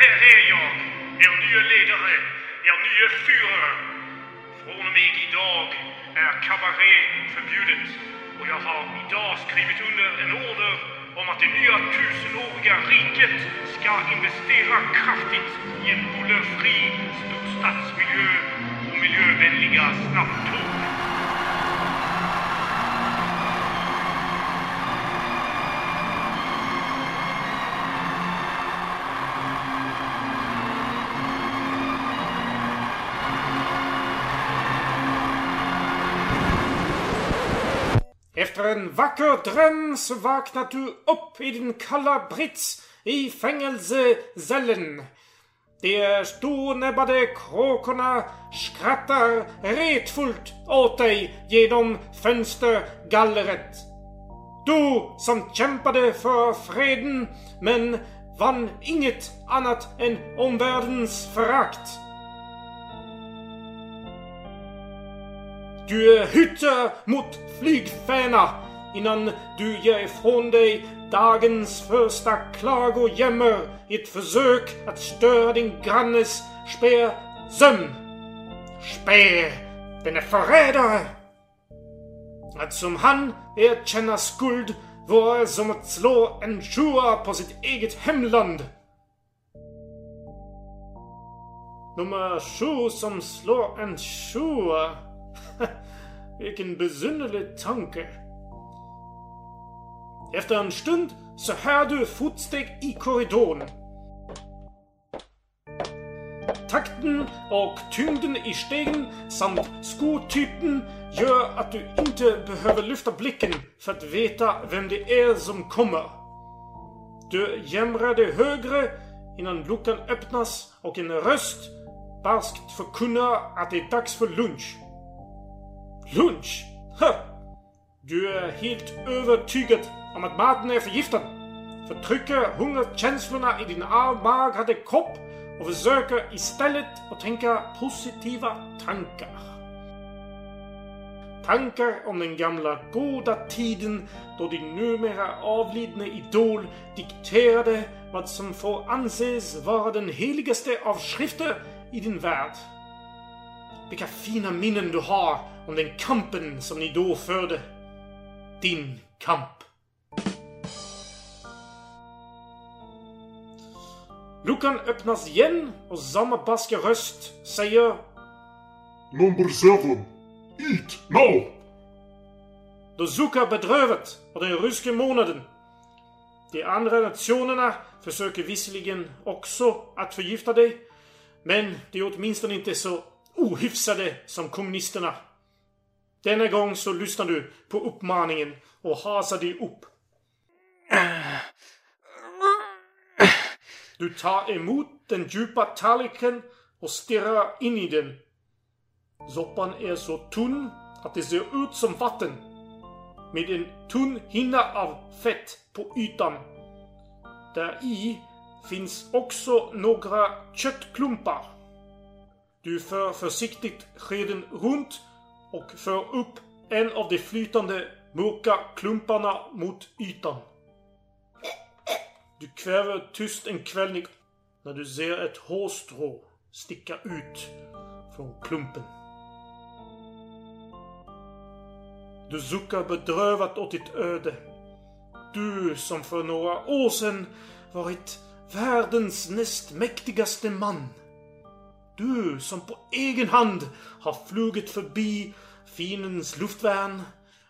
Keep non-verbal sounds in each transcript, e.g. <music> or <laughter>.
Här är jag, er nya ledare, er nya Führer. Från och med idag är kabaré förbjudet och jag har idag skrivit under en order om att det nya tusenåriga riket ska investera kraftigt i en bullerfri storstadsmiljö och miljövänliga snabbtåg. Efter en vacker dröm så vaknar du upp i din kalla brits i fängelsecellen. De stornäbbade kråkorna skrattar retfullt åt dig genom fönstergallret. Du som kämpade för freden men vann inget annat än omvärldens förakt. Du hytter mot flygfäna innan du ger ifrån dig dagens första klagojämmer i ett försök att störa din grannes spersömn. Speer, den är förrädare! Att som han erkänna skuld vore som att slå en sjua på sitt eget hemland. Nummer sju som slår en sjua. <laughs> Vilken besynnerlig tanke. Efter en stund så hör du fotsteg i korridoren. Takten och tyngden i stegen samt skotypen gör att du inte behöver lyfta blicken för att veta vem det är som kommer. Du jämrar dig högre innan luckan öppnas och en röst barskt förkunnar att det är dags för lunch. Lunch? Ha! Du är helt övertygad om att maten är förgiftad. Förtrycker hungerkänslorna i din avmagrade kropp och försöker istället att tänka positiva tankar. Tankar om den gamla goda tiden då din numera avlidne idol dikterade vad som får anses vara den heligaste av skrifter i din värld. Vilka fina minnen du har om den kampen som ni då förde. Din kamp. Luckan öppnas igen och samma barska röst säger Number seven. Eat now! Du suckar bedrövat på den ryska månaden. De andra nationerna försöker visserligen också att förgifta dig, men de är åtminstone inte så ohyfsade som kommunisterna. Denna gång så lyssnar du på uppmaningen och hasar dig upp. Du tar emot den djupa tallriken och stirrar in i den. Soppan är så tunn att det ser ut som vatten. Med en tunn hinna av fett på ytan. Där i finns också några köttklumpar. Du för försiktigt skeden runt och för upp en av de flytande mörka klumparna mot ytan. Du kväver tyst en kvällning när du ser ett hårstrå sticka ut från klumpen. Du suckar bedrövat åt ditt öde. Du som för några år sedan varit världens näst mäktigaste man. Du som på egen hand har flugit förbi fiendens luftvärn,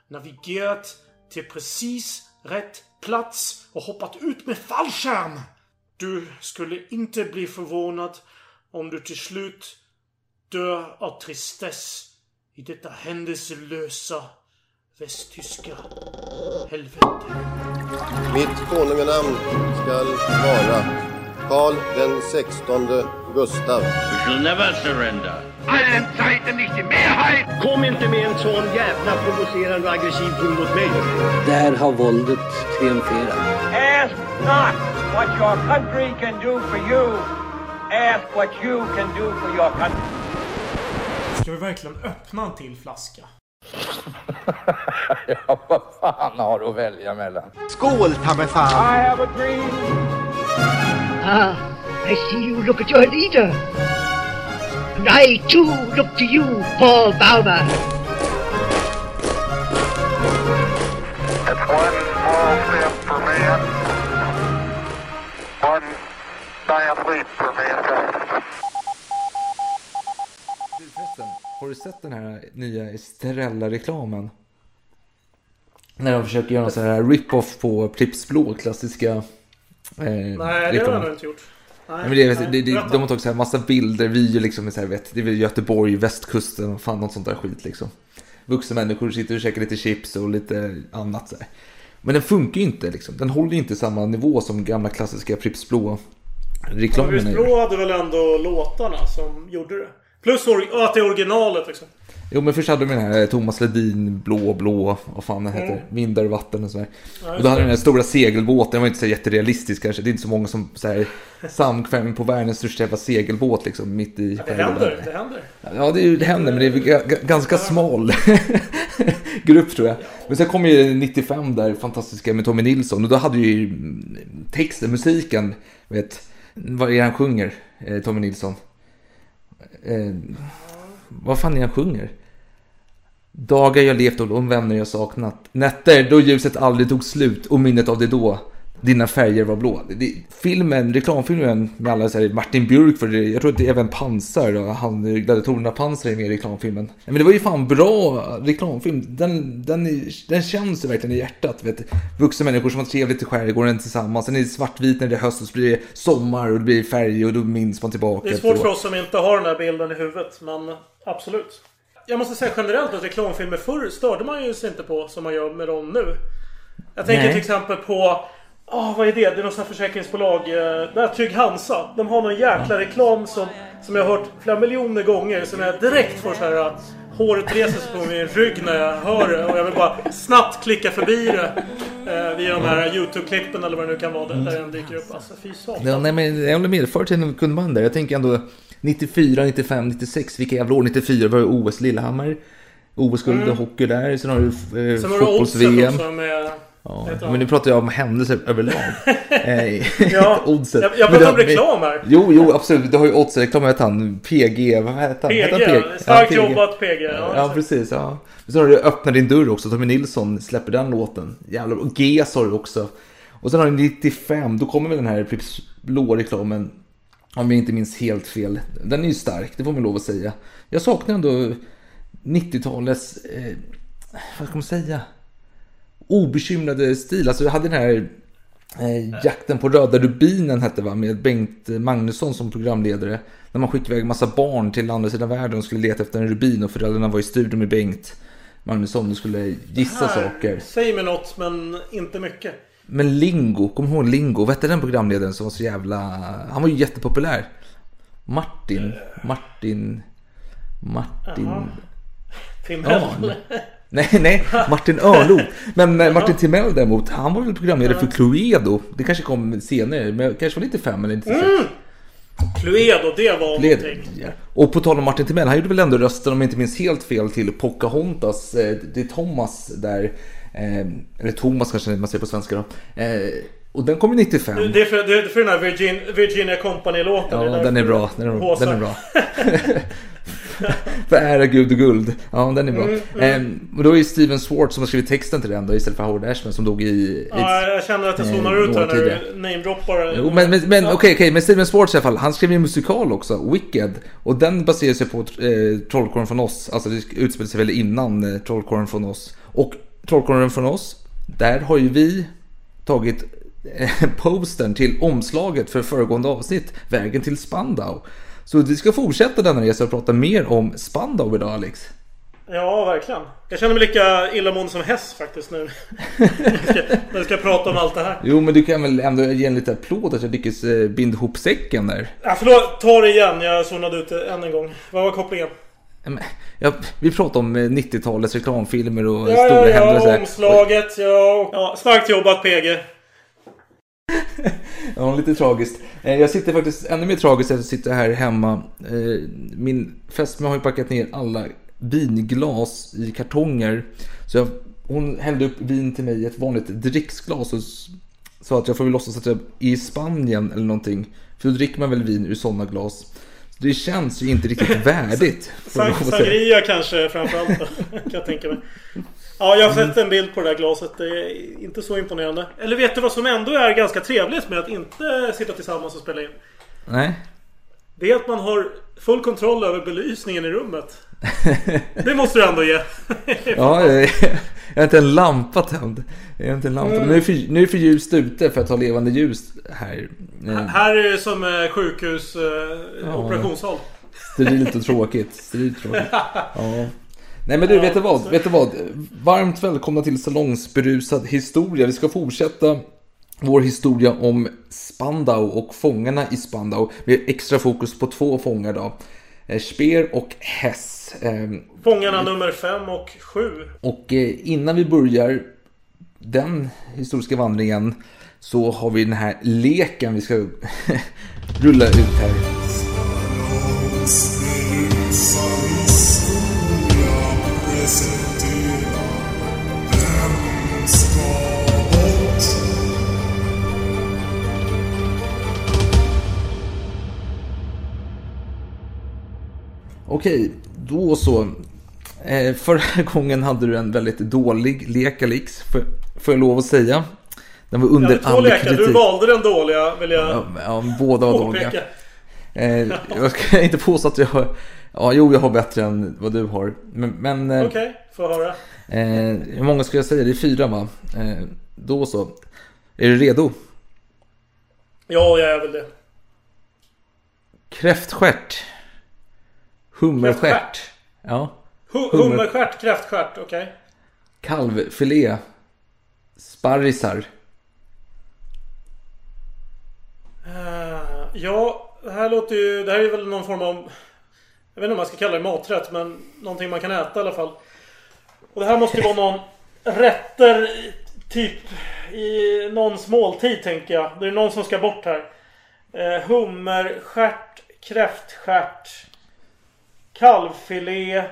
navigerat till precis rätt plats och hoppat ut med fallskärm. Du skulle inte bli förvånad om du till slut dör av tristess i detta händelselösa västtyska helvete. Mitt konunganamn skall vara Karl den sextonde Gustav. We shall never surrender. Allen Zeiten nicht die Mehrheit! Kom inte med en sån jävla provocerande och aggressiv ton mot mig. Där har våldet triumferat. Ask not what your country can do for you. Ask what you can do for your country. Ska vi verkligen öppna en till flaska? <laughs> Ja, vad fan har du att välja mellan? Skål ta! I have a dream. Ah, I see you look at your leader. And I too look to you, Paul Bauma. It's one small step for man, one giant leap for mankind. Du, Förresten, har du sett den här nya Estrella-reklamen? När de försöker göra en sån här rip-off på Pripps Blå, klassiska Nej, det har nog inte gjort. Nej, Nej, men det, nej, det, det, de har tagit så här massa bilder, videor liksom, med så här, vet, det är väl Göteborg, västkusten och fan något sånt där skit liksom. Vuxna människor sitter och käkar lite chips och lite annat så här. Men den funkar ju inte liksom. Den håller ju inte samma nivå som gamla klassiska Pripps Blå Men reklamerna visst, gör. Blå hade väl ändå låtarna som gjorde det? Plus att det är originalet liksom. Jo men först hade de den här Thomas Ledin, Blå blå, vad fan den heter, Mm. Vindar och vatten och sådär. Ja, och då hade det. den här stora segelbåten, den var inte så jätterealistisk kanske. Det är inte så många som så här, på världens största jävla segelbåt liksom mitt i Det skärgården. händer, det händer. Ja, det, det händer, men det är ganska smal <laughs> grupp tror jag. Men sen kom ju 95 där, fantastiska med Tommy Nilsson. Och då hade ju mm, texten, musiken, vet, vad är det han sjunger, eh, Tommy Nilsson? Eh, vad fan är det han sjunger? Dagar jag levt och de vänner jag saknat. Nätter då ljuset aldrig tog slut och minnet av det då. Dina färger var blå. Det, filmen, reklamfilmen med alla så här, Martin Björk för det, jag tror att det är även Pansar och han gladiatorerna Pansar är med i reklamfilmen. Men det var ju fan bra reklamfilm. Den, den, den känns ju verkligen i hjärtat. Vet. Vuxna människor som har trevligt i skärgården tillsammans. Sen är det svartvit när det är höst och så blir det sommar och det blir färg och då minns man tillbaka. Det är svårt för oss som inte har den här bilden i huvudet, men absolut. Jag måste säga generellt att reklamfilmer förr störde man ju sig inte på som man gör med dem nu. Jag tänker Nej. till exempel på... Ah, vad är det? Det är något sånt här försäkringsbolag. Eh, här Trygg Hansa. De har någon jäkla reklam som, som jag har hört flera miljoner gånger. Som jag direkt får så här... ah, Håret reser sig på min rygg när jag hör det. Och jag vill bara snabbt klicka förbi det. Eh, via de här YouTube-klippen eller vad det nu kan vara. Där den dyker upp. Alltså fy satan. Ja, nej, men jag håller med. Förr i tiden kunde man det. Jag tänker ändå 94, 95, 96. Vilka jävla år? 94 var det OS Lillehammer. OS-guld Mm. hockey där. Sen har du eh, fotbolls-VM. Ja, men nu pratar jag om händelser överlag. <laughs> eh, Ja, <laughs> Oddset. jag- jag pratar om reklam här. Jo, jo, absolut. Du har ju Oddset-reklam. Vad heter han? PG. Vad heter han? PG, Heter han ja. Starkt PG? jobbat, PG. Ja, Ja, precis. Ja. Sen har du Öppna din dörr också. Tommy Nilsson släpper den låten. Jävlar. Och GES har du också. Och sen har du 95. Då kommer väl den här Pripps blå-reklamen. Om jag inte minns helt fel. Den är ju stark, det får man lov att säga. Jag saknar ändå 90-talets, eh, vad ska man säga? Obekymrade stil. Alltså jag hade den här eh, Jakten på röda rubinen hette va? Med Bengt Magnusson som programledare. När man skickade iväg massa barn till andra sidan världen och skulle leta efter en rubin och föräldrarna var i studion med Bengt Magnusson och skulle gissa Här, saker. Säg mig något, men inte mycket. Men Lingo, kom ihåg Lingo? Vad hette den programledaren som var så jävla... Han var ju jättepopulär. Martin, Martin, Martin... Jaha. Timell. Ja, nej, nej, Martin Örlo. Men eh, Martin Timell däremot, han var väl programledare för Cluedo. Det kanske kom senare, men kanske var 95 eller 96. Mm. Cluedo, det var Cluedo, någonting. Och på tal om Martin Timell, han gjorde väl ändå rösten, om jag inte minns helt fel, till Pocahontas. Eh, Det är Thomas där, eh, eller Thomas kanske man säger på svenska då. Och den kom ju 95. Det är för, det är för den här Virgin, Virginia Company-låten. Ja, den är bra. Den är, den är bra. <laughs> <laughs> <laughs> för ära, gud och guld. Ja, den är bra. Mm, mm. Ehm, och då är det Steven Swartz som har skrivit texten till den då, istället för Howard Ashman som dog i... Ja, jag känner att jag eh, zonar ut här när du namedroppar. Jo, men, men, men okej, okej, men Steven Swartz i alla fall, han skrev ju en musikal också, Wicked. Och den baserar sig på eh, Trollkarlen från oss, alltså det utspelar sig väl innan eh, Trollkarlen från oss. Och Trollkarlen från oss, där har ju vi tagit eh, <laughs> postern till omslaget för föregående avsnitt, Vägen till Spandau. Så vi ska fortsätta denna resa och prata mer om Spandau idag Alex. Ja, verkligen. Jag känner mig lika illamående som häst faktiskt nu. <laughs> När vi ska prata om allt det här. Jo men du kan väl ändå ge en liten applåd att jag lyckades eh, binda ihop säcken där. Ja, förlåt, ta det igen. Jag zonade ut det än en gång. Vad var kopplingen? Ja, vi pratar om eh, 90-talets reklamfilmer och Ja, stora ja, ja, händelser. omslaget. Ja, ja, starkt jobbat PG. Ja, lite tragiskt. Eh, Jag sitter faktiskt ännu mer tragiskt att jag sitter här hemma. Eh, Min fästmö har ju packat ner alla vinglas i kartonger. Så jag, hon hällde upp vin till mig i ett vanligt dricksglas och sa att jag får väl låtsas att jag är i Spanien eller någonting. För då dricker man väl vin ur sådana glas. Det känns ju inte riktigt <laughs> värdigt. Sangria kanske framförallt <laughs> kan jag tänka mig. Ja, jag har sett en bild på det där glaset. Det är inte så imponerande. Eller vet du vad som ändå är ganska trevligt med att inte sitta tillsammans och spela in? Nej. Det är att man har full kontroll över belysningen i rummet. Det måste du ändå ge. <laughs> Ja, jag, jag har inte en lampa tänd. Jag har inte en lampa. Mm. Nu är, det för, nu är det för ljust ute för att ha levande ljus här. Eh, Här är det som eh, sjukhus, eh, Ja. operationssal. Sterilt och tråkigt. Sterilt tråkigt. <laughs> Ja. Nej men du, vet du vad? Vet du vad? Varmt välkomna till Salongsberusad historia. Vi ska fortsätta vår historia om Spandau och fångarna i Spandau. Vi har extra fokus på två fångar då. Eh, Speer och Hess. Eh, Fångarna nummer 5 och 7. Och eh, innan vi börjar den historiska vandringen så har vi den här leken vi ska <laughs> rulla ut här. Okej, då så. Eh, förra <laughs> gången hade du en väldigt dålig lek Alix, får, får jag lov att säga. Den var under två all lekar. Du kritik. valde den dåliga vill jag Ja, ja, båda var dåliga. Eh, jag ska <laughs> inte påstå att jag har... Ja, jo, jag har bättre än vad du har. Men... men eh, Okej, får höra. eh, hur många ska jag säga? Det är fyra va? Eh, då så. Är du redo? Ja, jag är väl det. Kräftstjärt. Hummerstjärt. Ja. Hu- Hummer- Hummerstjärt, kräftstjärt, okej. Kalvfilé. Sparrisar. Eh, ja, det här låter ju... Det här är väl någon form av... Jag vet inte om man ska kalla det maträtt, men någonting man kan äta i alla fall. Och det här måste ju vara någon rätter typ i någons måltid tänker jag. Det är någon som ska bort här. Eh, hummerstjärt, kräftstjärt, kalvfilé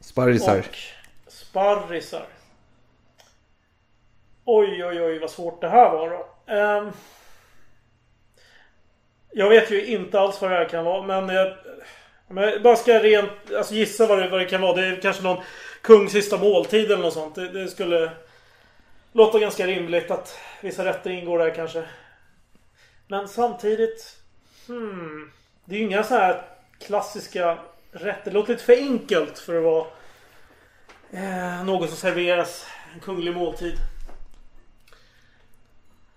Sparrisar. och sparrisar. Oj, oj, oj vad svårt det här var då. Ehm, jag vet ju inte alls vad det här kan vara, men jag, jag bara ska rent, alltså gissa vad det, vad det kan vara. Det är kanske någon kungs sista måltid eller något sånt. Det, det skulle låta ganska rimligt att vissa rätter ingår där kanske. Men samtidigt... Hmm, det är ju inga så här klassiska rätter. Det låter lite för enkelt för att vara eh, något som serveras en kunglig måltid.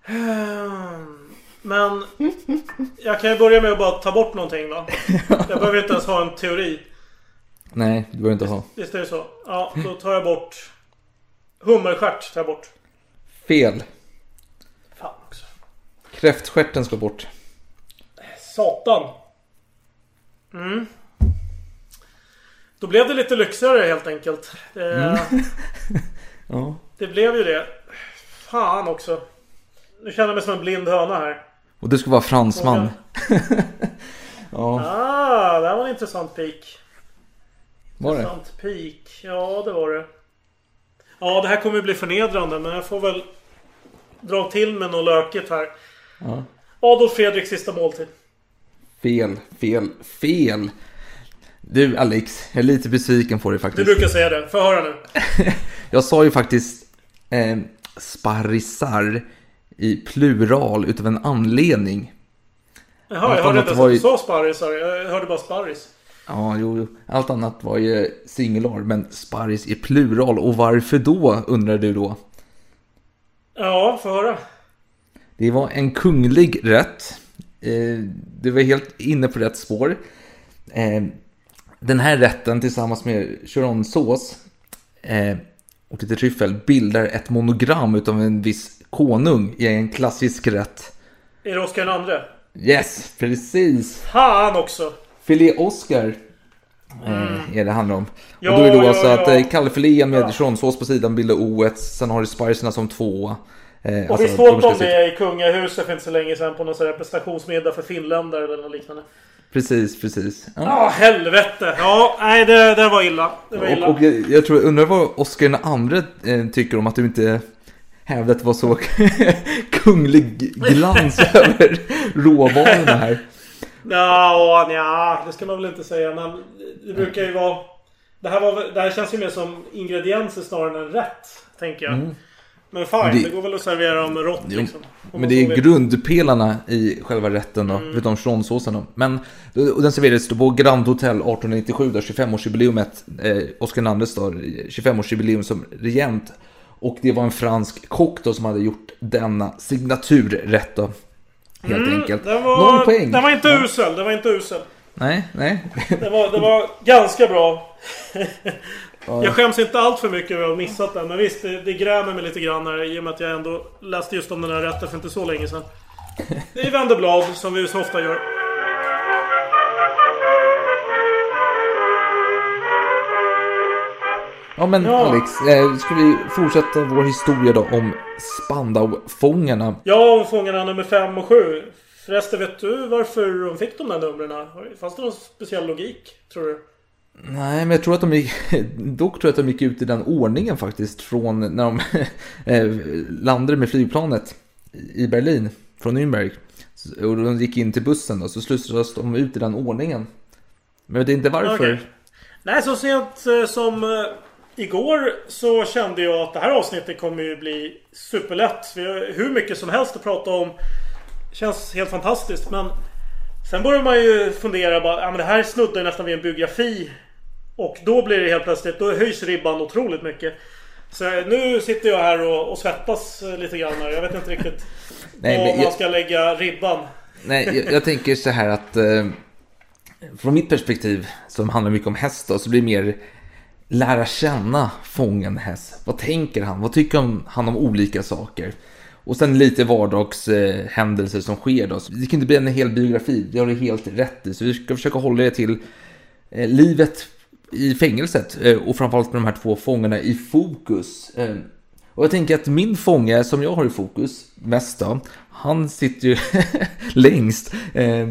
Ehm, Men jag kan ju börja med att bara ta bort någonting va? <laughs> Jag behöver inte ens ha en teori. Nej, det behöver inte ha. Visst är det så? Ja, då tar jag bort Hummerstjärt tar jag bort. Fel. Fan också. Kräftstjärten ska bort. Satan. Mm. Då blev det lite lyxigare helt enkelt. Det, Mm. <laughs> Ja. det blev ju det. Fan också. Nu känner jag mig som en blind höna här. Och du ska vara fransman. <laughs> ja, Ah, det här var en intressant pik. var det? Intressant pik. Ja, det var det. Ja, det här kommer ju bli förnedrande, men jag får väl dra till med något lökigt här. Ja. Adolf Fredriks sista måltid. Fel, fel, fel. Du Alex, jag är lite besviken på dig Du faktiskt. brukar säga det. Få höra nu. <laughs> Jag sa ju faktiskt eh, sparrisar i plural utav en anledning. Jaha, Allt jag hörde inte var att du ju- sa sparrisar. Jag hörde bara sparris. Ja, jo, jo. allt annat var ju singular, men sparris i plural. Och varför då, undrar du då? Ja, få höra. Det var en kunglig rätt. Eh, Du var helt inne på rätt spår. Eh, Den här rätten tillsammans med churonsås eh, och lite tryffel bildar ett monogram utav en viss konung i en klassisk rätt. Är det Oscar andre? Yes, precis. Fan också! Filé Oscar eh, är det handlar om. Ja, och då är det då ja, alltså ja. att eh, kalvfilén med churonsås på sidan bildar O1. Sen har du spicerna som tvåa. Eh, Och vi de såg ska om det i kungahuset för inte så länge sedan på någon sån här prestationsmiddag för finländare eller något liknande. Precis, precis. Ja. Ja, helvete! Ja, nej det, det var illa. Det var illa. Och, och jag, jag tror, undrar vad Oscar den andre eh, tycker om att du inte hävda att det var så <laughs> kunglig glans <laughs> över råvarorna här. Ja, ja, det ska man väl inte säga. Men det brukar ju vara... Det här, var, det här känns ju mer som ingredienser snarare än rätt. Tänker jag. Mm. Men fine, Det- det, går väl att servera dem rått liksom. Om Men det är grundpelarna i själva rätten då, förutom chardonnay-såsen då. Men och den serverades på Grand Hotel 1897, där 25-årsjubileumet, eh, Oscar IIs då, 25-årsjubileum som regent. Och det var en fransk kock då som hade gjort denna signaturrätt då. Helt enkelt. Mm, var, poäng. den var inte Ja. usel. Den var inte usel. Nej, nej. Det var, det var ganska bra. <laughs> Ja. Jag skäms inte allt för mycket över att ha missat den. Men visst, det, det grämer mig lite grann här, i och med att jag ändå läste just om den här rätten för inte så länge sedan. Vi vänder blad, som vi så ofta gör. Ja men Ja. Alex, eh, ska vi fortsätta vår historia då om Spandau-fångarna? Ja, om fångarna nummer 5 och 7. Förresten, vet du varför de fick de där numren? Fanns det någon speciell logik, tror du? Nej, men jag tror att de gick, <laughs> dock tror jag att de gick ut i den ordningen faktiskt från när de <laughs> eh, landade med flygplanet i Berlin från Nürnberg. Och de gick in till bussen och så slussades de ut i den ordningen. Men jag vet inte varför. Okay. Nej, så sent eh, som eh, igår så kände jag att det här avsnittet kommer ju bli superlätt. Vi har hur mycket som helst att prata om. Känns helt fantastiskt. Men sen börjar man ju fundera bara, ja men det här snuddar ju nästan vid en biografi. Och då blir det helt plötsligt, då höjs ribban otroligt mycket. Så nu sitter jag här och, och svettas eh, lite grann. här. Jag vet inte riktigt Nej, var man jag- ska lägga ribban. Nej, jag, jag tänker så här att eh, från mitt perspektiv som handlar mycket om häst då, så blir det mer lära känna fången häst. Vad tänker han? Vad tycker han- om olika saker? Och sen lite vardagshändelser eh, som sker då. Så det kan inte bli en hel biografi, det har du helt rätt i. Så vi ska försöka hålla det till eh, livet i fängelset eh, och framförallt med de här två fångarna i fokus. Eh, och jag tänker att min fånge som jag har i fokus mest då, han sitter ju <laughs> längst. Eh,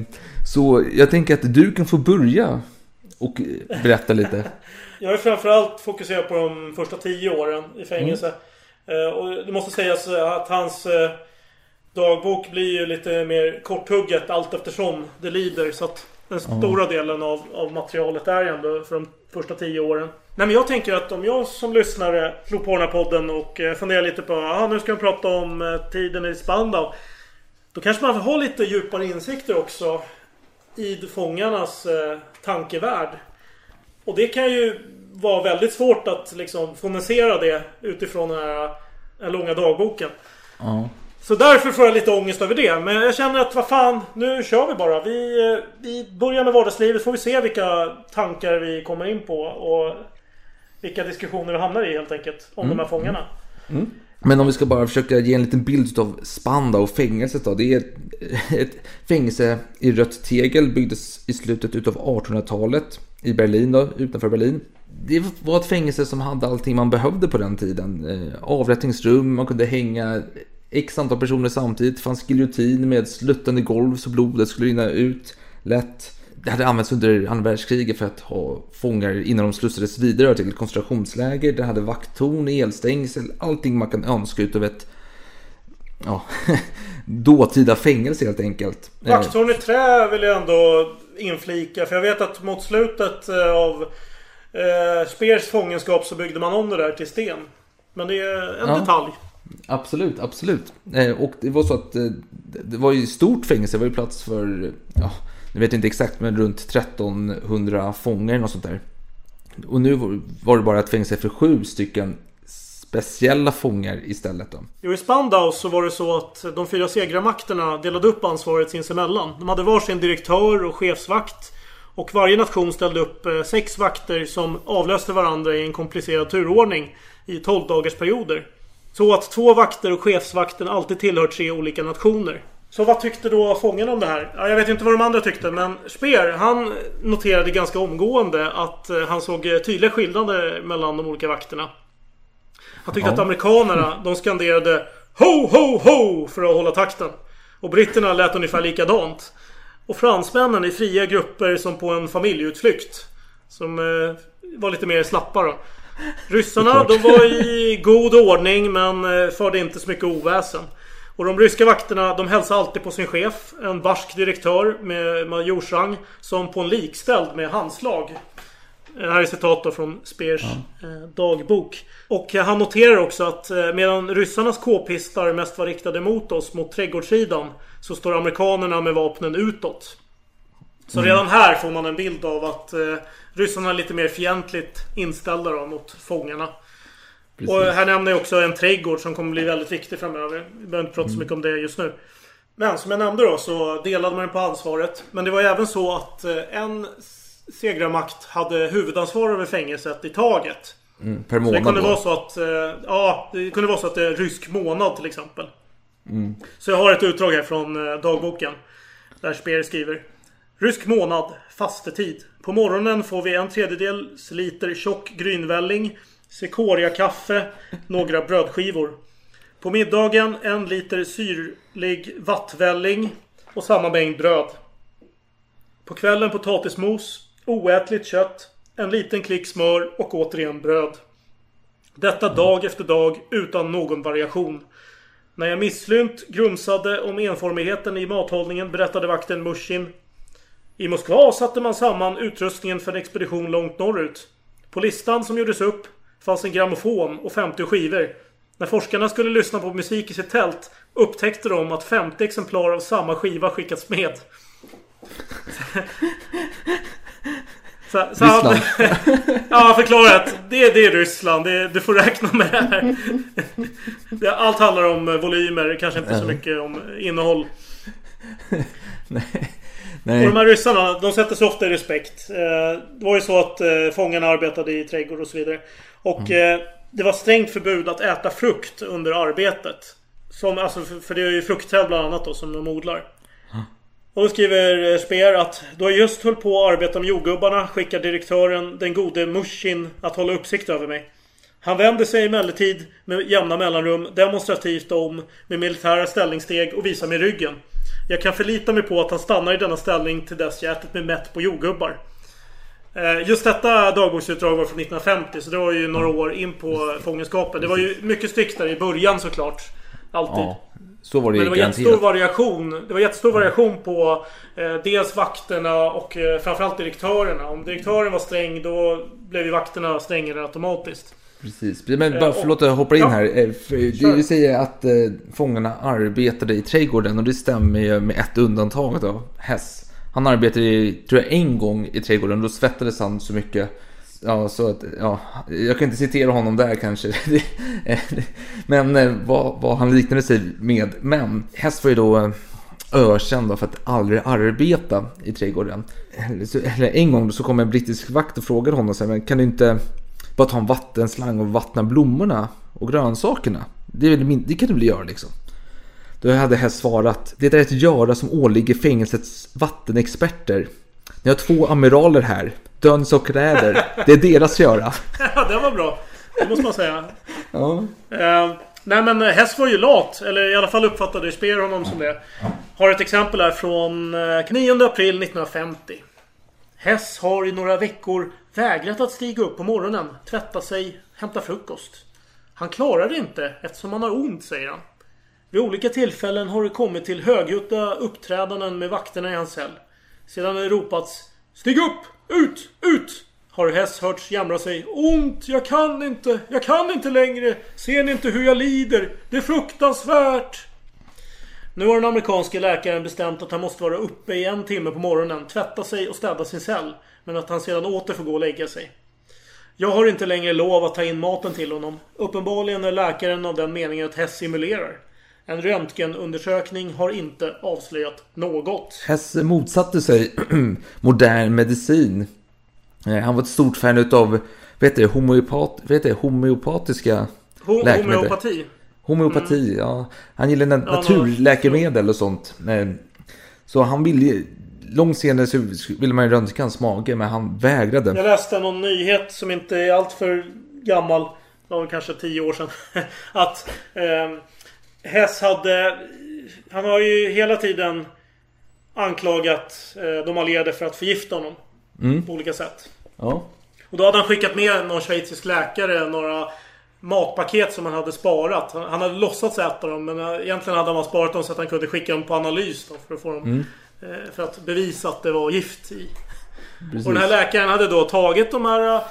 så jag tänker att du kan få börja och berätta lite. <laughs> Jag är framförallt fokuserad på de första tio åren i fängelse. Eh, Och det måste sägas att hans dagbok blir ju lite mer korthugget allt eftersom det lider. Så att den stora delen av, av materialet är ändå för de första tio åren. Nej men jag tänker att om jag som lyssnare slår på den här podden och eh, funderar lite på ah, nu ska de prata om eh, tiden i Spandau. Då kanske man får ha lite djupare insikter också i fångarnas eh, tankevärld. Och det kan ju vara väldigt svårt att liksom fonisera det utifrån den här, den här långa dagboken. Ja. Så därför får jag lite ångest över det. Men jag känner att vad fan, nu kör vi bara. Vi, eh, vi börjar med vardagslivet. Får vi se vilka tankar vi kommer in på. Och vilka diskussioner vi hamnar i helt enkelt. Om Mm. de här fångarna. Men om vi ska bara försöka ge en liten bild av Spandau och fängelset då. Det är ett, <laughs> ett fängelse i rött tegel, byggdes i slutet utav 1800-talet i Berlin då, utanför Berlin. Det var ett fängelse som hade allting man behövde på den tiden. Eh, avrättningsrum, man kunde hänga x antal personer samtidigt. Det fanns giljotin med sluttande golv så blodet skulle rinna ut lätt. Det hade använts under andra världskriget för att ha fångar innan de slussades vidare till koncentrationsläger. Det hade vakttorn, elstängsel, allting man kan önska utav ett ja, <laughs> dåtida fängelse helt enkelt. Eh, Vakttorn i trä vill jag ändå inflika. För jag vet att mot slutet eh, av eh, Speers fångenskap så byggde man om det där till sten. Men det är en Ja. detalj. Absolut, absolut. Eh, och det var så att eh, det var ju stort fängelse, det var ju plats för, ja, jag vet inte exakt, men runt 1300 fångar och sånt där. Och nu var- det bara ett fängelse för sju stycken speciella fångar istället då. Jo, i Spandau så var det så att de fyra segrarmakterna delade upp ansvaret sinsemellan. De hade varsin direktör och chefsvakt. Och varje nation ställde upp eh, sex vakter som avlöste varandra i en komplicerad turordning i 12 dagars perioder. Så att två vakter och chefsvakten alltid tillhör tre olika nationer. Så vad tyckte då fångarna om det här? Ja, jag vet inte vad de andra tyckte men Speer han noterade ganska omgående att eh, han såg eh, tydliga skillnader mellan de olika vakterna. Han tyckte Ja. att amerikanerna, de skanderade Ho, ho, ho! För att hålla takten. Och britterna lät ungefär likadant. Och fransmännen i fria grupper som på en familjeutflykt. Som eh, var lite mer slappa då. Ryssarna de var i god ordning men eh, förde inte så mycket oväsen. Och de ryska vakterna de hälsade alltid på sin chef. En barsk direktör med majorsrang. Som på en likställd med handslag. Det här är citat då från Speers eh, dagbok. Och eh, han noterar också att medan ryssarnas k-pistar mest var riktade mot oss, mot trädgårdssidan. Så står amerikanerna med vapnen utåt. Så Mm. redan här får man en bild av att ryssarna lite mer fientligt inställda då, mot fångarna. Precis. Och här nämner jag också en trädgård som kommer bli väldigt viktig framöver. Vi behöver inte prata Mm. så mycket om det just nu. Men som jag nämnde då så delade man på ansvaret. Men det var även så att eh, en segrarmakt hade huvudansvar över fängelset i taget. Mm, per Så det månad kunde då. vara så att, eh, ja, det kunde vara så att det är rysk månad till exempel. Mm. Så jag har ett utdrag här från eh, dagboken. Där Speer skriver. Rysk månad, fastetid. På morgonen får vi en tredjedels liter tjock grynvälling, kaffe, några brödskivor. På middagen en liter syrlig vattvälling och samma mängd bröd. På kvällen potatismos, oätligt kött, en liten klick smör och återigen bröd. Detta dag efter dag utan någon variation. När jag misslynt grumsade om enformigheten i mathållningen berättade vakten Mushin. I Moskva satte man samman utrustningen för en expedition långt norrut. På listan som gjordes upp fanns en grammofon och 50 skivor. När forskarna skulle lyssna på musik i sitt tält upptäckte de att 50 exemplar av samma skiva skickats med. <laughs> Så, så Ryssland. <laughs> ja, förklarat. Det, det är Ryssland. Det, du får räkna med det här. Det, allt handlar om eh, volymer, kanske inte så mycket om innehåll. <laughs> Nej. Och de här ryssarna, de sätter sig ofta i respekt. Eh, Det var ju så att eh, fångarna arbetade i trädgård och så vidare. Och Mm. eh, det var strängt förbud att äta frukt under arbetet. Som, alltså, för, det är ju fruktträd bland annat då som de odlar. Och då skriver Speer att då jag just höll på att arbeta med jordgubbarna skickar direktören den gode Mushin att hålla uppsikt över mig. Han vänder sig emellertid med jämna mellanrum demonstrativt om med militära ställningssteg och visar mig ryggen. Jag kan förlita mig på att han stannar i denna ställning till dess jag ätit mig mätt på jordgubbar. Eh, Just detta dagboksutdrag var från 1950 så det var ju några år in på fångenskapen. Det var ju mycket striktare i början såklart. Alltid. Ja, så var det Men det var jättestor variation. Det var jättestor variation på eh, dels vakterna och eh, framförallt direktörerna. Om direktören var sträng då blev ju vakterna strängare automatiskt. Precis. Men Eh, bara och- förlåt att jag hoppar in Ja. här. Eh, vill säga att eh, fångarna arbetade i trädgården och det stämmer ju med ett undantag då. Hess. Han arbetade i, tror jag, en gång i trädgården. Då svettades han så mycket. Ja, så att, ja, jag kan inte citera honom där kanske. <laughs> Men eh, vad, vad han liknade sig med. Men Hess var ju då eh, ökänd för att aldrig arbeta i trädgården. Eller en gång så kom en brittisk vakt och frågade honom så här, men kan du inte bara ta en vattenslang och vattna blommorna och grönsakerna? Det, är väl min, det kan du väl göra liksom? Då hade Hess svarat, det är ett göra som åligger fängelsets vattenexperter. Ni har två amiraler här, Döns och Räder. Det är deras göra. <laughs> Ja, det var bra. Det måste man säga. Ja. Eh, nej men eh, Hess var ju lat. Eller i alla fall uppfattade Speer honom som det. Har ett exempel här från eh, 9 april 1950. Hess har i några veckor vägrat att stiga upp på morgonen, tvätta sig, hämta frukost. Han klarar det inte eftersom han har ont, säger han. Vid olika tillfällen har det kommit till högljudda uppträdanden med vakterna i hans cell. Sedan har det ropats Stig upp! Ut! Ut! Har Hess hörts jamra sig Ont! Jag kan inte! Jag kan inte längre! Ser ni inte hur jag lider? Det är fruktansvärt! Nu har den amerikanske läkaren bestämt att han måste vara uppe i en timme på morgonen, tvätta sig och städa sin cell. Men att han sedan åter får gå och lägga sig. Jag har inte längre lov att ta in maten till honom. Uppenbarligen är läkaren av den meningen att Hess simulerar. En röntgenundersökning har inte avslöjat något. Hess motsatte sig <clears throat> modern medicin. Eh, Han var ett stort fan utav heter det, homeopat, heter det, homeopatiska Ho- läkemedel. homeopati. Homeopati, ja. Han gillade na- Ja, naturläkemedel och sånt. Eh, Så han ville. Långt senare så ville man ju röntga hans mage, men han vägrade. Jag läste någon nyhet som inte är alltför gammal. Det var kanske tio år sedan. <laughs> Att eh, Hess hade... Han har ju hela tiden anklagat eh, de allierade för att förgifta honom. Mm. På olika sätt. Ja. Och då hade han skickat med någon schweizisk läkare några matpaket som han hade sparat. Han han hade låtsats äta dem men eh, egentligen hade han sparat dem så att han kunde skicka dem på analys då, för att få dem Mm. Eh, För att bevisa att det var gift i. Precis. Och den här läkaren hade då tagit de här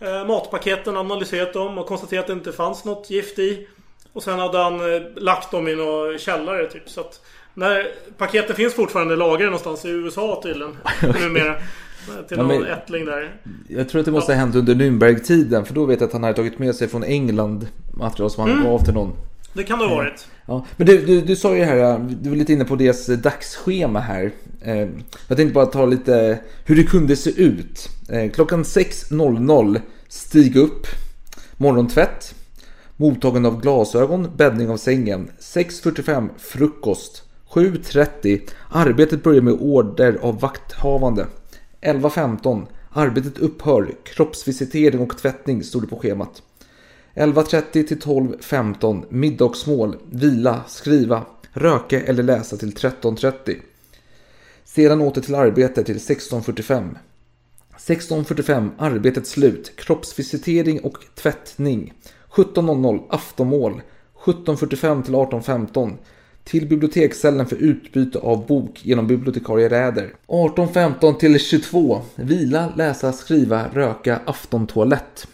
eh, matpaketen, analyserat dem och konstaterat att det inte fanns något gift i. Och sen hade han eh, lagt dem i någon källare typ. Så att när paketen finns fortfarande lagrade någonstans i USA tydligen. <laughs> numera. Till Ja, någon men- ättling där. Jag tror att det måste ha hänt under Nürnberg-tiden för då vet jag att han hade tagit med sig från England material som han Mm. gav till någon. Det kan det ha varit. Ja, men du, du, du sa ju här, du var lite inne på deras dagsschema här. Eh, Jag tänkte bara ta lite hur det kunde se ut. Eh, Klockan 6.00 stig upp, morgontvätt, mottagande av glasögon, bäddning av sängen. 6.45 frukost. 7.30 arbetet börjar med order av vakthavande. 11.15 arbetet upphör, kroppsvisitering och tvättning stod det på schemat. 11.30 till 12.15 middagsmål, vila, skriva, röka eller läsa till 13.30. Sedan åter till arbete till 16.45. 16.45 arbetet slut, kroppsvisitering och tvättning. 17.00 aftonmål. 17.45 till 18.15 till bibliotekscellen för utbyte av bok genom bibliotekarie Räder. 18.15 till 22 vila, läsa, skriva, röka, aftontoalett.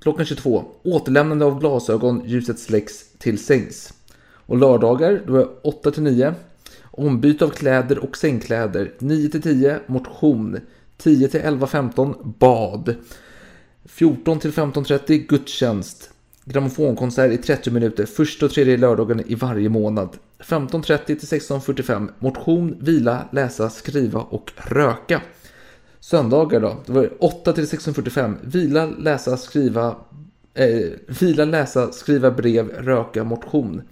Klockan 22. Återlämnande av glasögon, ljuset släcks till sängs. Och lördagar, då är 8 till 9. Ombyte av kläder och sängkläder. 9 till 10. Motion. 10 till 11.15. Bad. 14 till 15.30. Gudstjänst. Grammofonkonsert i 30 minuter första och tredje lördagen i varje månad. 15.30 till 16.45. Motion, vila, läsa, skriva och röka. Söndagar då, det var 8 till 16.45. Vila, läsa, skriva, eh, vila, läsa, skriva brev, röka, motion.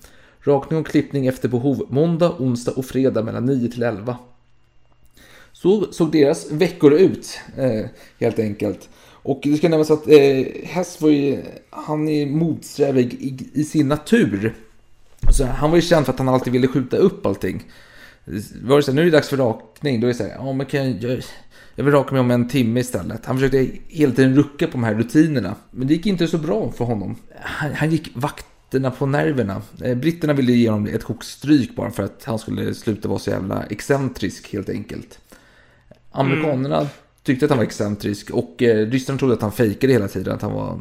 Rakning och klippning efter behov måndag, onsdag och fredag mellan 9 till 11. Så såg deras veckor ut eh, helt enkelt. Och det ska nämnas att eh, Hess var ju, han är motsträvig i, i sin natur. Så han var ju känd för att han alltid ville skjuta upp allting. Var det så här, nu är det dags för rakning, då är det så här, ja men kan jag, jag vill raka mig om en timme istället. Han försökte hela tiden rucka på de här rutinerna. Men det gick inte så bra för honom. Han, han gick vakterna på nerverna. Eh, Britterna ville ge honom ett kokstryk bara för att han skulle sluta vara så jävla excentrisk helt enkelt. Amerikanerna tyckte att han var excentrisk och eh, ryssarna trodde att han fejkade hela tiden. Att han var...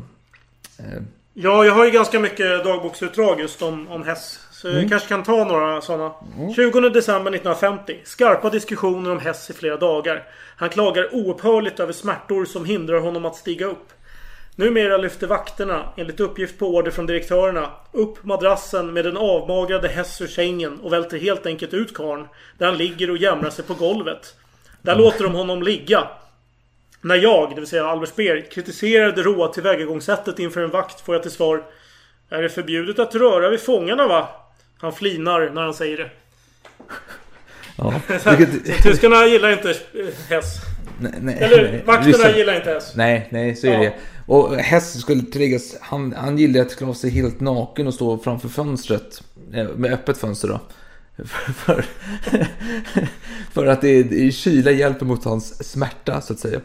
Eh, Ja, jag har ju ganska mycket dagboksutdrag just om, om Hess. Så Mm. kanske kan ta några sådana. 20 december 1950. Skarpa diskussioner om Hess i flera dagar. Han klagar oupphörligt över smärtor som hindrar honom att stiga upp. Numera lyfter vakterna, enligt uppgift på order från direktörerna, upp madrassen med den avmagrade Hess ur sängen och välter helt enkelt ut karln Där han ligger och jämrar sig på golvet. Där låter de honom ligga. När jag, det vill säga Albert Speer, kritiserar det råa tillvägagångssättet inför en vakt får jag till svar Är det förbjudet att röra vid fångarna va? Han flinar när han säger det. ja. <laughs> Tyskarna gillar inte eh, Hess. Nej, nej, Eller vakterna gillar inte Hess. Nej, nej, så är Ja. det. Och Hess skulle tilläggas, han, han gillade att klä av sig helt naken och stå framför fönstret. eh, Med öppet fönster då. <laughs> För, för, <laughs> för att det, det kyla hjälper mot hans smärta så att säga.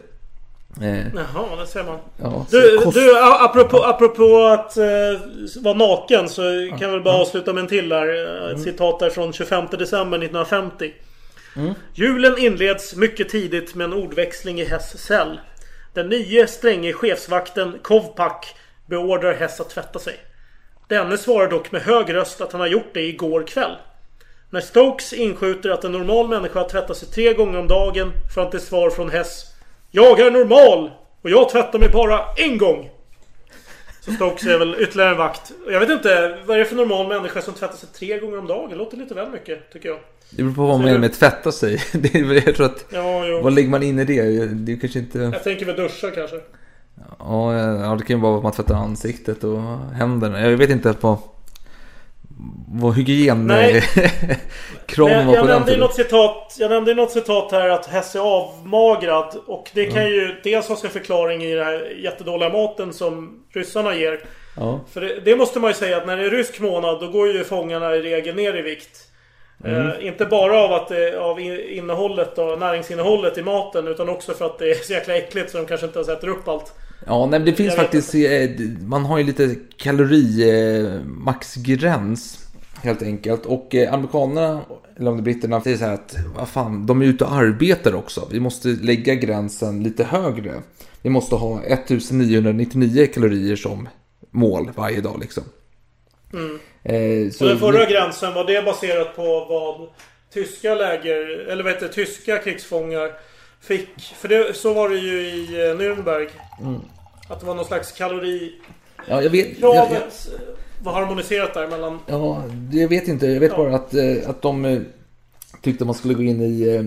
Eh, Jaha, det ser man. ja, Du, kost- du apropå, apropå att eh, vara naken så kan jag väl bara avsluta med en till där. Eh, Ett citat där från 25 december 1950. Julen inleds mycket tidigt med en ordväxling i Hess cell. Den nye stränge chefsvakten Kovpak beordrar Hess att tvätta sig. Denne svarar dock med hög röst att han har gjort det igår kväll. När Stokes inskjuter att en normal människa tvättar sig tre gånger om dagen får han till svar från Hess Jag är normal! Och jag tvättar mig bara en gång! Så Stokes är väl ytterligare en vakt. Jag vet inte, vad är det för normal människa som tvättar sig tre gånger om dagen? Det låter lite väl mycket, tycker jag. Det beror på vad man menar med tvätta sig. <laughs> Det är, väl- jag tror att... Ja, jo. Vad lägger man in i det? Det är kanske inte... Jag tänker väl duscha kanske. Ja, ja, det kan ju vara att man tvättar ansiktet och händerna. Jag vet inte på vad hygien Nej. <laughs> kraven Men var på den tiden. något citat, jag nämnde något citat här att Hess är avmagrad. Och det kan Mm. ju dels ha sin förklaring i den här jättedåliga maten som ryssarna ger. Ja. För det, det måste man ju säga att när det är rysk månad då går ju fångarna i regel ner i vikt. Mm. Eh, inte bara av, att det, av innehållet och näringsinnehållet i maten utan också för att det är så jäkla äckligt så de kanske inte ens äter upp allt. Ja, nej, det finns faktiskt, eh, man har ju lite kalorimaxgräns helt enkelt. Och eh, amerikanerna, eller om det är britterna, säger så här att vad fan, de är ute och arbetar också. Vi måste lägga gränsen lite högre. Vi måste ha 1999 kalorier som mål varje dag liksom. Mm. Eh, Så den förra gränsen, var det baserat på vad tyska läger, eller vad heter tyska krigsfångar fick? För det, så var det ju i eh, Nürnberg. Mm. Att det var någon slags kalori... Ja, jag vet. Jag, jag, Kravet var harmoniserat där mellan... ja, jag vet inte. Jag vet Ja. bara att, eh, att de eh, tyckte man skulle gå in i... eh,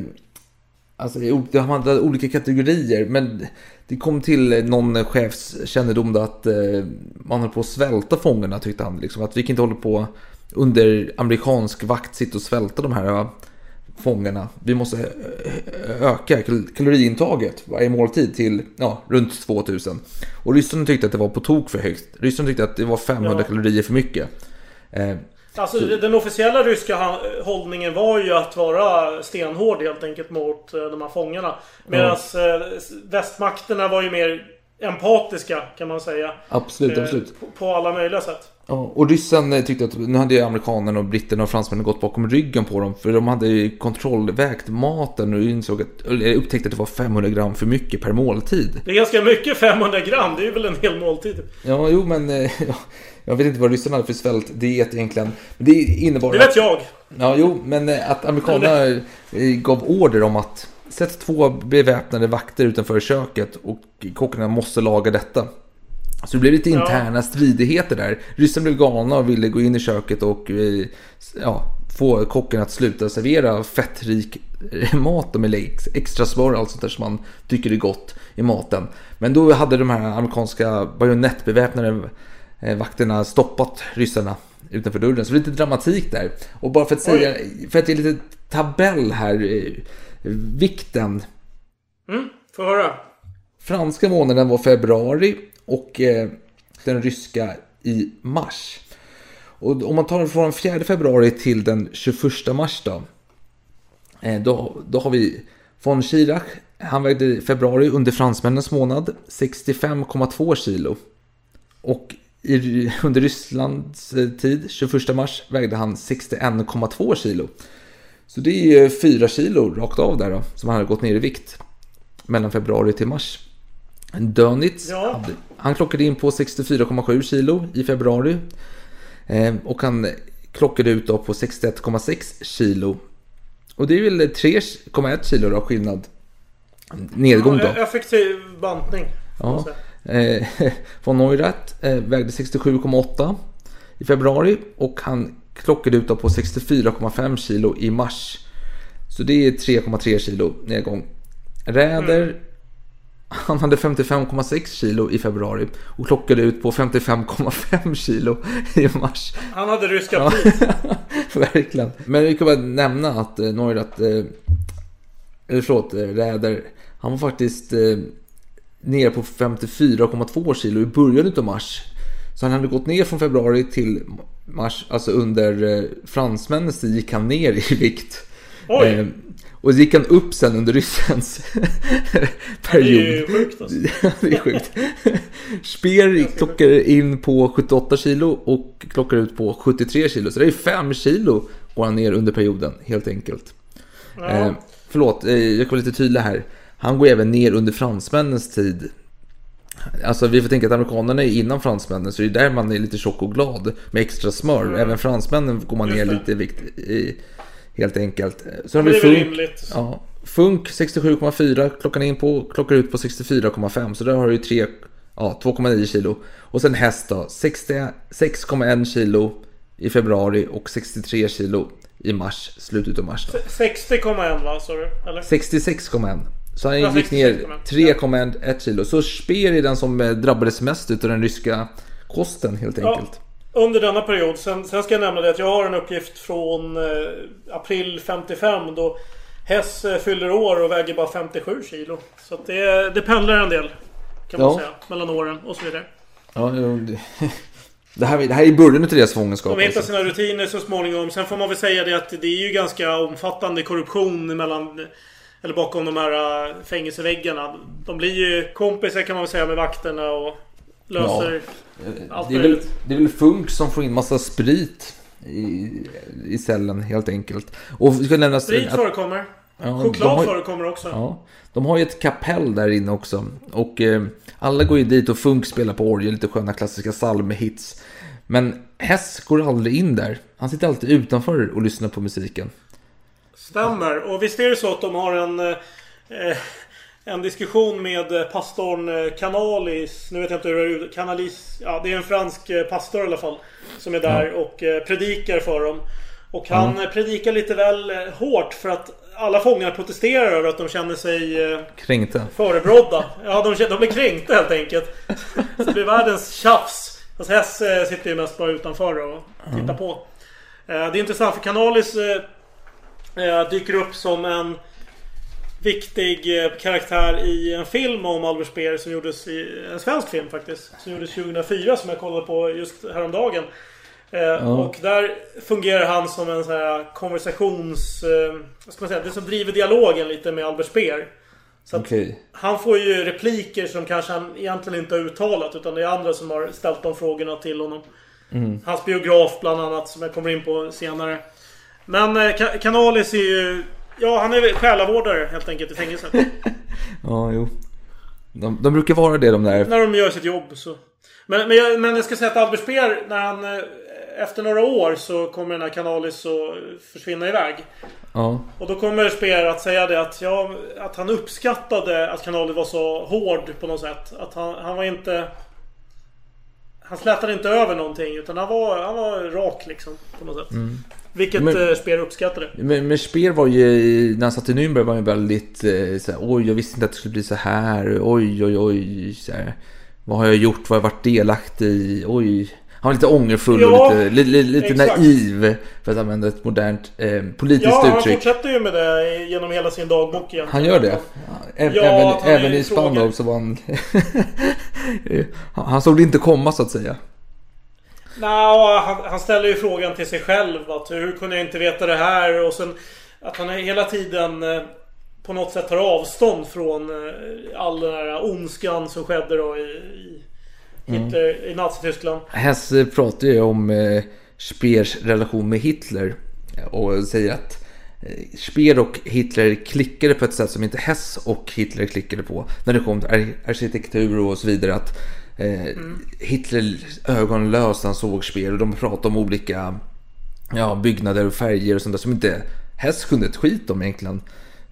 Alltså, de hade olika kategorier, men det kom till någon chefskännedom då att eh, man höll på att svälta fångarna tyckte han. Liksom, att vi kan inte hålla på under amerikansk vakt sitta och svälta de här eh, fångarna. Vi måste eh, öka kal- kaloriintaget varje måltid till ja, runt 2000. Och ryssarna tyckte att det var på tok för högt. Ryssarna tyckte att det var 500 Ja. kalorier för mycket. Eh, Alltså den officiella ryska hållningen var ju att vara stenhård helt enkelt mot eh, de här fångarna. Medan eh, västmakterna var ju mer empatiska kan man säga. absolut, Eh, absolut. På alla möjliga sätt. Och ryssen eh, tyckte att nu hade ju amerikanerna och britterna och fransmännen gått bakom ryggen på dem. För de hade ju kontrollvägt maten och insåg att, upptäckte att det var 500 gram för mycket per måltid. Det är ganska mycket 500 gram. Det är ju väl en hel måltid. Ja, jo men eh, <laughs> ja, jag vet inte vad ryssarna hade för svältdiet egentligen. Men det innebar Det att- vet jag. Ja, jo, men eh, att amerikanerna eh, gav order om att sätt två beväpnade vakter utanför köket och kockarna måste laga detta. Så det blev lite Ja. interna stridigheter där. Ryssen blev galna och ville gå in i köket och eh, ja, få kocken att sluta servera fettrik eh, mat med ex- extra smör och allt sånt där som man tycker är gott i maten. Men då hade de här amerikanska bajonettbeväpnade eh, vakterna stoppat ryssarna utanför dörren. Så det är lite dramatik där. Och bara för att säga, för att ge lite tabell här, vikten. Mm, får höra. Franska månaden var februari och eh, den ryska i mars. Och om man tar det från 4 februari till den 21 mars då. Eh, då, då har vi von Schirach. Han vägde i februari under fransmännens månad 65,2 kilo. Och i, <laughs> under Rysslands eh, tid, 21 mars, vägde han 61,2 kilo. Så det är ju 4 kilo rakt av där då, som han hade gått ner i vikt. Mellan februari till mars. Dönitz, Ja. han klockade in på 64,7 kilo i februari. Och han klockade ut då på 61,6 kilo. Och det är väl 3,1 kilo då skillnad. Nedgång då. Ja, effektiv bantning. Ja. Eh, von Neurath vägde 67,8 i februari och han klockade ut då på 64,5 kilo i mars. Så det är 3,3 kilo nedgång. Räder han hade 55,6 kilo i februari och klockade ut på 55,5 kilo i mars. Han hade ryska Ja, <laughs> verkligen. Men vi kan bara nämna att eh, Neurath, eh, eller förlåt, eh, Räder, han var faktiskt eh, ner på 54,2 kilo i början av mars. Så han hade gått ner från februari till mars, alltså under eh, fransmännens tid gick han ner i vikt. Oj. Och så gick han upp sen under ryssens <laughs> period. Det är ju sjukt alltså. <laughs> det är sjukt. Speer klockar in på 78 kilo och klockar ut på 73 kilo. Så det är 5 kilo går han ner under perioden helt enkelt. Ja. Eh, förlåt, eh, jag kan vara lite tydlig här. Han går även ner under fransmännens tid. Alltså vi får tänka att amerikanerna är innan fransmännen så det är där man är lite tjock och glad med extra smör. Även fransmännen går man ner Just det. lite i vikt i, helt enkelt. Så har Men vi Funk. Ja, Funk 67,4 klockan in på, klockar ut på 64,5 så där har du ju 3, ja 2,9 kilo. Och sen häst då, 66,1 kilo i februari och 63 kilo i mars, slutet av mars. Då. 60,1 va, sa du? Eller? 66,1. Så han gick ner 66,1. 3,1 kilo. Så Speer är den som eh, drabbades mest av den ryska kosten helt enkelt. Under denna period. Sen, sen ska jag nämna det att jag har en uppgift från eh, april 55 då Hess eh, fyller år och väger bara 57 kilo. Så det, det pendlar en del. Kan man Ja. säga. Mellan åren och så vidare. Ja, det, <laughs> det, här, det här är början till deras fångenskap. De hittar alltså. sina rutiner så småningom. Sen får man väl säga det att det är ju ganska omfattande korruption mellan Eller bakom de här äh, fängelseväggarna. De blir ju kompisar kan man väl säga med vakterna och löser allt Det är, väl, det är väl Funk som får in massa sprit i, i cellen helt enkelt. Och ska nämna Sprit att- förekommer. Ja, Choklad har- förekommer också. Ja, de har ju ett kapell där inne också. Och eh, alla går ju dit och Funk spelar på orgel, lite sköna klassiska psalmhits. Men Hess går aldrig in där. Han sitter alltid utanför och lyssnar på musiken. Stämmer. Och visst är det så att de har en... Eh, en diskussion med eh, pastorn eh, Canalis. Nu vet jag inte hur det är. Canalis. Ja, det är en fransk eh, pastor i alla fall. Som är där och eh, predikar för dem. Och han eh, predikar lite väl eh, hårt för att alla fångar protesterar över att de känner sig eh, Kränkta. förebrådda. Ja, de, de blir kränkta helt enkelt. <laughs> Så det blir världens tjafs. Fast Hess eh, sitter ju mest bara utanför och tittar på. Eh, Det är intressant för Canalis eh, eh, dyker upp som en viktig eh, karaktär i en film om Albert Speer som gjordes i en svensk film faktiskt. Som gjordes 2004 som jag kollade på just häromdagen. Eh, Och där fungerar han som en sån här konversations... Eh, vad ska man säga? Det som driver dialogen lite med Albert Speer. Så Okej. han får ju repliker som kanske han egentligen inte har uttalat utan det är andra som har ställt de frågorna till honom. Hans biograf bland annat som jag kommer in på senare. Men Canalis är ju... Ja, han är själavårdare helt enkelt i fängelset. <laughs> Ja, jo. De, de brukar vara det de där. när de gör sitt jobb så. Men, men, jag, men jag ska säga att Albert Speer, när han... eh, Efter några år så kommer den här Canalis att försvinna iväg. Ja. Och då kommer Speer att säga det att, ja, att han uppskattade att Canalis var så hård på något sätt. Att han, han var inte... Han slätade inte över någonting utan han var, han var rak liksom. På något sätt. Vilket Men- eh, Speer uppskattade. Men, men Speer var ju, när han satt i Nürnberg var han ju väldigt eh, så här, oj jag visste inte att det skulle bli så här, oj oj oj, så här, vad har jag gjort, vad har jag varit delaktig i, oj. Han var lite ångerfull Ja, och lite, li, li, lite exakt. naiv, för att använda ett modernt eh, politiskt Ja, han uttryck. fortsätter ju med det genom hela sin dagbok egentligen. Han gör det? Ja, Ja, även han även i Spandau så var han... han <laughs> han såg det inte komma så att säga. Nå, han, han ställer ju frågan till sig själv. Att hur kunde jag inte veta det här? Och sen att han hela tiden eh, på något sätt tar avstånd från eh, all den här ondskan som skedde då i, i Hitler, i Nazityskland. Hess eh, pratar ju om eh, Speers relation med Hitler och säger att eh, Speer och Hitler klickade på ett sätt som inte Hess och Hitler klickade på när det kom till ar- arkitektur och så vidare. Att eh, Hitler ögon löst när han såg Speer och de pratade om olika ja, byggnader och färger och sånt där som inte Hess kunde ett skit om egentligen.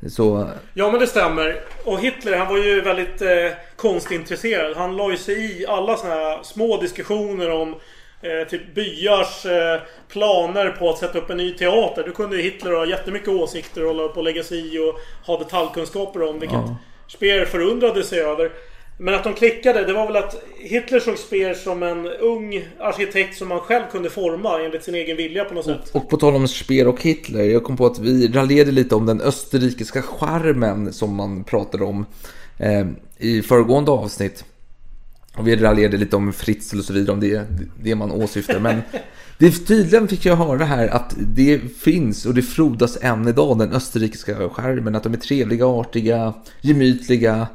Så Ja men det stämmer. Och Hitler han var ju väldigt eh, konstintresserad. Han la ju sig i alla såna här små diskussioner om eh, typ byars eh, planer på att sätta upp en ny teater. Då kunde Hitler ha jättemycket åsikter och hålla på och lägga sig i och ha detaljkunskaper om. Vilket Speer förundrade sig över. Men att de klickade, det var väl att Hitler såg Speer som en ung arkitekt som man själv kunde forma enligt sin egen vilja på något sätt. Och på tal om Speer och Hitler, jag kom på att vi raljerade lite om den österrikiska charmen som man pratade om eh, i föregående avsnitt. Och vi raljerade lite om Fritzl och så vidare, om det det man åsyftar. Men <laughs> det tydligen fick jag höra här att det finns och det frodas än idag, den österrikiska charmen. Att de är trevliga, artiga, gemytliga,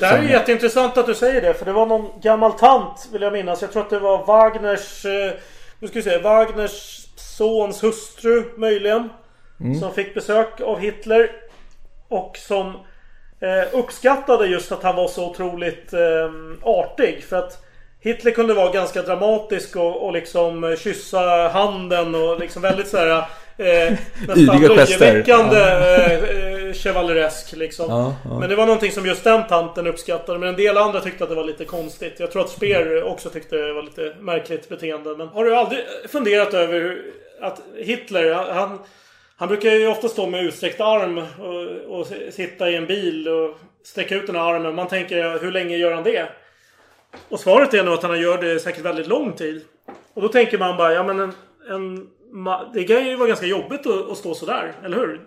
Det här är jätteintressant att du säger det. För det var någon gammal tant, vill jag minnas. Jag tror att det var Wagners... Eh, nu ska vi se. Wagners sons hustru, möjligen. Som fick besök av Hitler. Och som eh, uppskattade just att han var så otroligt eh, artig. För att Hitler kunde vara ganska dramatisk och, och liksom kyssa handen och liksom väldigt såhär... Eh, <laughs> nästan löjeväckande eh, eh, chevaleresk liksom. Ja, ja. Men det var någonting som just den tanten uppskattade. Men en del andra tyckte att det var lite konstigt. Jag tror att Speer också tyckte det var lite märkligt beteende. Men har du aldrig funderat över hur, att Hitler, han, han brukar ju ofta stå med utsträckt arm och, och sitta i en bil och sträcka ut den här armen. Man tänker, hur länge gör han det? Och svaret är nog att han gör det säkert väldigt lång tid. Och då tänker man bara, ja men en... en det kan ju vara ganska jobbigt att, att stå sådär, eller hur?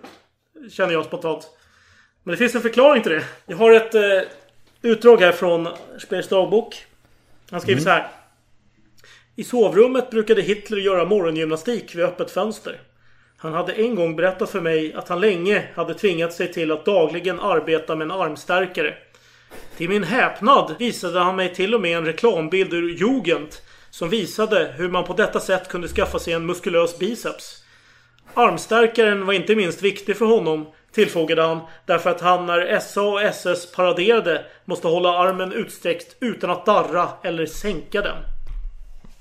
Känner jag spontant. Men det finns en förklaring till det. Jag har ett eh, utdrag här från Speers dagbok. Han skriver så här. I sovrummet brukade Hitler göra morgongymnastik vid öppet fönster. Han hade en gång berättat för mig att han länge hade tvingat sig till att dagligen arbeta med en armstärkare. Till min häpnad visade han mig till och med en reklambild ur Jugend som visade hur man på detta sätt kunde skaffa sig en muskulös biceps. Armstärkaren var inte minst viktig för honom, tillfogade han, därför att han när SA och SS paraderade måste hålla armen utsträckt utan att darra eller sänka den.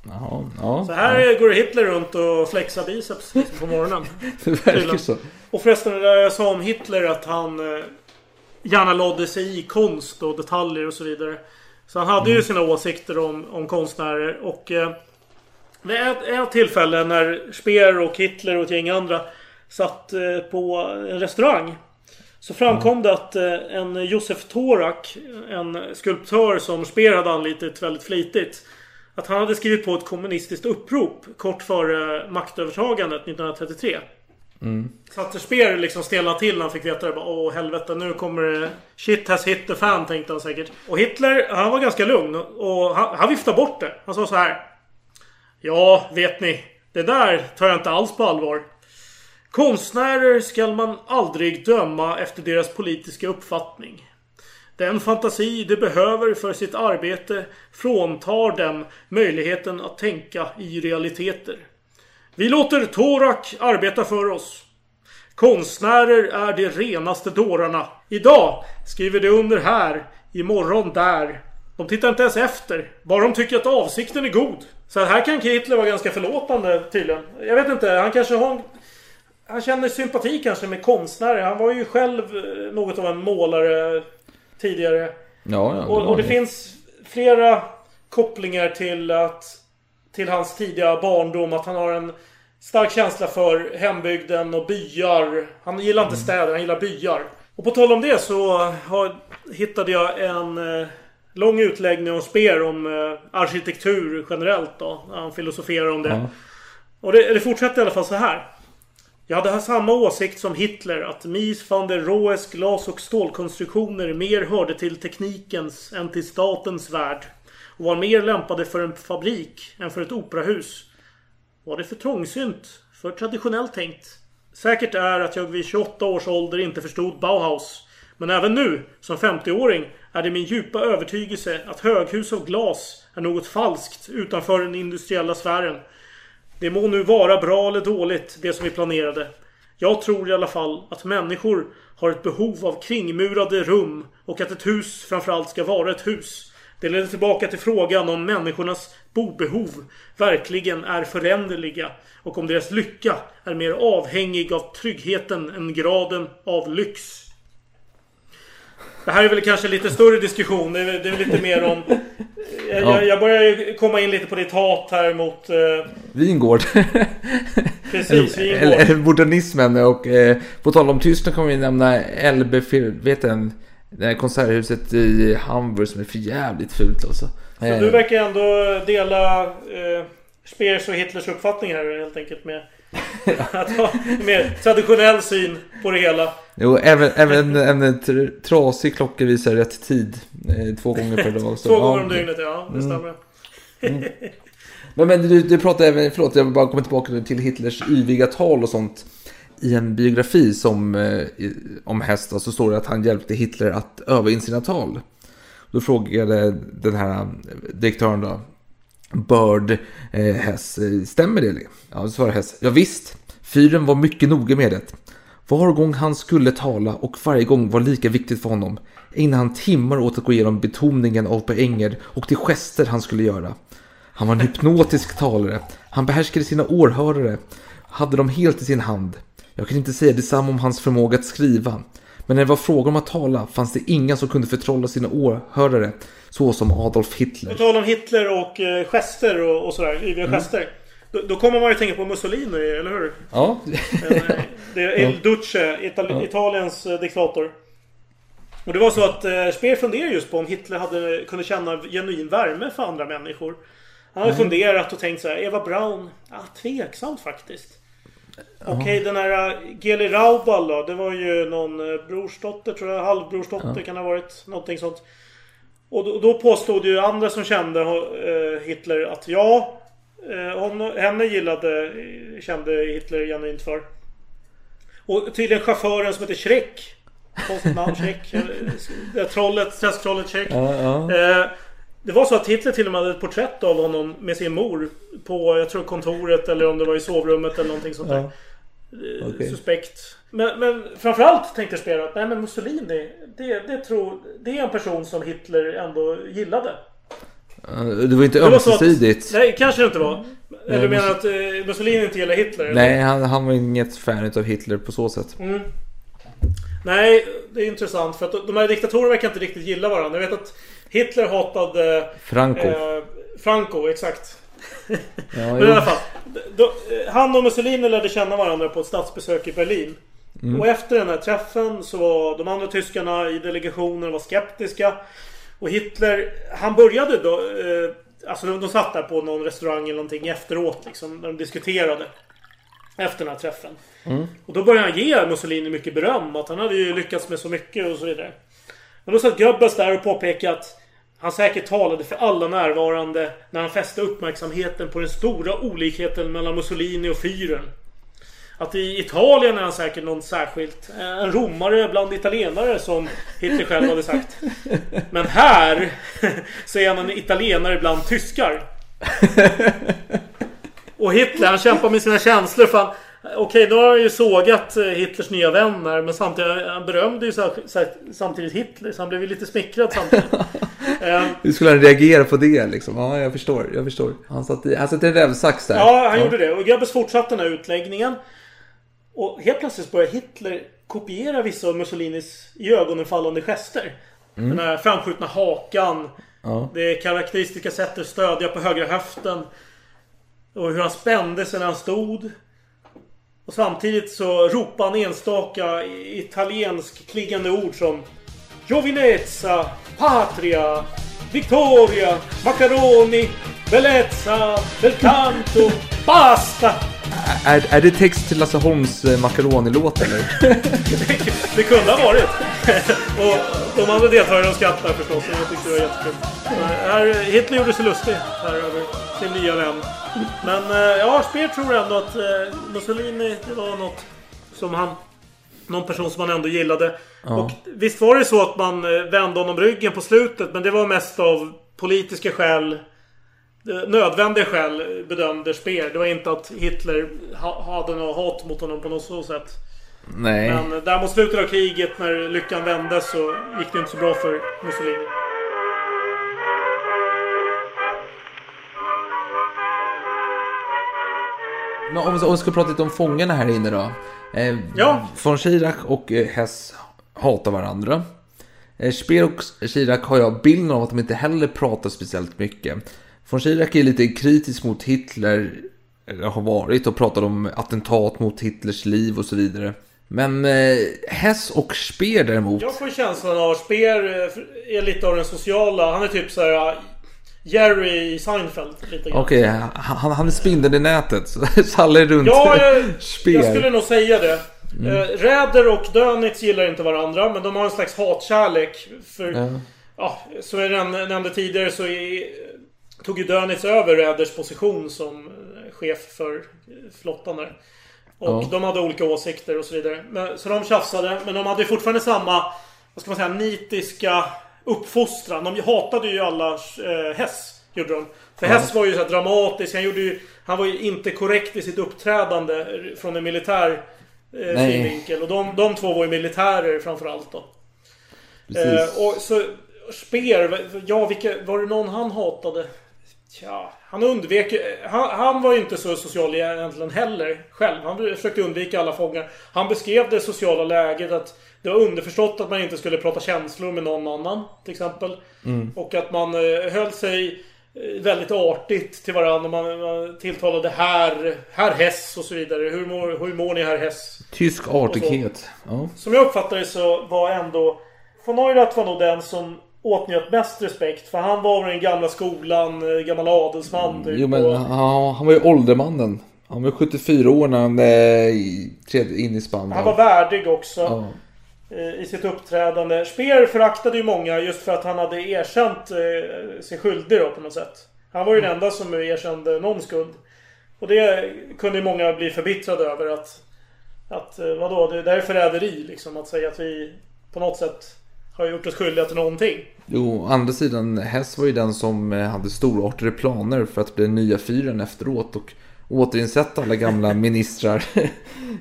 Jaha, ja. Så här går Hitler runt och flexar biceps liksom, på morgonen. <laughs> Det verkar så. Och förresten, det där jag sa om Hitler att han eh, gärna lade sig i konst och detaljer och så vidare. Så han hade ju sina åsikter om, om konstnärer och eh, vid ett, ett tillfälle när Speer och Hitler och ett gäng andra satt eh, på en restaurang. Så framkom det att eh, en Josef Torak, en skulptör som Speer hade anlitat väldigt flitigt. Att han hade skrivit på ett kommunistiskt upprop kort före maktövertagandet 1933. Mm. Så att Speer liksom stelnade till när han fick veta det. Bara, Åh helvete nu kommer det... Shit has hit the fan tänkte han säkert. Och Hitler han var ganska lugn. Och han, han viftade bort det. Han sa så här. Ja, vet ni. Det där tar jag inte alls på allvar. Konstnärer skall man aldrig döma efter deras politiska uppfattning. Den fantasi de behöver för sitt arbete fråntar dem möjligheten att tänka i realiteter. Vi låter Torak arbeta för oss. Konstnärer är de renaste dårarna. Idag skriver de under här, imorgon där. De tittar inte ens efter. Bara de tycker att avsikten är god. Så här kan Hitler vara ganska förlåtande tydligen. Jag vet inte, han kanske har en... Han känner sympati kanske med konstnärer. Han var ju själv eh, något av en målare tidigare. Ja, ja, och, och det finns flera kopplingar till att till hans tidiga barndom. Att han har en stark känsla för hembygden och byar. Han gillar inte städer, han gillar byar. Och på tal om det så har, hittade jag en eh, lång utläggning om Speer om eh, arkitektur generellt då. Han filosoferar om det. Ja. Och det, det fortsätter i alla fall så här. Jag hade samma åsikt som Hitler att Mies van der Rohes glas och stålkonstruktioner mer hörde till teknikens än till statens värld. Och var mer lämpade för en fabrik än för ett operahus. Var det för trångsynt? För traditionellt tänkt? Säkert är att jag vid 28 års ålder inte förstod Bauhaus. Men även nu, som 50-åring, är det min djupa övertygelse att höghus av glas är något falskt utanför den industriella sfären. Det må nu vara bra eller dåligt, det som vi planerade. Jag tror i alla fall att människor har ett behov av kringmurade rum och att ett hus framförallt ska vara ett hus. Det leder tillbaka till frågan om människornas bobehov verkligen är föränderliga och om deras lycka är mer avhängig av tryggheten än graden av lyx. Det här är väl kanske lite större diskussion. Det är, det är lite mer om... Jag, Ja. jag, börjar ju komma in lite på ditt hat här mot... Eh, Vingård. Precis, Vingård. eller, eller modernismen och eh, på tal om Tyskland kommer vi nämna LB, vet du, det här konserthuset i Hamburg som är för jävligt fult alltså. så Eh, du verkar ändå dela eh, Speers och Hitlers uppfattning här helt enkelt med... <laughs> att ha en mer traditionell syn på det hela. Jo, även, även en, en tr- trasig klocka visar rätt tid. Eh, två gånger per dag. så- <laughs> Två gånger om dygnet, ja. Det Mm. stämmer. Men, men du, du pratade även, förlåt jag vill bara komma tillbaka till Hitlers yviga tal och sånt. I en biografi som, eh, om hästar så står det att han hjälpte Hitler att öva in sina tal. Då frågade den här eh, direktören då, Bird eh, Hess, eh, stämmer det? Ja, svarar Hess, ja, visst. Fyren var mycket noga med det. Var gång han skulle tala och varje gång var lika viktigt för honom ägnade han timmar åt att gå igenom betoningen av poänger och de gester han skulle göra. Han var en hypnotisk talare. Han behärskade sina åhörare. Hade dem helt i sin hand. Jag kan inte säga detsamma om hans förmåga att skriva. Men när det var fråga om att tala fanns det inga som kunde förtrolla sina åhörare så som Adolf På Hitler. tal om Hitler och eh, gester och, och sådär, yviga Mm. gester. Då, då kommer man ju tänka på Mussolini, eller hur? Ja. Eh, Det är <laughs> El. Duce, Itali- Ja. Italiens eh, diktator. Och det var så att eh, Speer funderade just på om Hitler hade, kunde känna genuin värme för andra människor. Han hade Mm. funderat och tänkt så här, Eva Braun? Ja, tveksamt faktiskt. Okej, den här uh, Geli Raubal då? Det var ju någon uh, brorsdotter tror jag. Halvbrorsdotter Ja. kan det ha varit. Någonting sånt. Och då, då påstod ju andra som kände eh, Hitler att ja, hon, henne gillade, kände Hitler genuint för. Och tydligen chauffören som heter Schreck. Namn, Schreck. <laughs> Trollet, träsktrollet Schreck. Ja, ja. Eh, Det var så att Hitler till och med hade ett porträtt av honom med sin mor på, jag tror kontoret eller om det var i sovrummet eller någonting sånt där. Ja. Eh, Okej. Suspekt. Men, men framförallt tänkte Speer att nej men Mussolini, det, det, tror, det är en person som Hitler ändå gillade. Eh, Det var inte ömsesidigt. Nej, kanske det inte var. Eller du menar att eh, Mussolini inte gillar Hitler? eller? Nej, han, han var inget fan av Hitler på så sätt. Mm. Nej, det är intressant för att de här diktatorerna verkar inte riktigt gilla varandra. Jag vet att Hitler hatade... Franco. Eh, Franco, exakt. Ja, Men i alla fall. Då, eh, han och Mussolini lärde känna varandra på ett statsbesök i Berlin. Mm. Och efter den här träffen så var de andra tyskarna i delegationen var skeptiska. Och Hitler, han började då... Eh, alltså de, de satt där på någon restaurang eller någonting efteråt liksom. När de diskuterade. Efter den här träffen. Mm. Och då började han ge Mussolini mycket beröm. Att han hade ju lyckats med så mycket och så vidare. Men då satt Goebbels där och påpekade att han säkert talade för alla närvarande när han fäste uppmärksamheten på den stora olikheten mellan Mussolini och Führern. Att i Italien är han säkert någon särskilt. eh, En romare bland italienare som Hitler själv hade sagt. Men här <laughs> så är han en italienare bland tyskar. <laughs> Och Hitler han kämpar med sina känslor för han, Okej, då har han ju sågat eh, Hitlers nya vän här, men samtidigt han berömde ju samtidigt Hitler så han blev ju lite smickrad samtidigt. <laughs> Eh, Hur skulle han reagera på det liksom? Ja, jag förstår. Jag förstår. Han satt i, han satt i en rävsax där. Ja, han gjorde det. Och Goebbels fortsatte den här utläggningen. Och helt plötsligt börjar Hitler kopiera vissa av Mussolinis i ögonen fallande gester. Mm. Den här framskjutna hakan. Ja. Det karaktäristiska sättet att stödja på högra höften. Och hur han spände sig när han stod. Och samtidigt så ropar han enstaka italiensk klingande ord som Giovinezza, Patria, Victoria, Macaroni, Bellezza, Belcanto, Basta! Är, är det text till Lasse Holms eh, Macaroni-låt eller? <laughs> Det kunde ha varit. <laughs> och de andra deltagarna skrattade förstås. Jag tyckte det var jättekul. Eh, Här, Hitler gjorde sig lustig här över sin nya vän. Men eh, ja, Speer tror ändå att Mussolini, det var något som han... Någon person som han ändå gillade. Ja. Och visst var det så att man eh, vände honom ryggen på slutet. Men det var mest av politiska skäl. eh, Nödvändiga skäl eh, bedömde Speer. Det var inte att Hitler ha, hade något hat mot honom på något så sätt. Nej. Men där mot slutet av kriget när lyckan vände så gick det inte så bra för Mussolini. Men om, om vi ska prata lite om fångarna här inne då. Eh, Ja. Von Schirach och eh, Hess hatar varandra. Eh, Speer och Schirach har jag bilden av att de inte heller pratar speciellt mycket. Von Schirach är lite kritisk mot Hitler, eller har varit, och pratar om attentat mot Hitlers liv och så vidare. Men eh, Hess och Speer däremot. Jag får känslan av att Speer eh, är lite av den sociala. Han är typ så här Jerry i Seinfeld. Lite grann. Okej, han, han är spindeln i nätet. Så, <laughs> alla är runt Ja, jag, jag skulle nog säga det. Mm. Eh, Räder och Dönitz gillar inte varandra, men de har en slags hatkärlek. För, Ja. ja, som jag nämnde tidigare så är, tog ju Dönitz över Räders position som eh, chef för eh, flottan där. Och Ja. de hade olika åsikter och så vidare. Men, så de tjafsade, men de hade fortfarande samma, vad ska man säga, nitiska uppfostran. De hatade ju alla eh, Hess. Gjorde de. För Ja. Hess var ju så dramatisk. Han, gjorde ju, han var ju inte korrekt i sitt uppträdande från en militär eh, synvinkel. Och de, de två var ju militärer framförallt då. Precis. Eh, och så Speer, ja vilka, var det någon han hatade? Tja, han undvek han, han var ju inte så social egentligen heller själv. Han försökte undvika alla fångar. Han beskrev det sociala läget att det var underförstått att man inte skulle prata känslor med någon annan. Till exempel. Mm. Och att man eh, höll sig eh, väldigt artigt till varandra. Man, man tilltalade herr, herr Hess och så vidare. Hur mår, hur mår ni herr Hess? Tysk artighet. Ja. Som jag uppfattade så var ändå von Neurath var nog den som åtnjöt mest respekt. För han var den gamla skolan, eh, gammal adelsman typ. Jo men och, ja, han var ju åldermannen. Han var 74 år när han eh, trädde in i Spanien. han var värdig också. Ja. Eh, I sitt uppträdande. Speer föraktade ju många just för att han hade erkänt eh, sig skyldig då på något sätt. Han var ju den enda som erkände någon skuld. Och det kunde ju många bli förbittrade över att Att eh, vadå, det där är förräderi liksom. Att säga att vi på något sätt har gjort oss skyldiga till någonting. Jo, å andra sidan, Hess var ju den som hade storartade planer för att bli den nya fyren efteråt och återinsätta alla gamla ministrar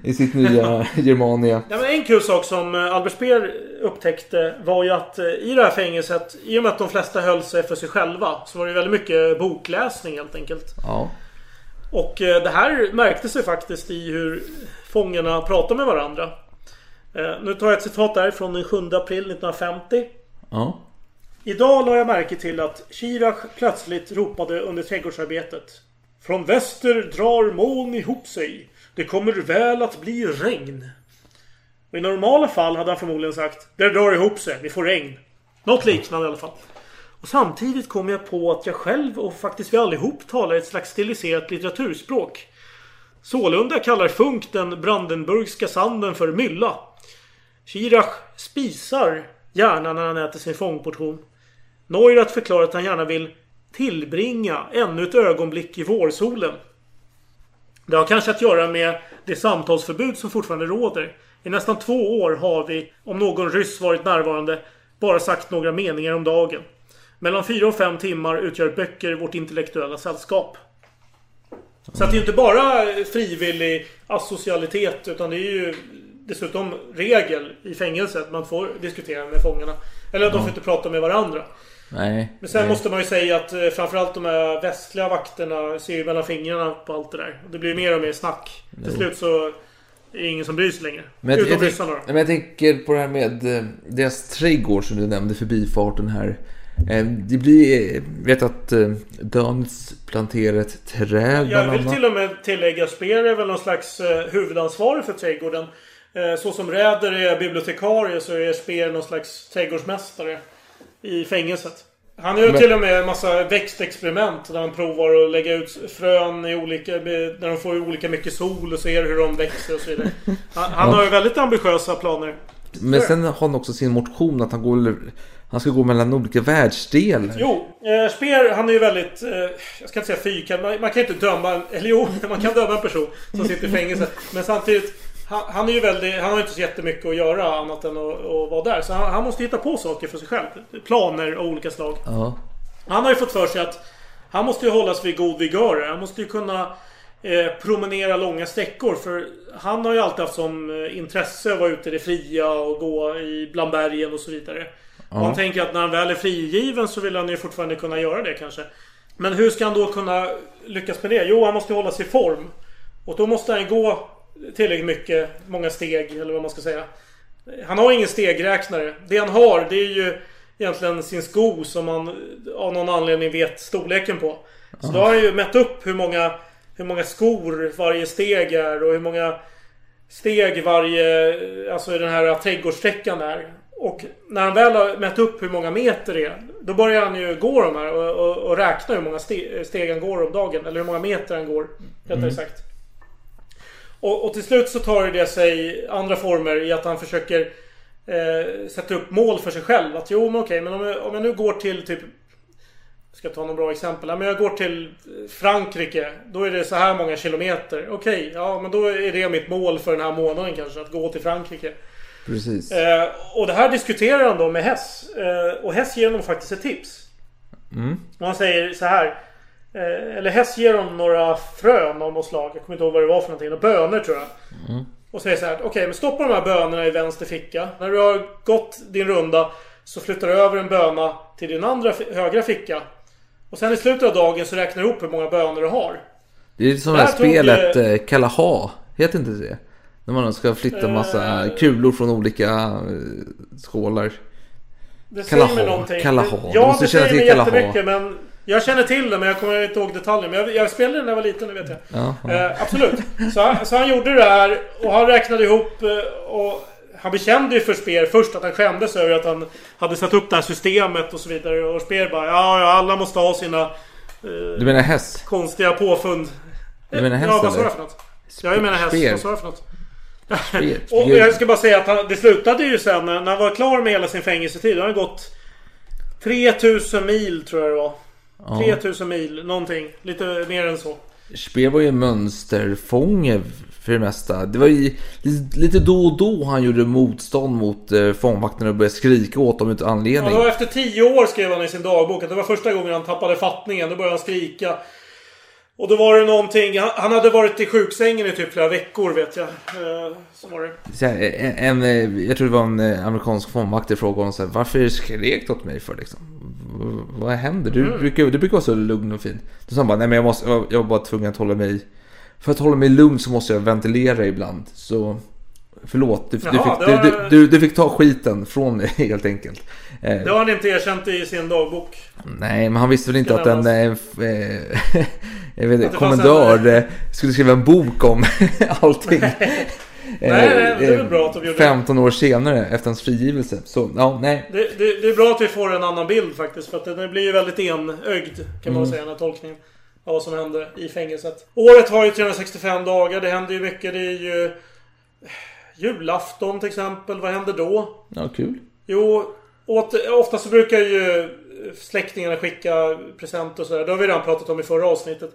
i sitt nya Germania. Ja, men en kul sak som eh, Albert Speer upptäckte var ju att eh, i det här fängelset, i och med att de flesta höll sig för sig själva, så var det väldigt mycket bokläsning helt enkelt. Ja. Och eh, det här märkte sig faktiskt i hur fångarna pratade med varandra. Nu tar jag ett citat där från den 7 april 1950. Ja. Idag la jag märke till att Chirac plötsligt ropade under trädgårdsarbetet. Från väster drar moln ihop sig. Det kommer väl att bli regn. Och I normala fall hade han förmodligen sagt Det drar ihop sig, vi får regn. Något liknande i alla fall. Och samtidigt kom jag på att jag själv och faktiskt vi allihop talar ett slags stiliserat litteraturspråk. Sålunda kallar Funk den brandenburgska sanden för mylla. Chirac spisar gärna när han äter sin fångportion. Neurath förklarar att han gärna vill tillbringa ännu ett ögonblick i vårsolen. Det har kanske att göra med det samtalsförbud som fortfarande råder. I nästan två år har vi, om någon ryss varit närvarande, bara sagt några meningar om dagen. Mellan fyra och fem timmar utgör böcker vårt intellektuella sällskap. Så att det är inte bara frivillig asocialitet utan det är ju dessutom regel i fängelset. Man får diskutera med fångarna. Eller de får inte prata med varandra. Nej. Men sen nej. måste man ju säga att eh, framförallt de här västliga vakterna ser ju mellan fingrarna på allt det där. Det blir mer och mer snack. Till Jo. slut så är det ingen som bryr sig längre. Men jag, Utom ryssarna då. men jag tänker på det här med eh, deras trädgård som du nämnde, förbifarten här. Eh, Det blir, vet att Dönitz planterar ett träd Jag vill till och med tillägga Speer är väl någon slags huvudansvarig för trädgården. Så som Räder är bibliotekarie så är Speer någon slags trädgårdsmästare i fängelset. Han gör Men- till och med en massa växtexperiment där han provar att lägga ut frön i olika... När de får olika mycket sol och ser hur de växer och så vidare. Han, han har ju väldigt ambitiösa planer. Men sen har han också sin motion att han, går, han ska gå mellan olika världsdelar. Jo, eh, Speer han är ju väldigt... Eh, jag ska inte säga fyrkant. Man, man kan ju inte döma. Eller jo, <laughs> man kan döma en person som sitter i fängelse. Men samtidigt... Han, han är ju väldigt... Han har inte så jättemycket att göra annat än att, att vara där. Så han, han måste hitta på saker för sig själv. Planer av olika slag. Ja. Han har ju fått för sig att han måste ju hållas vid god vigör. Han måste ju kunna eh, promenera långa sträckor. För han har ju alltid haft som eh, intresse att vara ute i det fria och gå i bland bergen och så vidare. Ja. Och han tänker att när han väl är frigiven så vill han ju fortfarande kunna göra det kanske. Men hur ska han då kunna lyckas med det? Jo, han måste hålla sig i form. Och då måste han gå tillräckligt mycket, många steg eller vad man ska säga. Han har ingen stegräknare. Det han har det är ju egentligen sin sko som han av någon anledning vet storleken på. Så då har han ju mätt upp hur många, hur många skor varje steg är och hur många steg varje, alltså i den här trädgårdssträckan är. Och när han väl har mätt upp hur många meter det är. Då börjar han ju gå de här och, och, och räkna hur många ste, steg han går om dagen. Eller hur många meter han går. Rättare Mm. sagt. Och, och till slut så tar det sig andra former i att han försöker eh, sätta upp mål för sig själv. Att jo men okej, men om jag, om jag nu går till typ jag ska ta något bra exempel. Men jag går till Frankrike. Då är det så här många kilometer. Okej, ja men då är det mitt mål för den här månaden kanske. Att gå till Frankrike. Precis. Eh, och det här diskuterar han då med Hess. Eh, och Hess ger honom faktiskt ett tips. Mm. Och han säger så här. Eh, eller Hess ger honom några frön av något slag. Jag kommer inte ihåg vad det var för någonting. Några bönor tror jag. Mm. Och säger så här. Okej, men stoppa de här bönorna i vänster ficka. När du har gått din runda så flyttar du över en böna till din andra högra ficka. Och sen i slutet av dagen så räknar du ihop hur många bönor du har. Det är som det här tog, spelet eh, eh, Kalaha. Heter inte det? När man ska flytta massa Eh. kulor från olika skålar. Det säger Kalaha, mig någonting. Kalaha. Du Ja, måste det känna säger till mig Kalaha. jättemycket men jag känner till det men jag kommer inte ihåg detaljer. Men jag, jag spelade den när jag var liten, det vet jag. Ja, ja. Eh, absolut. Så, han- så han gjorde det här och han räknade ihop eh, och han bekände ju för Speer först att han skämdes över att han hade satt upp det här systemet och så vidare. Och Speer bara ja, ja alla måste ha sina eh, Du menar häst? konstiga påfund. Du menar häst Ja, vad sa jag för något? Ja, jag menar häst. Vad sa jag för något? <laughs> Och jag ska bara säga att han, det slutade ju sen när när han var klar med hela sin fängelsetid. Då har han gått 3000 mil tror jag det var. Ja. 3000 mil, någonting. Lite mer än så. Speer var ju mönsterfånge för det mesta. Det var ju lite då och då han gjorde motstånd mot eh, fångvakterna och började skrika åt dem utan Ja, anledning. det var efter tio år skrev han i sin dagbok att det var första gången han tappade fattningen. Då började han skrika. Och då var det någonting. Han, hade varit i sjuksängen i typ flera veckor vet jag. Eh, så var det. En, en, jag tror det var en eh, amerikansk fångvakt frågade honom så här, varför skrek du åt mig för liksom? Vad händer? Du, Mm. brukar, du brukar vara så lugn och fin. Då sa han bara, nej men jag, måste, jag, jag var bara tvungen att hålla mig... För att hålla mig lugn så måste jag ventilera ibland. Så förlåt, du, du, Jaha, fick, det var- du, du, du, du fick ta skiten från mig <laughs> helt enkelt. Eh, Det har han inte erkänt i sin dagbok. Nej, men han visste väl inte att en, eh, eh, <laughs> jag vet, inte, kommendör en- eh, skulle skriva en bok om <laughs> allting. Nej, nej, det är väl bra att de gjorde det. 15 år senare efter hans frigivelse. Så, ja, nej. Det, det, det är bra att vi får en annan bild faktiskt. För att den blir ju väldigt enögd kan man Mm. säga, den här tolkningen. Av vad som hände i fängelset. Året har ju 365 dagar. Det händer ju mycket. Det är ju... Julafton till exempel. Vad händer då? Ja, kul. Jo, ofta så brukar ju släktingarna skicka presenter och sådär. Det har vi redan pratat om i förra avsnittet.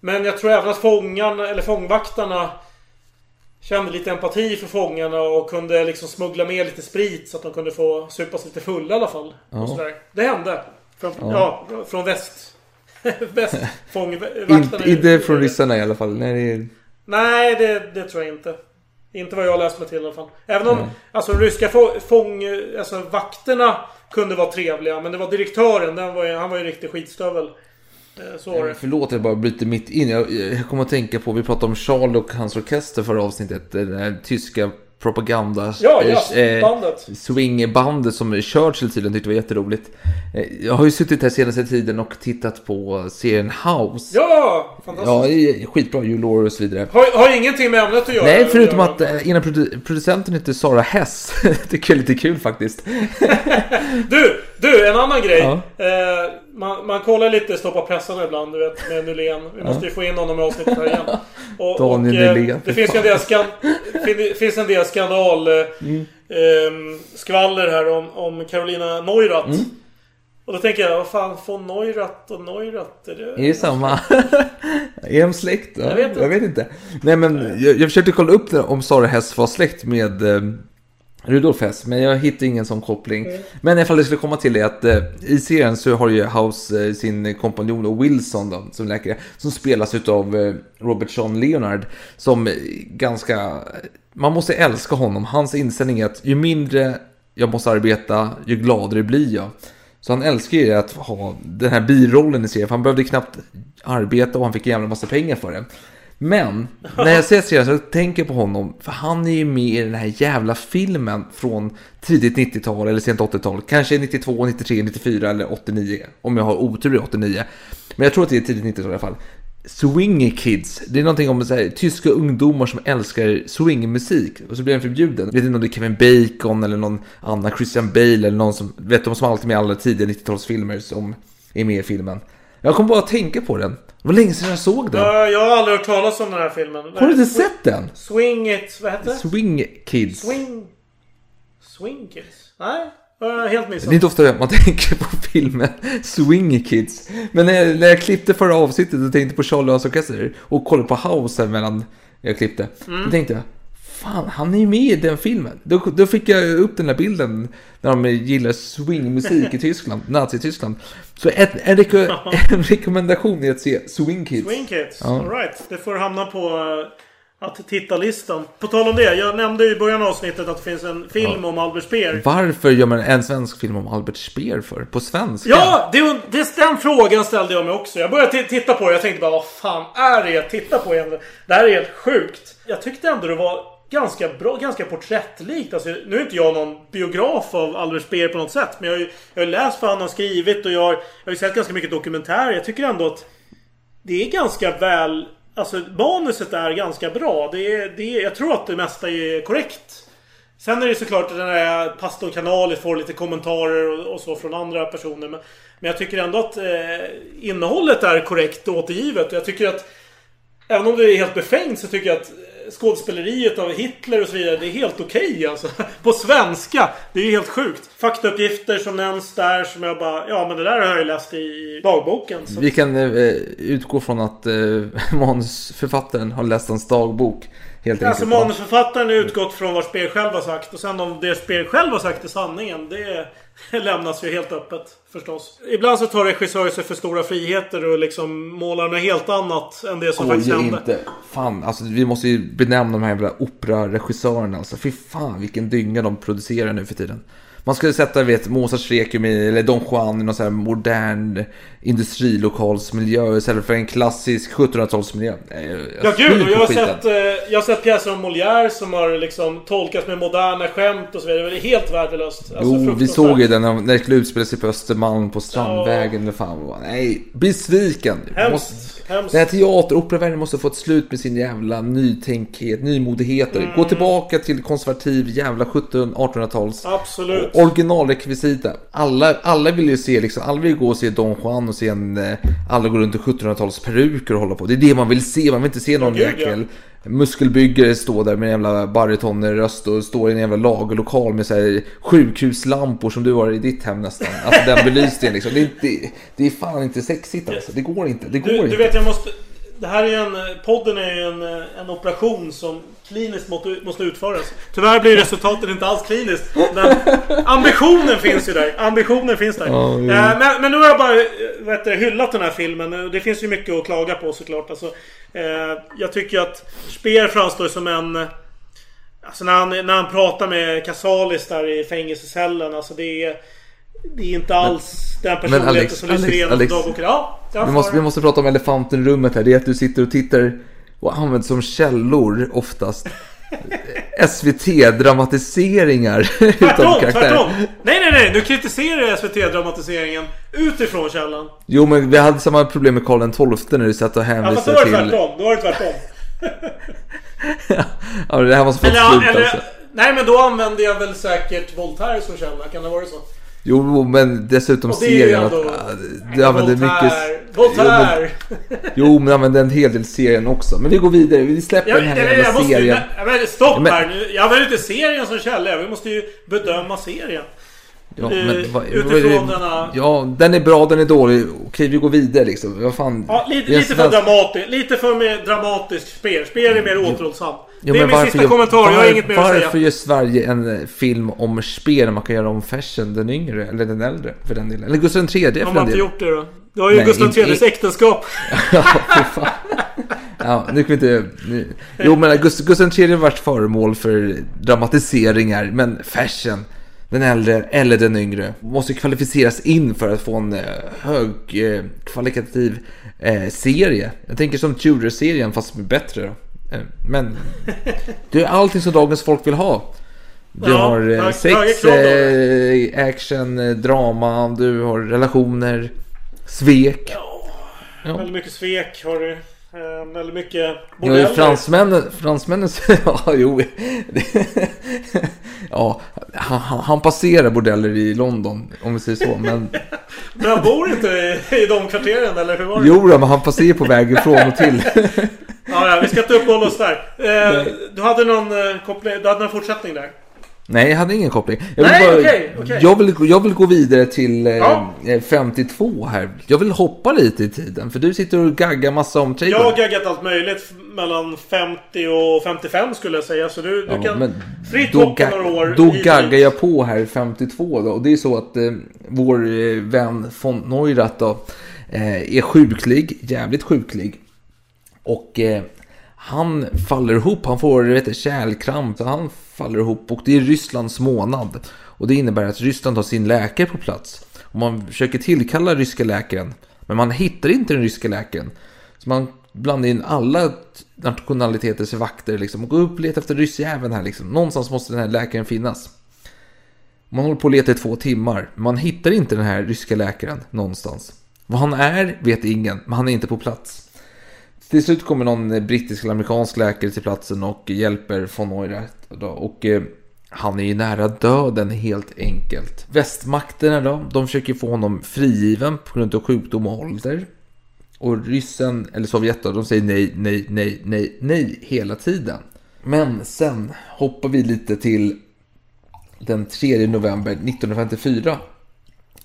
Men jag tror även att fångarna, eller fångvaktarna kände lite empati för fångarna och kunde liksom smuggla med lite sprit så att de kunde få supa sig lite fulla i alla fall. Ja. Och sådär. Det hände. Från, Ja. ja. från väst. <laughs> väst. Fångvaktarna. <laughs> Inte, inte från ryssarna i alla fall. Nej, det. Nej, det, det tror jag inte. Inte vad jag läst mig till i alla fall. Även om Nej. alltså, de ryska få- fång... Alltså vakterna kunde vara trevliga. Men det var direktören. Den var ju, han var ju en riktig skitstövel. Eh, Så var det. Förlåt, jag bara bryter mitt in. Jag, jag kommer att tänka på, vi pratade om Charles och hans orkester förra avsnittet. Den här tyska propaganda... Ja, eh, jazzbandet. swingbandet som Churchill tydligen tyckte var jätteroligt. Eh, Jag har ju suttit här senaste tiden och tittat på serien House. Ja! Fantastiskt. Ja, skitbra. Hugh och så vidare. Har, har ingenting med ämnet att göra. Nej, förutom att eh, ena produ- producenten heter Sara Hess. <laughs> det tycker jag är lite kul faktiskt. <laughs> Du! Du, en annan grej. Ja. Eh, man, man kollar lite Stoppa pressarna ibland, du vet, med Nylén. Vi måste ju få in honom i avsnittet här igen. <laughs> Och, Daniel och, eh, Nylén, Det finns ju en del, skan, fin, finns en del skandal... Eh, Mm. ehm, skvaller här om, om Carolina Neurath. Mm. Och då tänker jag, vad fan, von Neurath och Neurath? Är det... Är det samma? <laughs> är de släkt? Ja, Jag vet inte. jag vet inte. Nej men jag, jag försökte kolla upp det, om Sara Hess var släkt med eh, Rudolf Hess, men jag hittade ingen sån koppling. Mm. Men i alla fall det skulle komma till är att eh, i serien så har ju House eh, sin kompanjon Wilson då, som läkare, som spelas utav eh, Robert Sean Leonard, som eh, ganska, man måste älska honom. Hans inställning är att ju mindre jag måste arbeta, ju gladare blir jag. Så han älskar ju att ha den här birollen i serien, för han behövde knappt arbeta och han fick en jävla massa pengar för det. Men, när jag ser serien så tänker jag på honom, för han är ju med i den här jävla filmen från tidigt 90-tal eller sent 80-tal. Kanske 92, 93, 94 eller 89, om jag har otur i 89. Men jag tror att det är tidigt 90-tal i alla fall. Swing Kids, det är någonting om så här, tyska ungdomar som älskar swingmusik och så blir den förbjuden. Jag vet inte om det är Kevin Bacon eller någon annan, Christian Bale eller någon som, vet de som alltid är med i alla tidiga 90-talsfilmer som är med i filmen. Jag kommer bara att tänka på den. Det var länge sedan jag såg den. Jag, jag har aldrig hört talas om den här filmen. Har du inte sett den? Swing it, vad heter det? Swing Kids. Swing... Swing Kids? Nej, helt missat. Det är inte ofta man <laughs> tänker på filmen Swing Kids. Men när jag, när jag klippte förra avsnittet och tänkte på Charlie och hans orkester och kollade på House här mellan jag klippte. Mm. Då tänkte jag, fan han är ju med i den filmen. Då, då fick jag upp den där bilden när de gillar swingmusik i Tyskland, Nazi-Tyskland. Så en, en, reko, <laughs> en rekommendation är att se Swing Kids. Swing Kids, Ja. alright. Det får hamna på uh, att titta-listan. På tal om det, jag nämnde i början av avsnittet att det finns en film Ja. om Albert Speer. Varför gör man en svensk film om Albert Speer för? På svenska? Ja, det, det, den frågan ställde jag mig också. Jag började ti- titta på det. Jag tänkte bara, vad fan är det jag tittar på egentligen? Det här är helt sjukt. Jag tyckte ändå det var ganska bra, ganska porträttlikt. Alltså, nu är inte jag någon biograf av Albert Speer på något sätt. Men jag har ju jag har läst vad han har skrivit och jag har, jag har ju sett ganska mycket dokumentärer. Jag tycker ändå att det är ganska väl... Alltså manuset är ganska bra. Det är, det är, jag tror att det mesta är korrekt. Sen är det såklart att den här pastorn Kanalis får lite kommentarer och, och så från andra personer. Men, men jag tycker ändå att eh, innehållet är korrekt återgivet. Jag tycker att Även om det är helt befängt så tycker jag att skådespeleriet av Hitler och så vidare. Det är helt okej alltså. På svenska. Det är ju helt sjukt. Faktauppgifter som nämns där som jag bara... Ja men det där har jag ju läst i dagboken. Så. Vi kan eh, utgå från att eh, <laughs> manusförfattaren har läst hans dagbok. Helt Alltså enkelt. manusförfattaren har utgått från vad Speer själv har sagt. Och sen om det Speer själv har sagt är sanningen. Det <laughs> lämnas ju helt öppet förstås. Ibland så tar regissörer sig för stora friheter och liksom målar något helt annat än det som faktiskt Skoja hände. inte. Fan, alltså vi måste ju benämna de här jävla operaregissörerna. Alltså fy fan vilken dynga de producerar nu för tiden. Man skulle sätta vet, Mozarts Requiem eller Don Juan i någon sån här modern industrilokalsmiljö istället för en klassisk 1700-talsmiljö. Ja gud, och jag har, sett, eh, jag har sett pjäser om Molière som har liksom tolkats med moderna skämt och så vidare. Det är helt värdelöst. Alltså, Jo, vi såg ju den när när det skulle utspela sig på Östermalm på Strandvägen. Eller fan vad. Nej, besviken. Hemskt, Måste, hemskt. Den här teater och operavärlden måste få ett slut med sin jävla nytänkhet, nymodigheter. Mm. Gå tillbaka till konservativ jävla 1700-1800-tals Absolut. originalrekvisita. Alla, alla vill ju se liksom, alla vill gå och se Don Juan och se en, eh, alla går runt i 1700-tals peruker och hålla på. Det är det man vill se, man vill inte se någon gud, ja. Muskelbyggare stå där med en jävla baritonröst och står i en jävla lagerlokal med så här sjukhuslampor som du har i ditt hem nästan. Alltså den belysningen liksom. Det är, inte, det är fan inte sexigt alltså. Det går inte. Det går Du, inte. du vet, jag måste... Det här är en... Podden är ju en, en operation som kliniskt måste, måste utföras. Tyvärr blir resultatet inte alls kliniskt. Men ambitionen finns ju där. Ambitionen finns där. Jo. Eh, men, men nu har jag bara eh, det, hyllat den här filmen. Eh, Det finns ju mycket att klaga på såklart. Alltså, jag tycker att Speer framstår som en... Alltså när han, när han pratar med Casalis där i fängelsecellen. Alltså det är... Det är inte alls den personligheten Alex, som lyser Alex, igenom Alex. dagboken. Ja, Vi måste, vi måste prata om elefanten i rummet här. Det är att du sitter och tittar och använder som källor oftast SVT-dramatiseringar Tvärtom, tvärtom! Nej, nej, nej! Nu kritiserar jag SVT-dramatiseringen utifrån källan. Jo men vi hade samma problem med Karl XII när du satt och Ja, fast då hänvisade var det till... tvärtom. Då var det tvärtom. <laughs> Ja, det här måste få ett slut alltså. nej, men då använde jag väl säkert Voltaire som källa. Kan det vara så? Jo, men dessutom Och det är serien ändå- att... Du använder mycket... Voltaire! Jo, Voltaire! men, jo, men använder en hel del serien också. Men vi går vidare. Vi släpper Jag, den här jag, jävla jag måste serien. Nej, men stopp Men- här nu. Jag använder inte serien som källa. Vi måste ju bedöma serien. Ja, men vad, utifrån vad, denna- Ja, den är bra, den är dålig. Okej, vi går vidare liksom. Vad fan. Ja, lite, lite för svensk- dramatiskt. Lite för mer dramatisk spel. Spel är mer återhållsam. Jo, det är min sista gör- kommentar. Jag har var- inget mer att säga. Varför gör Sverige en eh, film om spel man kan göra om Fashion, den yngre, eller den äldre för den delen? Eller Gustav III för Har den man inte delen? gjort det då? Du har ju Nej, Gustav IIIs äktenskap. <laughs> ja, fy fan. Ja, nu kan vi inte... Nu. Jo, men Gust- Gustav III har varit föremål för dramatiseringar, men Fashion, den äldre eller den yngre, måste kvalificeras in för att få en eh, hög eh, eh, serie. Jag tänker som Tudor-serien, fast bättre Men <laughs> det är allting som dagens folk vill ha. Du Ja, har sex, eh, action, drama, du har relationer, svek. Ja. Väldigt mycket svek har du. Eh, väldigt mycket Ja, bordeller. fransmännen, fransmännen, <laughs> ja jo. <laughs> ja, han, han passerar bordeller i London, om vi säger så. Men <laughs> Men han bor inte i, i de kvarteren, eller hur var det? jo, då, men han passerar på väg ifrån och till. Ja, ja, vi ska inte uppehålla oss där. Eh, du hade någon eh, koppling, du hade någon fortsättning där. Nej, jag hade ingen koppling. Jag vill, Nej, bara, okej, okej. Jag, vill, jag vill gå vidare till eh, Ja. eh, 52 här. Jag vill hoppa lite i tiden, för du sitter och gaggar massa om Taylor. Jag har gaggat allt möjligt mellan 50 och 55 skulle jag säga. Så du, du Ja, kan fritt då, hoppa några år. då gaggar jag på här 52 då. Och det är så att eh, vår eh, vän von Neurath då eh, är sjuklig, jävligt sjuklig. Och eh, han faller ihop, han får vet kärlkramp, så han faller ihop. Och det är Rysslands månad. Och det innebär att Ryssland har sin läkare på plats. Och man försöker tillkalla ryska läkaren. Men man hittar inte den ryska läkaren. Så man blandar in alla nationaliteters vakter liksom. Och går upp och letar efter ryssjäveln här liksom. Någonstans måste den här läkaren finnas. Man håller på att leta i två timmar. Man hittar inte den här ryska läkaren någonstans. Vad han är vet ingen, men han är inte på plats. Till slut kommer någon brittisk eller amerikansk läkare till platsen och hjälper von Neurath. Och eh, han är ju nära döden helt enkelt. Västmakterna då, de försöker få honom frigiven på grund av sjukdom och ålder. Och ryssen, eller Sovjet då, de säger nej, nej, nej, nej, nej hela tiden. Men sen hoppar vi lite till den 3 november 1954.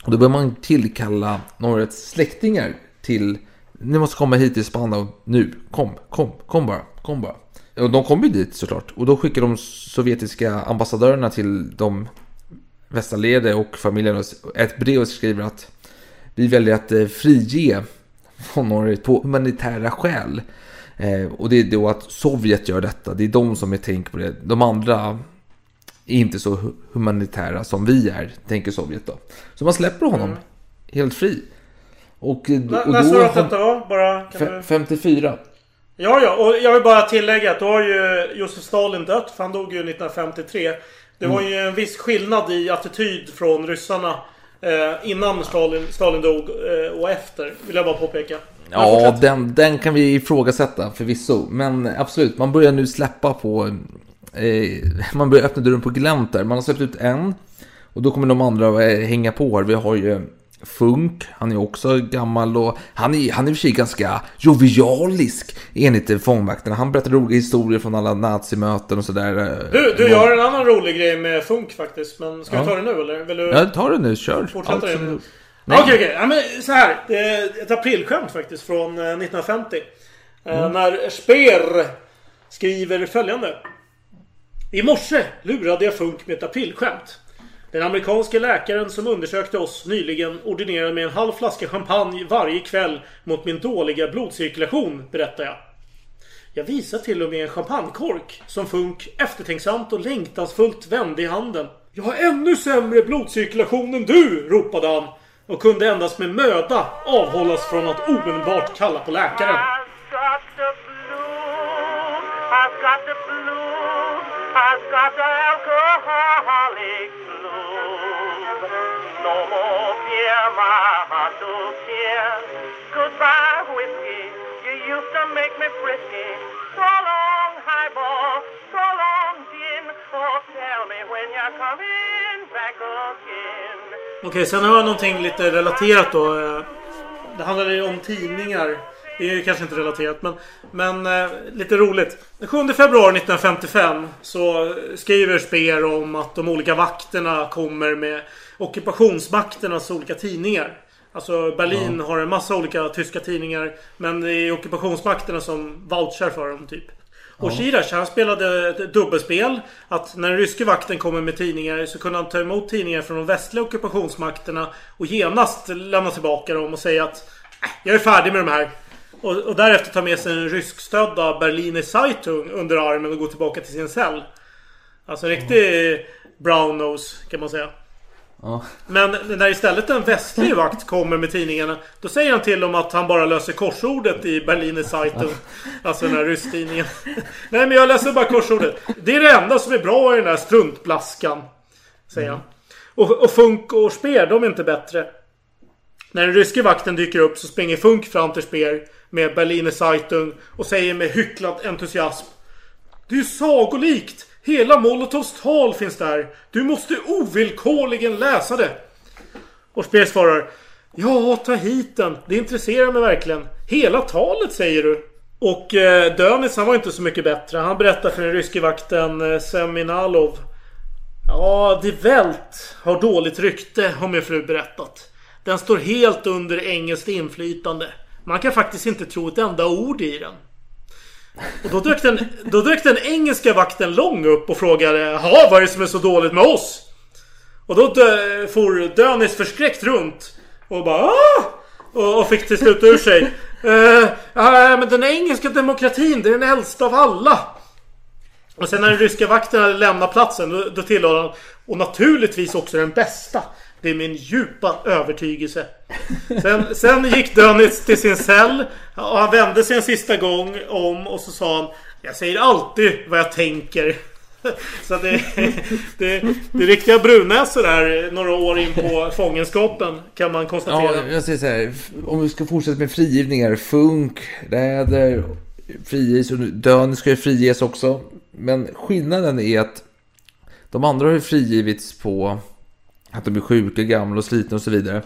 Och då börjar man tillkalla några släktingar till ni måste komma hit till Spandau nu. Kom, kom, kom bara, kom bara. Och de kom ju dit såklart. Och då skickar de sovjetiska ambassadörerna till de västallierade och familjen ett brev och skriver att vi väljer att eh, frige honom på humanitära skäl. Eh, och det är då att Sovjet gör detta. Det är de som är tänkt på det. De andra är inte så hu- humanitära som vi är, tänker Sovjet då. Så man släpper honom helt fri. Och, eh, N- och när sa du att detta var? Bara, du... 54. Ja, ja, och jag vill bara tillägga att då har ju Josef Stalin dött, för han dog ju 1953. Det var Mm. ju en viss skillnad i attityd från ryssarna eh, innan Stalin, Stalin dog eh, och efter, vill jag bara påpeka. Ja, den, den kan vi ifrågasätta förvisso. Men absolut, man börjar nu släppa på... Eh, <laughs> man börjar öppna dörren på glänt där. Man har släppt ut en. Och då kommer de andra eh, hänga på här. Vi har ju Funk, han är också gammal och han är, han är i och för sig ganska jovialisk enligt fångvakterna. Han berättar roliga historier från alla nazimöten och sådär. Du, du, jag har en annan rolig grej med Funk faktiskt. Men ska Ja. vi ta det nu eller? Vill du... Ja, ta det nu, kör. Det Okej, okej. Ja, men så här. Ett aprilskämt faktiskt från eh, 1950. Eh, Mm. När Speer skriver följande. I morse lurade jag Funk med ett aprilskämt. Den amerikanske läkaren som undersökte oss nyligen ordinerade mig en halv flaska champagne varje kväll mot min dåliga blodcirkulation, berättar jag. Jag visar till och med en champagnekork som Funk eftertänksamt och längtansfullt vände i handen. Jag har ännu sämre blodcirkulation än du! ropade han och kunde endast med möda avhållas från att omedelbart kalla på läkaren. I've got the. I've got the alcoholic. No more beer, my heart don't care. Goodbye, whiskey. You used to make me frisky. So long, highball. So long, gin. Oh, tell me when you're coming back again. Okej, sen har jag någonting lite relaterat då. Eh, det handlar ju om tidningar. Det är ju kanske inte relaterat men, men eh, lite roligt. Den 7 februari 1955 så skriver Speer om att de olika vakterna kommer med ockupationsmakternas olika tidningar. Alltså Berlin har en massa olika tyska tidningar. Men det är ockupationsmakterna som vouchar för dem typ. Och Shirash han spelade ett dubbelspel. Att när den ryske vakten kommer med tidningar så kunde han ta emot tidningar från de västliga ockupationsmakterna. Och genast lämna tillbaka dem och säga att "Äh, jag är färdig med de här. Och, och därefter ta med sig den ryskstödda Berliner Zeitung under armen och gå tillbaka till sin cell. Alltså en riktig brown nose kan man säga. Ja. Men när istället en västlig <laughs> vakt kommer med tidningarna Då säger han till dem att han bara löser korsordet i Berliner Zeitung. <laughs> Alltså den här rysstidningen. <laughs> Nej men jag läser bara korsordet. Det är det enda som är bra i den här struntblaskan Säger han. Och, och Funk och Speer, de är inte bättre. När den ryske vakten dyker upp så springer Funk fram till Speer Med Berliner Zeitung Och säger med hycklad entusiasm det är ju sagolikt! Hela Molotovs tal finns där. Du måste ovillkorligen läsa det. Och Speer svarar Ja, ta hit den. Det intresserar mig verkligen. Hela talet säger du. Och eh, Dönitz han var inte så mycket bättre. Han berättar för den ryske vakten eh, Seminalov. Ja, Die Welt har dåligt rykte har min fru berättat. Den står helt under engelskt inflytande. Man kan faktiskt inte tro ett enda ord i den. Och då dök, den, då dök den engelska vakten lång upp och frågade Jaha, vad är det som är så dåligt med oss? Och då dö, for Dönis förskräckt runt och bara Aah! och, och fick till slut ur sig Uh, uh, men den engelska demokratin, det är den äldsta av alla. Och sen när den ryska vakten hade lämnat platsen då, då tillade han Och naturligtvis också den bästa. Det är min djupa övertygelse. Sen, sen gick Dönitz till sin cell och han vände sig en sista gång om och så sa han Jag säger alltid vad jag tänker. <laughs> Så det, det, det är riktiga brunäsor där några år in på fångenskapen kan man konstatera. Ja, jag säger så här. Om vi ska fortsätta med frigivningar. Funk, Räder, friges och Dön ska ju friges också. Men skillnaden är att de andra har ju frigivits på att de är sjuka, gamla och slitna och så vidare.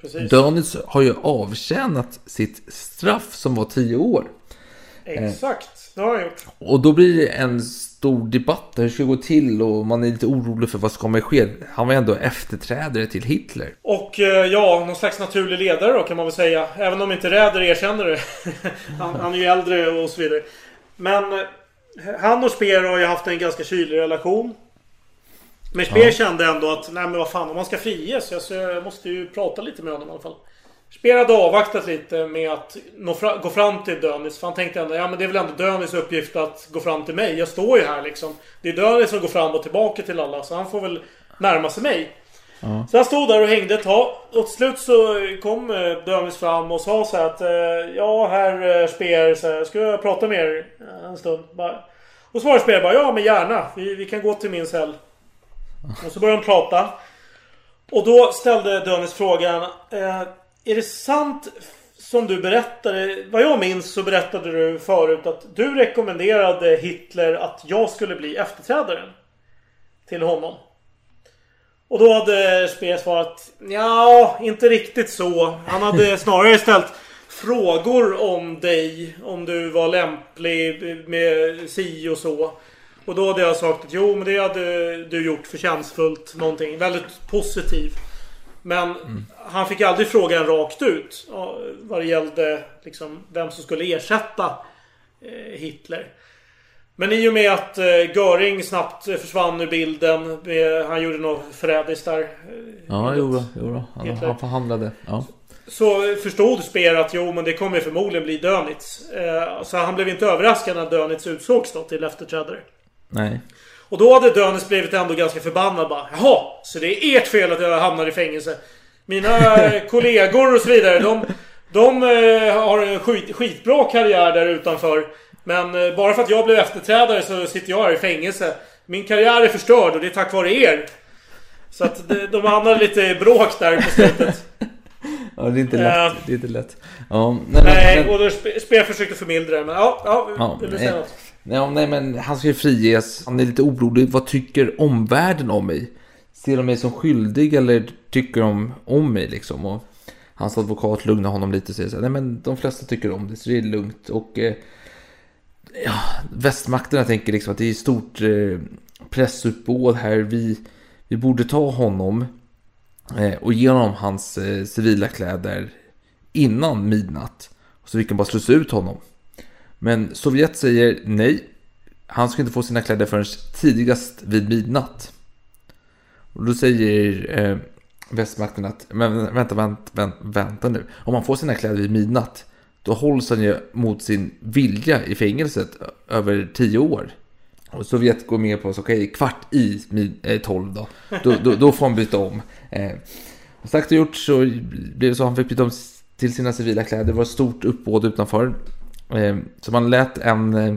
Precis. Dönitz har ju avtjänat sitt straff som var tio år. Exakt, det har han gjort. Och då blir det en stor debatt. Hur ska det gå till? Och man är lite orolig för vad som kommer ske. Han var ändå efterträdare till Hitler. Och eh, ja, någon slags naturlig ledare då kan man väl säga. Även om inte Räder erkänner det. <laughs> han, han är ju äldre och så vidare. Men eh, han och Speer har ju haft en ganska kylig relation. Men Speer Ja. kände ändå att, nej men vad fan, om man ska friges, jag, så jag måste ju prata lite med honom i alla fall. Speer hade avvaktat lite med att fra, gå fram till Dönis. För han tänkte ändå, ja men det är väl ändå Dönis uppgift att gå fram till mig. Jag står ju här liksom. Det är Dönis som går fram och tillbaka till alla. Så han får väl närma sig mig. Ja. Så han stod där och hängde ett tag. Och till slut så kom eh, Dönis fram och sa så här att eh, Ja, herr eh, Speer, så här, ska jag prata med er en stund? Bara. Och svarade Speer bara ja, men gärna. Vi, vi kan gå till min cell. <laughs> Och så började de prata. Och då ställde Dönis frågan eh, Är det sant som du berättade? Vad jag minns så berättade du förut att du rekommenderade Hitler att jag skulle bli efterträdaren. Till honom. Och då hade Speer svarat ja, inte riktigt så. Han hade <laughs> snarare ställt frågor om dig. Om du var lämplig med si och så. Och då hade jag sagt att jo, men det hade du gjort förtjänstfullt. Någonting väldigt positivt. Men han fick aldrig frågan rakt ut. Vad det gällde liksom, vem som skulle ersätta eh, Hitler. Men i och med att eh, Göring snabbt eh, försvann ur bilden. Med, han gjorde något förrädiskt där. Ja, jo, då, jo. Han, han förhandlade. Ja. Så förstod Speer att jo men det kommer förmodligen bli Dönitz. Så han blev inte överraskad när Dönitz utsågs då till efterträdare. Nej. Och då hade Dönitz blivit ändå ganska förbannad bara. Jaha, så det är ert fel att jag hamnar i fängelse. Mina eh, <laughs> kollegor och så vidare, de, de eh, har en skit, skitbra karriär där utanför. Men eh, bara för att jag blev efterträdare så sitter jag här i fängelse. Min karriär är förstörd och det är tack vare er. Så att de, de hamnade lite i bråk där på slutet. <laughs> Ja, det är inte lätt. Det är inte lätt. Ja, nej, men- Nej, men- och då Speer försökte förmildra det. Men ja, ja, Ja, vill du säga nej. nej, men han ska ju friges. Han är lite orolig. Vad tycker omvärlden om mig? Ser de mig som skyldig eller tycker de om mig liksom? Och hans advokat lugnar honom lite och säger så här, nej men de flesta tycker om det så det är lugnt. Och eh, ja, västmakterna tänker liksom att det är stort eh, pressuppbåd här. Vi, vi borde ta honom eh, och ge honom hans eh, civila kläder innan midnatt. Så vi kan bara slussa ut honom. Men Sovjet säger nej. Han ska inte få sina kläder förrän tidigast vid midnatt. Och då säger eh, västmakten att men vänta, vänta, vänta, vänta nu. Om han får sina kläder vid midnatt då hålls han ju mot sin vilja i fängelset över tio år. Och Sovjet går med på att okej, kvart i mid, eh, tolv då. Då, då. då får han byta om. Eh, och sagt och gjort så blev det så att han fick byta om till sina civila kläder. Det var ett stort uppbåd utanför. Eh, så man lät en... Eh,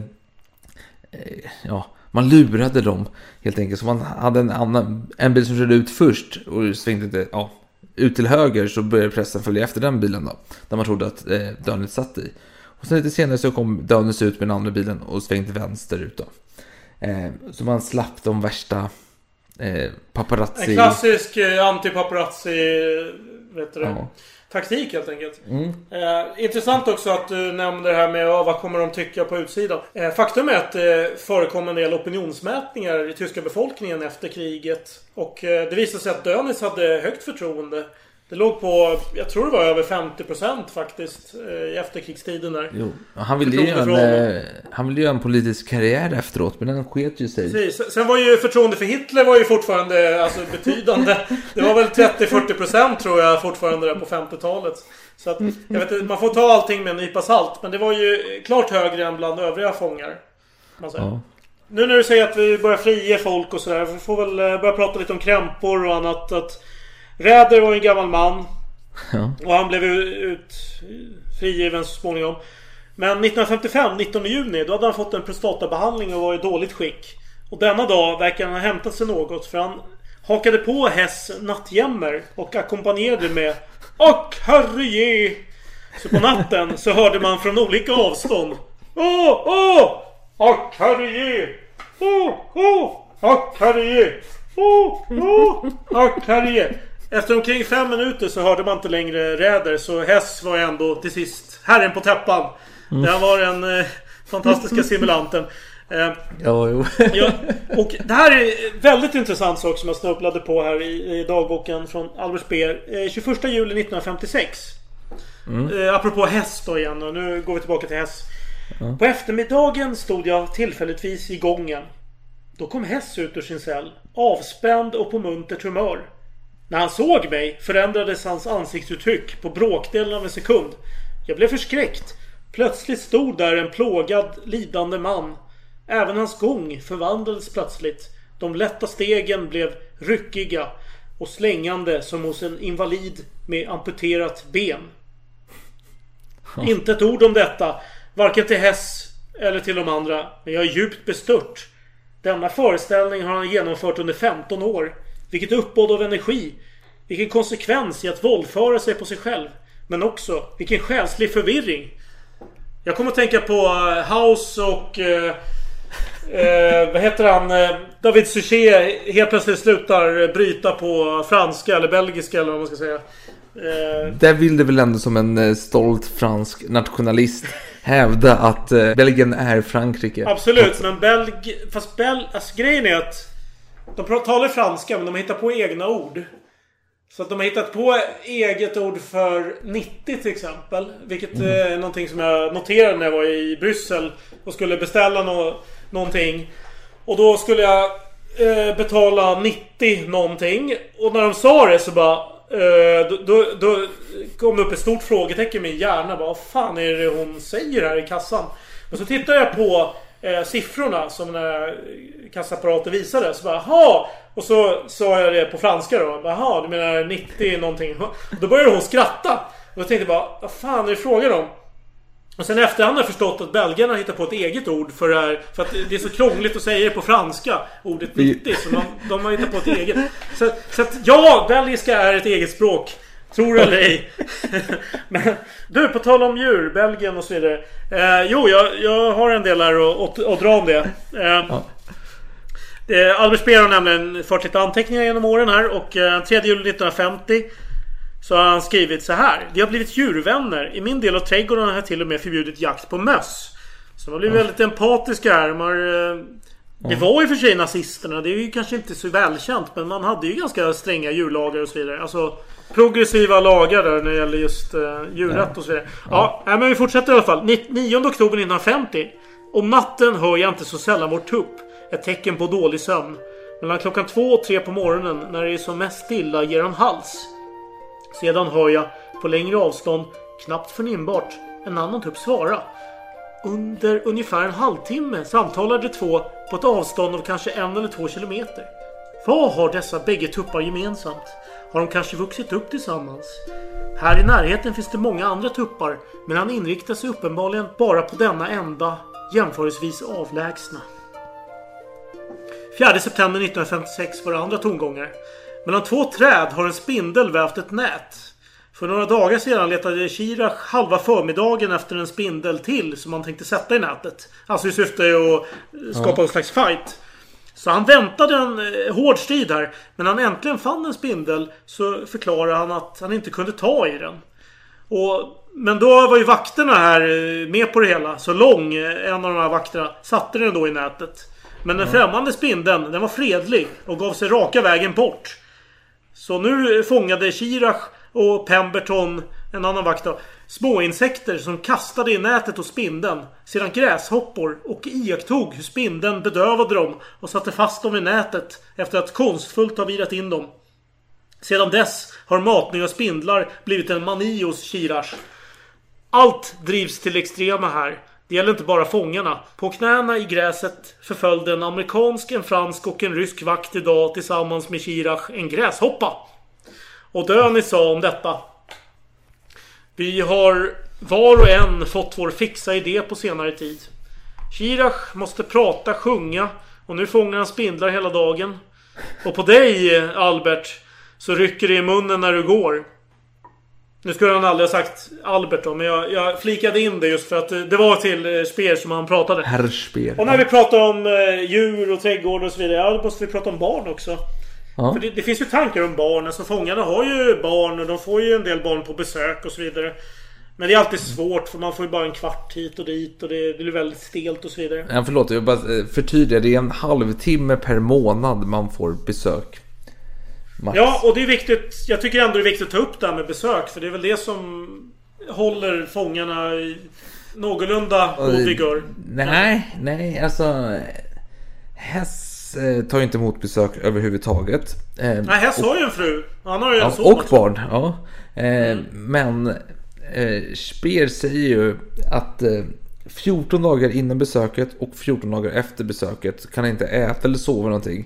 eh, ja, man lurade dem helt enkelt. Så man hade en, annan, en bil som körde ut först och svängde inte, ja, ut till höger så började pressen följa efter den bilen då. Där man trodde att eh, Dönitz satt i. Och sen lite senare så kom Dönitz ut med den andra bilen och svängde vänsterut då. Eh, så man slapp de värsta eh, paparazzi... En klassisk eh, anti-paparazzi vet du Ja. Taktik helt enkelt. Mm. Eh, intressant också att du nämnde det här med ja, vad kommer de tycka på utsidan. Eh, faktum är att det förekom en del opinionsmätningar i tyska befolkningen efter kriget. Och eh, det visade sig att Dönitz hade högt förtroende. Det låg på, jag tror det var över 50% faktiskt eh, i efterkrigstiden där. Jo, han ville ju göra en, eh, han ville göra en politisk karriär efteråt, men den sket ju sig. Precis. Sen var ju förtroende för Hitler var ju fortfarande alltså, betydande. <laughs> Det var väl 30-40% tror jag fortfarande där på 50-talet. Så att, jag vet inte, man får ta allting med en nypa salt. Men det var ju klart högre än bland övriga fångar. Ja. Nu när du säger att vi börjar frige folk och sådär. Vi får väl eh, börja prata lite om krämpor och annat. Att Räder var en gammal man. Ja. Och han blev ut frigiven så småningom. Men 1955, 19 juni, då hade han fått en prostatabehandling och var i dåligt skick. Och denna dag verkar han ha hämtat sig något för han hakade på Hess nattjämmer och ackompanjerade med Och herrege! Så på natten så hörde man från olika avstånd Åh, åh! Och herrege! Åh, åh! Och herrege! Åh, åh! Och herrege! Efter omkring fem minuter så hörde man inte längre räder så Hess var ändå till sist herren på täppan. Mm. Här var en eh, fantastiska simulanten. Eh, Ja, jo. <laughs> Ja, och det här är väldigt intressant sak som jag snubblade på här i, i dagboken från Albert Speer. Eh, 21 juli 1956. Mm. Eh, apropå häst då igen och nu går vi tillbaka till häst. På eftermiddagen stod jag tillfälligtvis i gången. Då kom Hess ut ur sin cell. Avspänd och på muntert humör. När han såg mig förändrades hans ansiktsuttryck på bråkdelen av en sekund. Jag blev förskräckt. Plötsligt stod där en plågad, lidande man. Även hans gång förvandlades plötsligt. De lätta stegen blev ryckiga och slängande som hos en invalid med amputerat ben. Inte ett ord om detta. Varken till Hess eller till de andra. Men jag är djupt bestört. Denna föreställning har han genomfört under 15 år. Vilket uppbåd av energi. Vilken konsekvens i att våldföra sig på sig själv. Men också vilken själslig förvirring. Jag kommer att tänka på eh, House och... Eh, eh, vad heter han? Eh, David Suchet helt plötsligt slutar bryta på franska eller belgiska eller vad man ska säga. Eh, Där vill du väl ändå som en stolt fransk nationalist hävda att Belgien är Frankrike. Absolut, men Belg... Fast Bel... Alltså grejen är att... De talar franska, men de hittar på egna ord. Så att de har hittat på eget ord för 90 till exempel. Vilket Mm. är någonting som jag noterade när jag var i Bryssel. Och skulle beställa nå någonting. Och då skulle jag eh, betala 90 någonting. Och när de sa det så bara... Eh, då, då, då kom det upp ett stort frågetecken i min hjärna. Bara, vad fan är det hon säger här i kassan? Och så tittade jag på eh, siffrorna som den här kassaapparaten visade. Så bara, jaha! Och så sa jag det på franska då. Jaha, du menar 90 någonting. Och då började hon skratta. Och jag tänkte bara, vad fan är det frågan om? Och sen efterhand har jag förstått att belgarna hittat på ett eget ord för det här. För att det är så krångligt att säga det på franska. Ordet 90. Så de, de har hittat på ett eget. Så, så att ja, belgiska är ett eget språk. Tror eller ej. <laughs> Men du, på tal om djur, Belgien och så vidare. Eh, jo, jag, jag har en del här att, att, att dra om det. Eh, eh, Albert Speer har nämligen fört lite anteckningar genom åren här och eh, 3 juli 1950 så har han skrivit så här. Vi har blivit djurvänner. I min del av trädgården har jag till och med förbjudit jakt på möss. Så de har blivit väldigt empatiska här. De har, eh, det var ju för sig nazisterna. Det är ju kanske inte så välkänt. Men man hade ju ganska stränga djurlagar och så vidare. Alltså progressiva lagar där när det gäller just uh, djurrätt och så vidare. Ja, men vi fortsätter i alla fall. Ni- 9 oktober 1950. Om natten hör jag inte så sällan vår tupp. Ett tecken på dålig sömn. Mellan klockan två och tre på morgonen när det är som mest stilla ger han hals. Sedan hör jag på längre avstånd, knappt förnimbart, en annan tupp svara. Under ungefär en halvtimme samtalar de två på ett avstånd av kanske en eller två kilometer. Vad har dessa bägge tuppar gemensamt? Har de kanske vuxit upp tillsammans? Här i närheten finns det många andra tuppar, men han inriktar sig uppenbarligen bara på denna enda, jämförelsevis avlägsna. 4 september 1956 var det andra tongångar. Mellan två träd har en spindel vävt ett nät. För några dagar sedan letade Chirac halva förmiddagen efter en spindel till som han tänkte sätta i nätet. Alltså i syfte att skapa Ja. en slags fight. Så han väntade en eh, hård strid här. Men när han äntligen fann en spindel så förklarade han att han inte kunde ta i den. Och, men då var ju vakterna här eh, med på det hela. Så Lång, eh, en av de här vakterna, satte den då i nätet. Men den främmande spindeln, den var fredlig och gav sig raka vägen bort. Så nu fångade Chirac och Pemberton, en annan vakt då, småinsekter som kastade i nätet hos spindeln. Sedan gräshoppor och iakttog hur spindeln bedövade dem och satte fast dem i nätet efter att konstfullt ha virat in dem. Sedan dess har matning av spindlar blivit en mani hos Chirac. Allt drivs till extrema här. Det gäller inte bara fångarna. På knäna i gräset förföljde en amerikansk, en fransk och en rysk vakt idag tillsammans med Chirac en gräshoppa. Och Döni sa om detta. Vi har var och en fått vår fixa idé på senare tid. Chirac måste prata, sjunga och nu fångar han spindlar hela dagen. Och på dig, Albert, så rycker det i munnen när du går. Nu skulle han aldrig ha sagt Albert då, men jag, jag flikade in det just för att det, det var till eh, Speer som han pratade. Herr Speer. Och när vi pratar om eh, djur och trädgård och så vidare, ja, då måste vi prata om barn också. Ja. För det, det finns ju tankar om barn. Alltså fångarna har ju barn och de får ju en del barn på besök och så vidare. Men det är alltid svårt för man får ju bara en kvart hit och dit och det blir väldigt stelt och så vidare. Ja, förlåt, jag bara eh, förtydliga. Det är en halvtimme per månad man får besök. Max. Ja, och det är viktigt. Jag tycker ändå det är viktigt att ta upp det här med besök. För det är väl det som håller fångarna i någorlunda god vigör. Nej, nej, alltså... Hess eh, tar ju inte emot besök överhuvudtaget. Eh, Nej, Hess och- har ju en fru. Han har ju en Ja, son och också. barn, ja. Eh, Men eh, Speer säger ju att eh, 14 dagar innan besöket och 14 dagar efter besöket kan han inte äta eller sova någonting.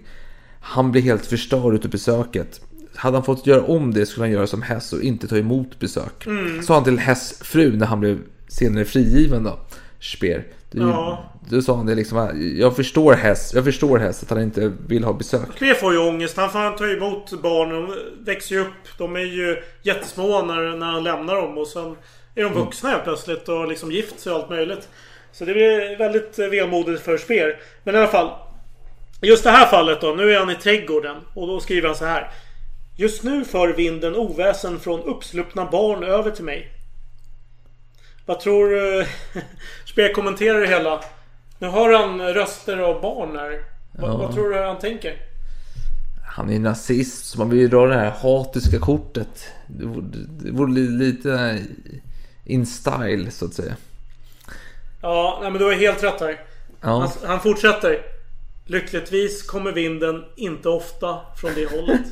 Han blir helt förstörd utav besöket. Hade han fått göra om det skulle han göra som Hess och inte ta emot besök. Mm. Sa han till Hess fru när han blev senare frigiven då. Speer. Du, Ja. Då sa han det liksom, jag förstår Hess, jag förstår Hess att han inte vill ha besök. Speer får ju ångest. Han får ta emot barn. De växer ju upp. De är ju jättesmå när, när han lämnar dem. Och sen är de vuxna helt plötsligt och liksom gift sig och allt möjligt. Så det blir väldigt eh, vemodigt för Speer. Men i alla fall. Just det här fallet då. Nu är han i trädgården. Och då skriver han så här. Just nu för vinden oväsen från uppsluppna barn över till mig. Vad tror <laughs> du Speer kommenterar det hela? Nu hör han röster av barn här. Vad, Ja. vad tror du han tänker? Han är ju nazist så man vill ju dra det här hatiska kortet. Det vore, det vore li- lite in style så att säga. Ja, nej, men du har helt rätt här. Ja. Han, han fortsätter. Lyckligtvis kommer vinden inte ofta från det hållet. <laughs>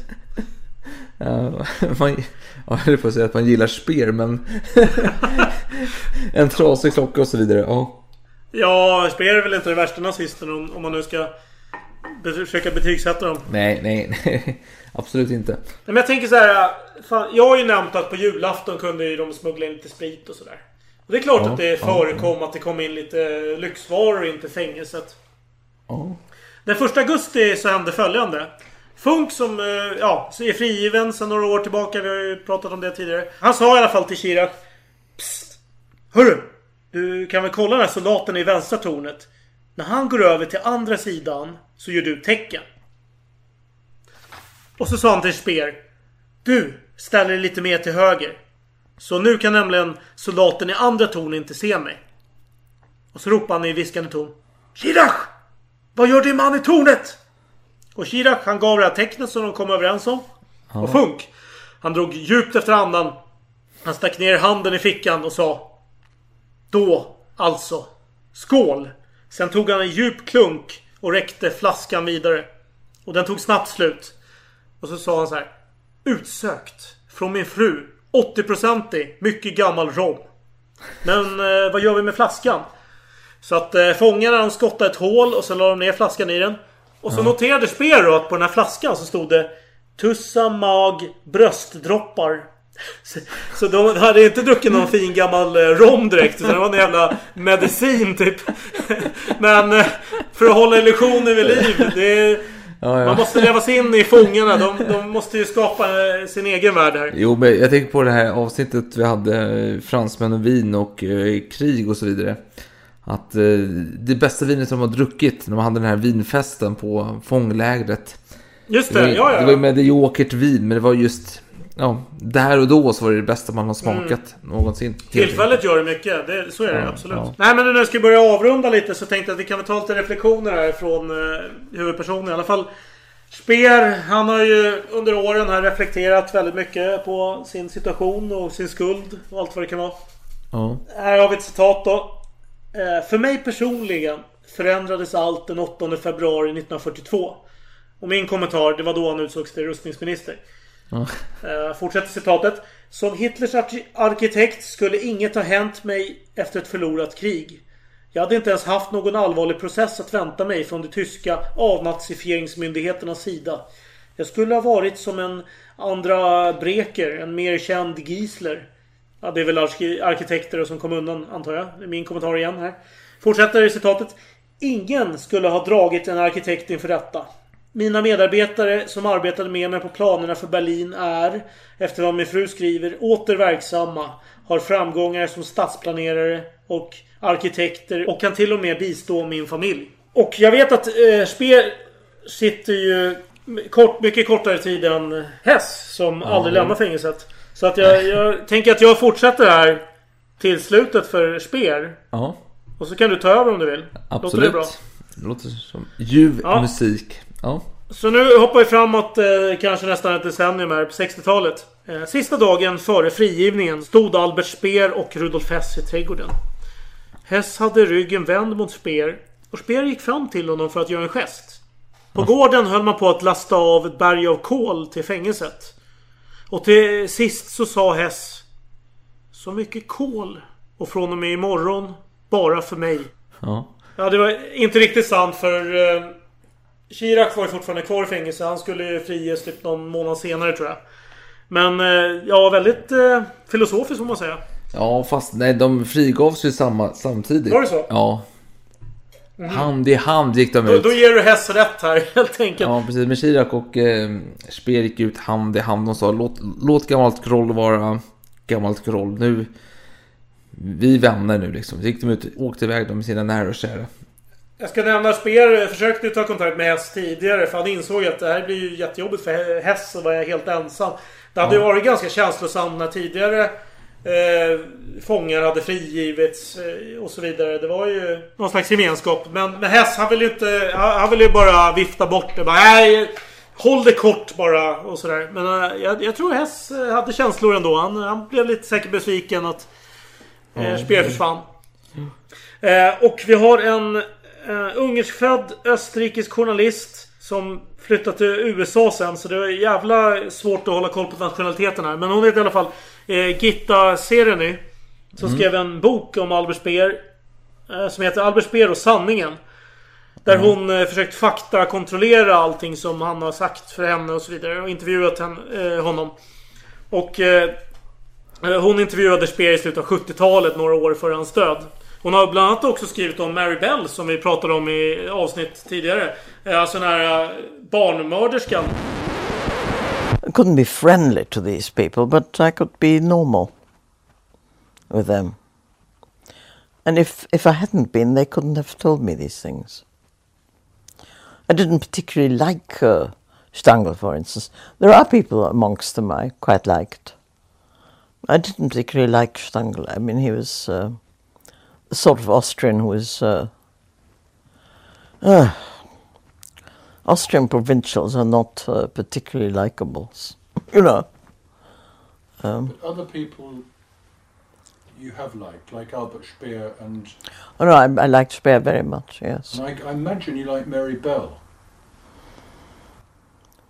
Ja, man, ja, jag på att säga att man gillar spel men <laughs> en trasig klocka och så vidare. Ja. Ja, Speer är väl inte den värsta nazisten om, om man nu ska försöka betygsätta dem. Nej, nej, nej. <laughs> Absolut inte. Nej, Men jag tänker så här. Fan, jag har ju nämnt att på julafton kunde ju de smuggla in lite sprit och sådär. Och det är klart Ja, att det ja, förekom att det kom in lite lyxvaror in till fängelset. Ja. Den första augusti så hände följande. Funk som eh, ja, så är frigiven sedan några år tillbaka. Vi har ju pratat om det tidigare. Han sa i alla fall till Chirac. Psst! Hörru! Du kan väl kolla den här soldaten i vänstra tornet. När han går över till andra sidan så gör du tecken. Och så sa han till Speer. Du ställer dig lite mer till höger. Så nu kan nämligen soldaten i andra tornet inte se mig. Och så ropar han i viskande ton. Chirac! Vad gör din man i tornet? Och Chirac han gav det här tecknet som de kom överens om. Och Funk. Han drog djupt efter andan. Han stack ner handen i fickan och sa. Då, alltså. Skål! Sen tog han en djup klunk och räckte flaskan vidare. Och den tog snabbt slut. Och så sa han så här. Utsökt. Från min fru. 80-procentig. Mycket gammal rom. Men eh, vad gör vi med flaskan? Så att eh, fångarna de skottade ett hål och så la de ner flaskan i den. Och så Ja. noterade Speer då att på den här flaskan så stod det Tussa mag bröstdroppar. <laughs> Så, så de hade inte druckit någon fin gammal eh, rom direkt. Utan det var en jävla medicin typ. <laughs> Men eh, för att hålla illusionen vid liv. Det Ja, ja. Man måste leva sig in i fångarna. De, de måste ju skapa eh, sin egen värld här. Jo, men jag tänker på det här avsnittet vi hade fransmän och vin och eh, krig och så vidare. Att eh, det bästa vinet som de har druckit när man hade den här vinfesten på fånglägret. Just det, var, ja, ja. Det var ju mediokert vin, men det var just... Ja, där och då så var det det bästa man har smakat någonsin. Helt Tillfället gör det mycket. Det, så är det Ja, absolut. ja. Nej men nu när jag ska börja avrunda lite så tänkte jag att vi kan väl ta lite reflektioner här från eh, huvudpersonen. I alla fall Speer, han har ju under åren här reflekterat väldigt mycket på sin situation och sin skuld och allt vad det kan vara. Ja. Här har vi ett citat då. Eh, För mig personligen förändrades allt den 8 februari 1942. Och min kommentar, det var då han utsågs till rustningsminister. Eh, fortsätter citatet. Som Hitlers arki- arkitekt skulle inget ha hänt mig efter ett förlorat krig. Jag hade inte ens haft någon allvarlig process att vänta mig från de tyska avnazifieringsmyndigheternas sida. Jag skulle ha varit som en andra Breker, en mer känd Giesler. Ja, det är väl arki- arkitekter som kom undan, antar jag. Min kommentar igen här. Fortsätter citatet. Ingen skulle ha dragit en arkitekt inför rätta. Mina medarbetare som arbetade med mig på planerna för Berlin är, efter vad min fru skriver, åter verksamma. Har framgångar som stadsplanerare och arkitekter och kan till och med bistå min familj. Och jag vet att eh, Speer sitter ju kort, mycket kortare tid än Hess som Ja, aldrig lämnar fängelset. Så att jag, jag tänker att jag fortsätter här till slutet för Speer. Ja, Och så kan du ta över om du vill. absolut. Låter det bra? Det låter som ljuv Ja. musik. Ja. Så nu hoppar vi framåt eh, kanske nästan ett decennium här på 60-talet. Eh, sista dagen före frigivningen stod Albert Speer och Rudolf Hess i trädgården. Hess hade ryggen vänd mot Speer och Speer gick fram till honom för att göra en gest. På gården höll man på att lasta av ett berg av kol till fängelset. Och till sist så sa Hess Så mycket kol och från och med imorgon bara för mig. Ja. Ja, det var inte riktigt sant för eh, Chirac var ju fortfarande kvar i fängelse. Han skulle ju friges typ någon månad senare tror jag. Men eh, ja, väldigt eh, filosofiskt får man säga. Ja, fast nej, de frigavs ju samma, samtidigt. Var det så? Ja. Mhm. Hand i hand gick de Då, ut. då ger du Hess rätt här <laughs> helt enkelt. Ja, precis. Men Chirac och eh, Speer gick ut hand i hand och sa låt, låt gammalt groll vara gammalt groll. Nu, vi vänner nu liksom. Så gick de ut och åkte iväg med sina nära och kära. Jag ska nämna att Speer försökte ta kontakt med Hess tidigare för han insåg att det här blir ju jättejobbigt för Hess att vara helt ensam. Det hade ju Ja. varit ganska känslosamt när tidigare eh, fångar hade frigivits eh, och så vidare. Det var ju någon slags gemenskap. Men, men Hess han ville ju inte... Han, han ville ju bara vifta bort det. Bara, Nej, håll det kort bara och sådär. Men eh, jag, jag tror Hess eh, hade känslor ändå. Han, han blev lite säkert besviken att eh. Speer försvann. Eh, och vi har en eh, ungerskfödd österrikisk journalist som flyttat till USA sen. Så det är jävla svårt att hålla koll på nationaliteten här. Men hon heter i alla fall eh, Gitta Sereny. Som Mm. skrev en bok om Albert Speer. Eh, som heter Albert Speer och sanningen. Där hon eh, försökt faktakontrollera allting som han har sagt för henne och så vidare. Och intervjuat henne, eh, honom. Och eh, eh, hon intervjuade Speer i slutet av 70-talet, några år före hans död. Hon har bland annat också skrivit om Mary Bell som vi pratade om i avsnitt tidigare. Eh, alltså den här eh, barnmörderskan. I couldn't be friendly to these people, but I could be normal with them. And if, if I hadn't been, they couldn't have told me these things. I didn't particularly like uh, Stangl, for instance. There are people amongst them I quite liked. I didn't particularly like Stangl. I mean, he was uh, the sort of Austrian who was. Uh, uh, Austrian provincials are not uh, particularly likable, you know. Um, But other people you have liked, like Albert Speer and, oh no, I, I liked Speer very much. Yes. and I, I imagine you like Mary Bell.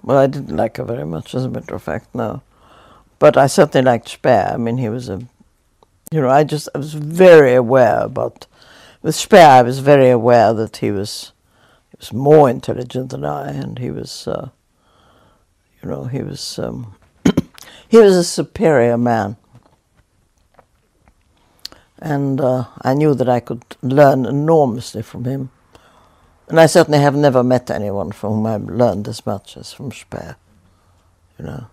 Well, I didn't like her very much, as a matter of fact, no. But I certainly liked Speer. I mean, he was a, you know, I just I was very aware about with Speer. I was very aware that he was he was more intelligent than I, and he was, uh, you know, he was um, <clears throat> he was a superior man. And uh, I knew that I could learn enormously from him. And I certainly have never met anyone from whom I've learned as much as from Speer. You know.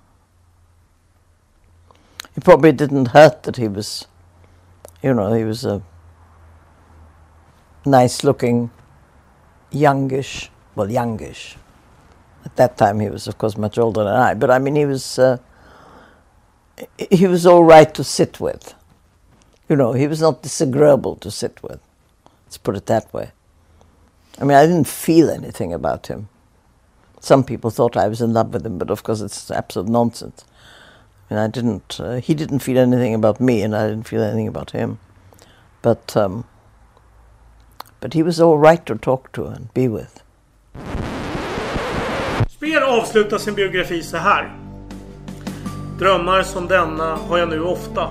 It probably didn't hurt that he was, you know, he was a nice looking, youngish, well, youngish. At that time, he was, of course, much older than I, but I mean, he was, uh, he was all right to sit with. You know, he was not disagreeable to sit with. Let's put it that way. I mean, I didn't feel anything about him. Some people thought I was in love with him, but of course, it's absolute nonsense. Mean, I didn't. Uh, he didn't feel anything about me, and I didn't feel anything about him. But um, but he was all right to talk to and be with. Speer avslutar sin biografi så här. Drömmar som denna har jag nu ofta.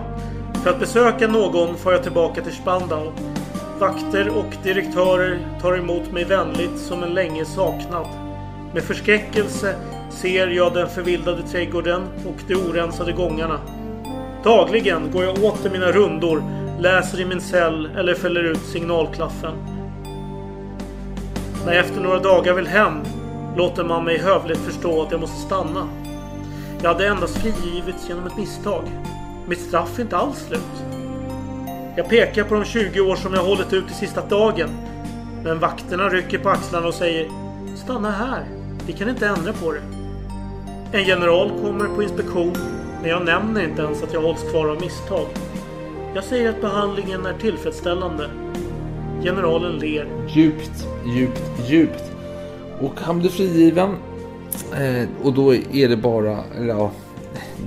För att besöka någon får jag tillbaka till Spandau. Vakter och direktörer tar emot mig vänligt som en länge saknad. Med förskräckelse ser jag den förvildade trädgården och de orensade gångarna. Dagligen går jag åter mina rundor, läser i min cell eller fäller ut signalklaffen. När jag efter några dagar vill hem låter man mig hövligt förstå att jag måste stanna. Jag hade endast frigivits genom ett misstag. Mitt straff är inte alls slut. Jag pekar på de 20 år som jag hållit ut till sista dagen. Men vakterna rycker på axlarna och säger Stanna här. Vi kan inte ändra på det. En general kommer på inspektion men jag nämner inte ens att jag hålls kvar av misstag. Jag säger att behandlingen är tillfredsställande. Generalen ler. Djupt, djupt, djupt. Och han blir frigiven. Eh, och då är det bara, eller ja,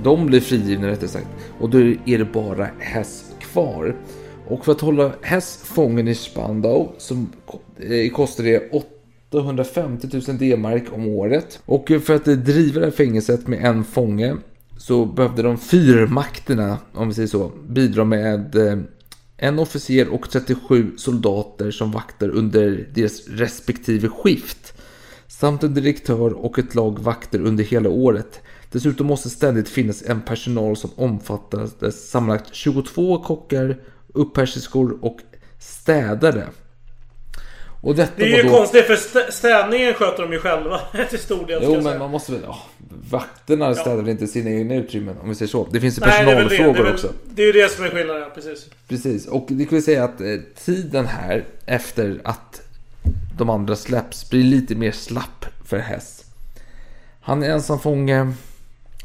de blir frigivna rättare sagt. Och då är det bara Hess kvar. Och för att hålla Hess fången i Spandau så eh, kostar det 850 000 D-mark om året. Och för att driva det här fängelset med en fånge så behövde de fyrmakterna, om vi säger så, bidra med eh, en officer och 37 soldater som vaktar under deras respektive skift. Samt en direktör och ett lag vakter under hela året. Dessutom måste ständigt finnas en personal som omfattar sammanlagt 22 kockar, upphärserskor och städare. Och detta Det är ju då... konstigt för stä- städningen sköter de ju själva <laughs> till stor del. Jo men man måste väl... Ja, vakterna städar väl inte sina egna utrymmen om vi säger så. Det finns ju det det. Det personalfrågor väl, också. det är ju det som är skillnaden, ja, precis. Precis, och det kan vi säga att eh, tiden här efter att de andra släpps blir lite mer slapp för Hess. Han är ensam fånge.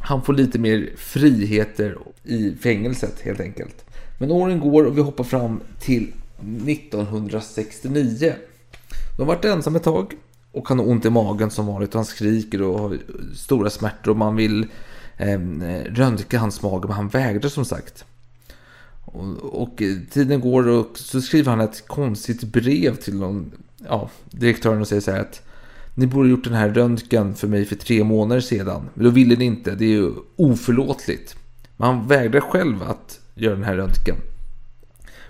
Han får lite mer friheter i fängelset helt enkelt. Men åren går och vi hoppar fram till 1969. De har varit ensam ett tag och han har ont i magen som vanligt. Han skriker och har stora smärtor och man vill eh, röntga hans mage men han vägrar som sagt. Och, och eh, tiden går och så skriver han ett konstigt brev till någon, ja, direktören och säger så här att ni borde gjort den här röntgen för mig för tre månader sedan. Men då ville ni inte, det är ju oförlåtligt. Men han vägrar själv att göra den här röntgen.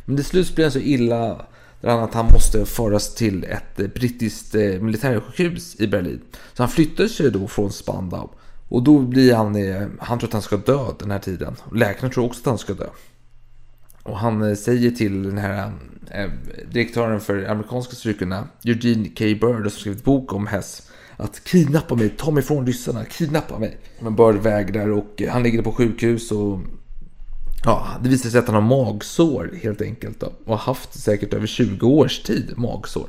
Men till slut blir han så illa där att han måste föras till ett eh, brittiskt eh, militärsjukhus i Berlin. Så han flyttar sig då från Spandau. Och då blir han, eh, han tror att han ska dö den här tiden. Läkaren tror också att han ska dö. Och han säger till den här direktören för amerikanska styrkorna, Eugene K. Bird, som skrivit bok om Hess, att kidnappa mig, ta mig från ryssarna, kidnappa mig. Men Bird vägrar och han ligger på sjukhus och ja, det visar sig att han har magsår helt enkelt. Då, och har haft säkert över 20 års tid magsår.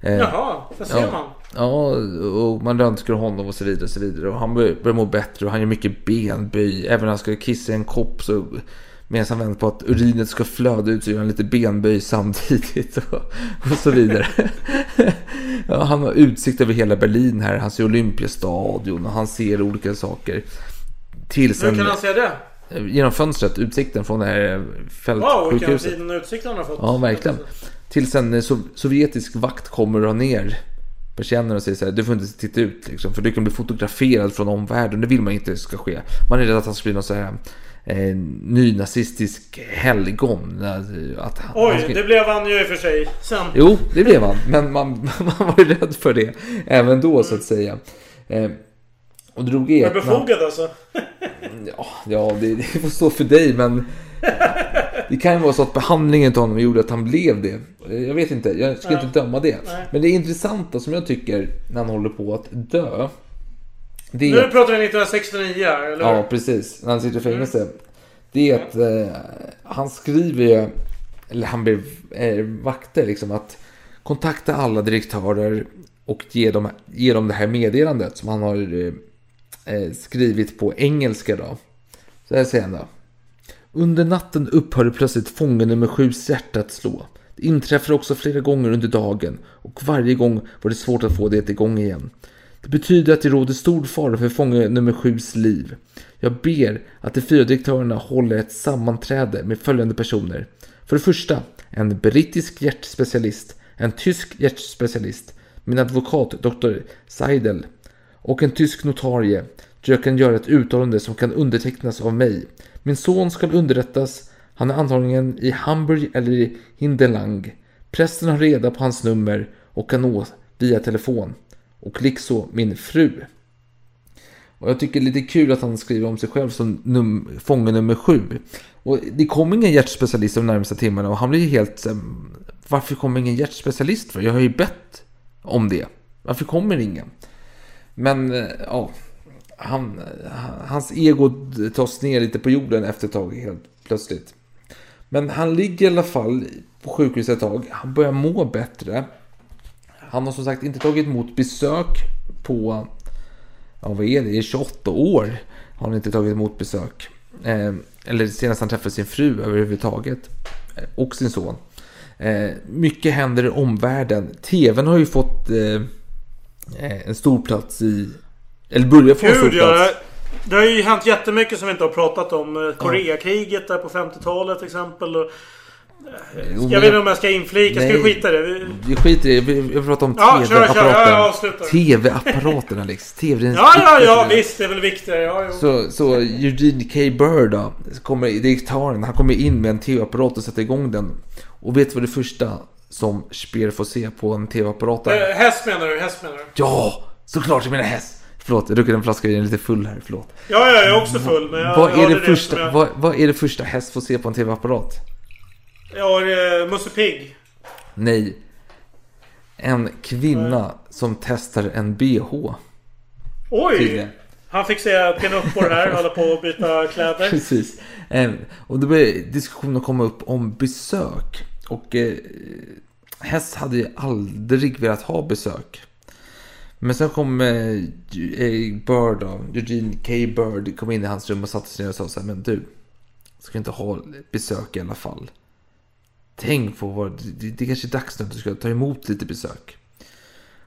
Eh, Jaha, där ser ja, man. Ja, och man röntgar honom och så vidare. Och så vidare. Och han börjar, må bättre och han gör mycket benböj. Även när han ska kissa i en kopp så medan han väntar på att urinet ska flöda ut så gör han lite benböj samtidigt. <laughs> Och, och så vidare. <laughs> ja, han har utsikt över hela Berlin här. Han ser Olympiastadion och han ser olika saker. Tills Hur kan han säga det? Genom fönstret, utsikten från det här Wow, vilken fältsjukhuset. fin utsikt han har fått. Ja, verkligen. Tills en eh, sov- sovjetisk vakt kommer och har ner persiennen och säger så här, du får inte titta ut liksom, för du kan bli fotograferad från omvärlden. Det vill man inte ska ske. Man är rädd att han ska bli någon så här eh, nynazistisk helgon. eh, Att han, han Oj, ska... det blev han ju i och för sig. Sen. Jo, det blev han. Men man, <laughs> man var ju rädd för det även då så att säga. Eh, och det att man- befogat alltså? Ja, ja det, det får stå för dig men <laughs> Det kan ju vara så att behandlingen till honom gjorde att han blev det. Jag vet inte, jag ska Ja. inte döma det. Nej. Men det intressanta som jag tycker när han håller på att dö. Det Nu är, pratar vi 1969 här, eller hur? ja, precis. När han sitter i fängelse. Det är att eh, han skriver ju, eller han ber eh, vakter liksom att kontakta alla direktörer och ge dem, ge dem det här meddelandet som han har eh, skrivit på engelska då. Så här säger han då. Under natten upphörde plötsligt fånge nummer sjus hjärta att slå. Det inträffade också flera gånger under dagen och varje gång var det svårt att få det igång igen. Det betyder att det råder stor fara för fånge nummer sjus liv. Jag ber att de fyra direktörerna håller ett sammanträde med följande personer. För det första, en brittisk hjärtspecialist, en tysk hjärtspecialist, min advokat Dr. Seidel och en tysk notarie. där jag kan göra ett uttalande som kan undertecknas av mig. Min son ska underrättas. Han är antagligen i Hamburg eller i Hindelang. Prästen har reda på hans nummer och kan nå via telefon. Och likså min fru. Och jag tycker det är lite kul att han skriver om sig själv som num- fånge nummer sju. Och det kom ingen hjärtspecialist de närmaste timmarna och han blir ju helt... Eh, varför kommer ingen hjärtspecialist för? Jag har ju bett om det. Varför kommer ingen? Men eh, ja, han, hans ego tas ner lite på jorden efter ett tag helt plötsligt. Men han ligger i alla fall på sjukhus ett tag. Han börjar må bättre. Han har som sagt inte tagit emot besök på, ja vad är det, i 28 år har han inte tagit emot besök. Eh, eller senast han träffade sin fru överhuvudtaget. Eh, och sin son. Eh, mycket händer i omvärlden. TVn har ju fått eh, en stor plats i... Eller börjar få en stor ja, plats. det- har ju hänt jättemycket som vi inte har pratat om. Eh, Koreakriget där på 50-talet till exempel. Jag vet inte om jag ska inflika. Ska vi skita i det? Vi- Vi skiter i det. Vi- Jag vill prata om kör. Ja. TV-apparaten Alex. <laughs> TV Ja, ja, ja, visst. Det är väl viktigare. Ja. Så, så Eugene K. Burr då, kommer, direktören, han kommer in med en tv-apparat och sätter igång den. Och vet du vad det första som Speer får se på en tv-apparat är? Eh, häst menar du? Häst menar du? Ja, såklart jag menar häst. Förlåt, jag druckit en flaska vin lite full här, förlåt. Ja, ja, jag är också full. Men jag vad, är det det första, jag- vad, vad är det första häst får se på en tv-apparat? Ja, är Musse Pigg. Nej. En kvinna som testar en bh. Oj! Tydligen. Han fick se pinna upp på det här. Hålla på att byta kläder. <laughs> Precis. Eh, och då började diskussionen komma upp om besök. Och eh, Hess hade ju aldrig velat ha besök. Men sen kom eh, eh, Bird då, Eugene K. Bird, kom in i hans rum och satte sig ner och sa så här, men du, ska inte ha besök i alla fall. Tänk på vad, det, det kanske är dags nu att du ska ta emot lite besök.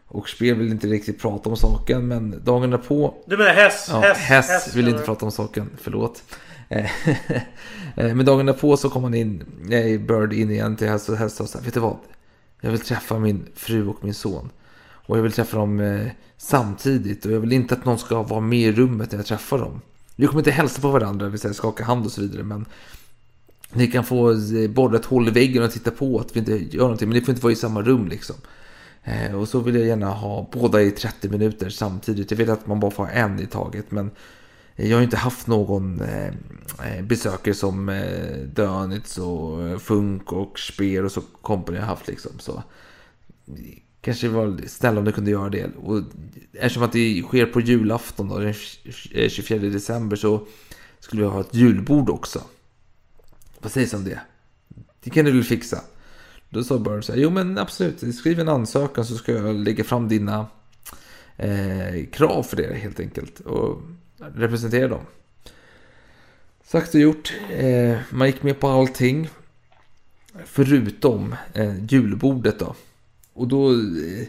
Och Spel vill inte riktigt prata om saken, men dagen därpå... Du menar häst? Ja, häst, häst, häst vill inte prata om saken, förlåt. <laughs> Eh, men dagen därpå så kom han in, eh, nej, Bird in igen till häst och häst sa vet du vad? Jag vill träffa min fru och min son. Och jag vill träffa dem eh, samtidigt och jag vill inte att någon ska vara med i rummet när jag träffar dem. Vi kommer inte hälsa på varandra, vi säger skaka hand och så vidare, men ni kan få eh, borra ett hål i väggen och titta på att vi inte gör någonting, men ni får inte vara i samma rum liksom. Eh, och så vill jag gärna ha båda i 30 minuter samtidigt. Jag vet att man bara får ha en i taget, men jag har inte haft någon eh, eh, besökare som eh, Dönitz och eh, Funk och Speer och så company har haft liksom. Så kanske det var snälla om du kunde göra det. Och eftersom att det sker på julafton då, den 24 december så skulle vi ha ett julbord också. Vad sägs om det? Det kan du väl fixa? Då sa Burns så här, jo men absolut, skriv en ansökan så ska jag lägga fram dina eh, krav för det helt enkelt. Och representera dem. Sagt och gjort. Eh, man gick med på allting. Förutom eh, julbordet då. Och då eh,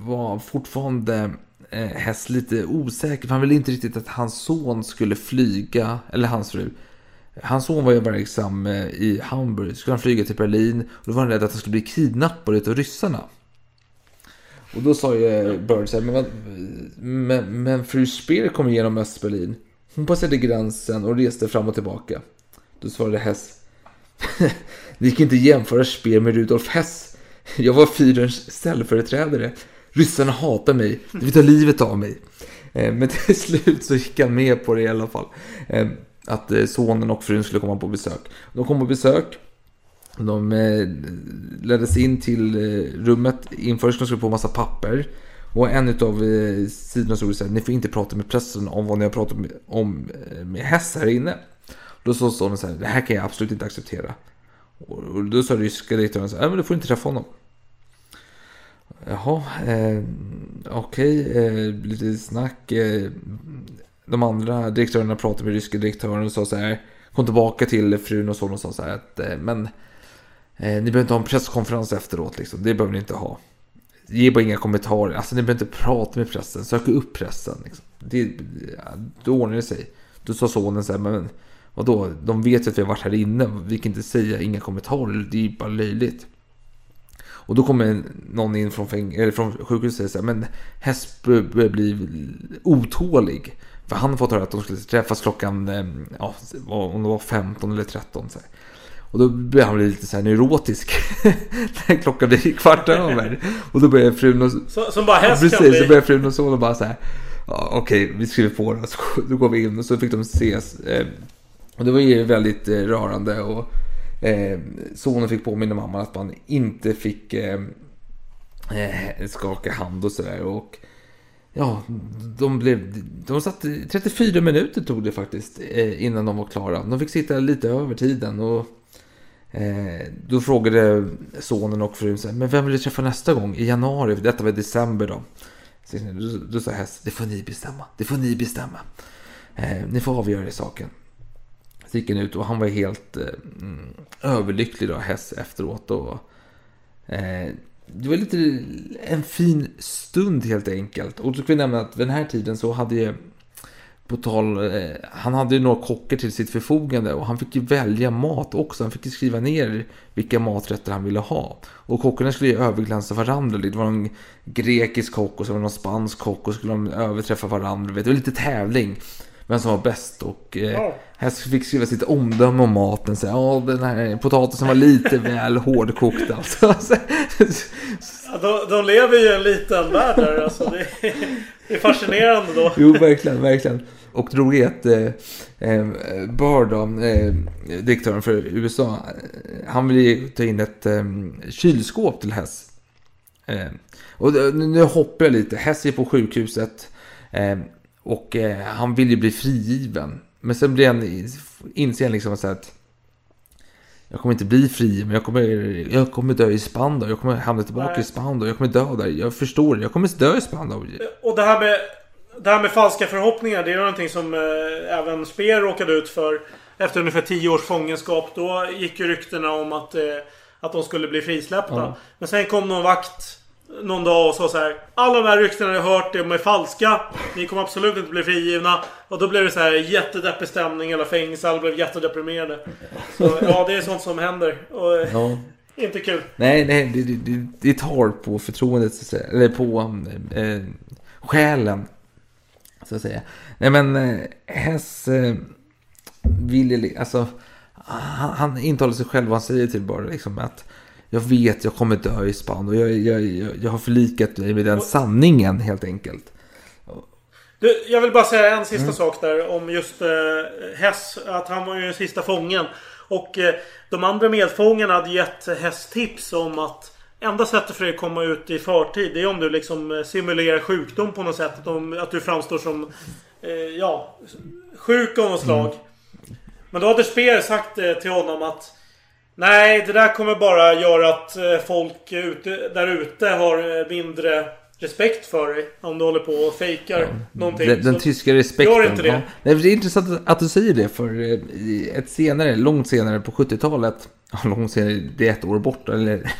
var fortfarande eh, Hess lite osäker. För han ville inte riktigt att hans son skulle flyga. Eller hans fru. Hans son var ju verksam eh, i Hamburg. Skulle han flyga till Berlin. Och då var han rädd att han skulle bli kidnappad utav ryssarna. Och då sa ju Bird så här, men, men, men fru Speer kom igenom Östberlin. Hon passerade gränsen och reste fram och tillbaka. Då svarade Hess. <laughs> Det gick inte jämföra Speer med Rudolf Hess. Jag var Führerns ställföreträdare. Ryssarna hatar mig. De vill ta livet av mig. Eh, men <laughs> till slut så gick han med på det i alla fall. Eh, att eh, sonen och frun skulle komma på besök. De kom på besök. De eh, leddes in till eh, rummet. Inför de skulle på massa papper. Och en av eh, sidorna stod det så här, ni får inte prata med pressen om vad ni har pratat med, om eh, med Hess här inne. Då sa sonen så här, det här kan jag absolut inte acceptera. Och och då sa ryska direktören så här, men du får inte träffa honom. Jaha, eh, okej, eh, lite snack. Eh, de andra direktörerna pratade med ryska direktören och sa så här, kom tillbaka till frun och sonen och sa så här att, eh, men eh, ni behöver inte ha en presskonferens efteråt liksom, det behöver ni inte ha. Ge bara inga kommentarer, alltså ni behöver inte prata med pressen, sök upp pressen. Liksom. Det, ja, då ordnar det sig. Då sa sonen så här, men vadå, de vet ju att vi har varit här inne, vi kan inte säga inga kommentarer, det är ju bara löjligt. Och då kommer någon in från, fäng- eller från sjukhuset och säger så här, men Hesp börjar bli otålig. För han har fått höra att de skulle träffas klockan, eh, ja, om det var 15 eller 13. Så här. Och då börjar han bli lite så här neurotisk. <laughs> När klockan blir kvart över. Och då börjar frun och... Så- som bara häst Precis, bli. så börjar frun och sonen bara så här. Ja, Okej, vi skriver på det. Så <laughs> då går vi in och så fick de ses. Eh, och det var ju väldigt eh, rörande. Och eh, sonen fick påminna mamman att man inte fick skaka hand och sådär. Och ja, de blev... De satt 34 minuter tog det faktiskt innan de var klara. De fick sitta lite över tiden. Och eh, då frågade sonen och frun så här, men vem vill du träffa nästa gång? I januari, detta var i december då. Så, då, då sa Hess, det får ni bestämma. Det får ni bestämma. Eh, ni får avgöra i saken. Så gick han ut och han var helt eh, mm, överlycklig då, Hess efteråt. Och, eh, det var lite en fin stund helt enkelt. Och så kan vi nämna att vid den här tiden så hade ju på tal, eh, han hade ju några kockar till sitt förfogande och han fick ju välja mat också. Han fick ju skriva ner vilka maträtter han ville ha. Och kockarna skulle ju överglänsa varandra. Det var en grekisk kock och så var det någon spansk kock och så skulle de överträffa varandra. Det var lite tävling. Vem som var bäst och eh, Ja. här fick skriva sitt omdöme om maten. Så, ja, den här potatisen var lite <laughs> väl hårdkokt alltså. <laughs> Ja, de, de lever ju i en liten värld där. Alltså, det, är, det är fascinerande då. Jo, verkligen, verkligen. Och är att eh, eh, Bör då, eh, direktören för USA, eh, han vill ju ta in ett eh, kylskåp till Hess. Eh, och nu hoppar jag lite. Hess är på sjukhuset eh, och eh, han vill ju bli frigiven. Men sen blir han, inser han liksom att jag kommer inte bli fri, men jag kommer, jag kommer dö i Spandau. Jag kommer hamna tillbaka Nej. i Spandau. Jag kommer dö där. Jag förstår det. Jag kommer dö i Spandau. Och det här med, det här med falska förhoppningar, det är någonting som eh, även Speer råkade ut för. Efter ungefär 10 års fångenskap. Då gick ju ryktena om att, eh, att de skulle bli frisläppta. Ja. Men sen kom någon vakt någon dag och sa så här. Alla de här ryktena jag har hört, de är falska. Ni kommer absolut inte bli frigivna. Och då blev det så här jättedeppig stämning. Hela fängelset alla blev jättedeprimerade. Så ja, det är sånt som händer. Och, eh, Ja. Inte kul. Nej, nej, det, det- det, tar på förtroendet, så att säga. eller på eh, själen. Så att säga. Nej men eh, Hess eh, vill alltså han, han intalar sig själv och han säger till bara liksom att jag vet jag kommer dö i spann och jag, jag, jag, jag har förlikat mig med den sanningen helt enkelt. Du, jag vill bara säga en sista Mm. sak där om just eh, Hess. Att han var ju den sista fången. Och eh, de andra medfångarna hade gett Hess tips om att enda sättet för dig att komma ut i förtid det är om du liksom eh, simulerar sjukdom på något sätt. Att, de, att du framstår som eh, ja, sjuk av något slag. Mm. Men då hade Speer sagt eh, till honom att Nej, det där kommer bara göra att eh, folk ute, där ute har eh, mindre respekt för dig. Om du håller på och fejkar någonting. Den, den tyska respekten. Gör inte det. Ja. Det är intressant att du säger det för eh, ett senare, långt senare på 70-talet. Ja, långt senare, det är ett år bort eller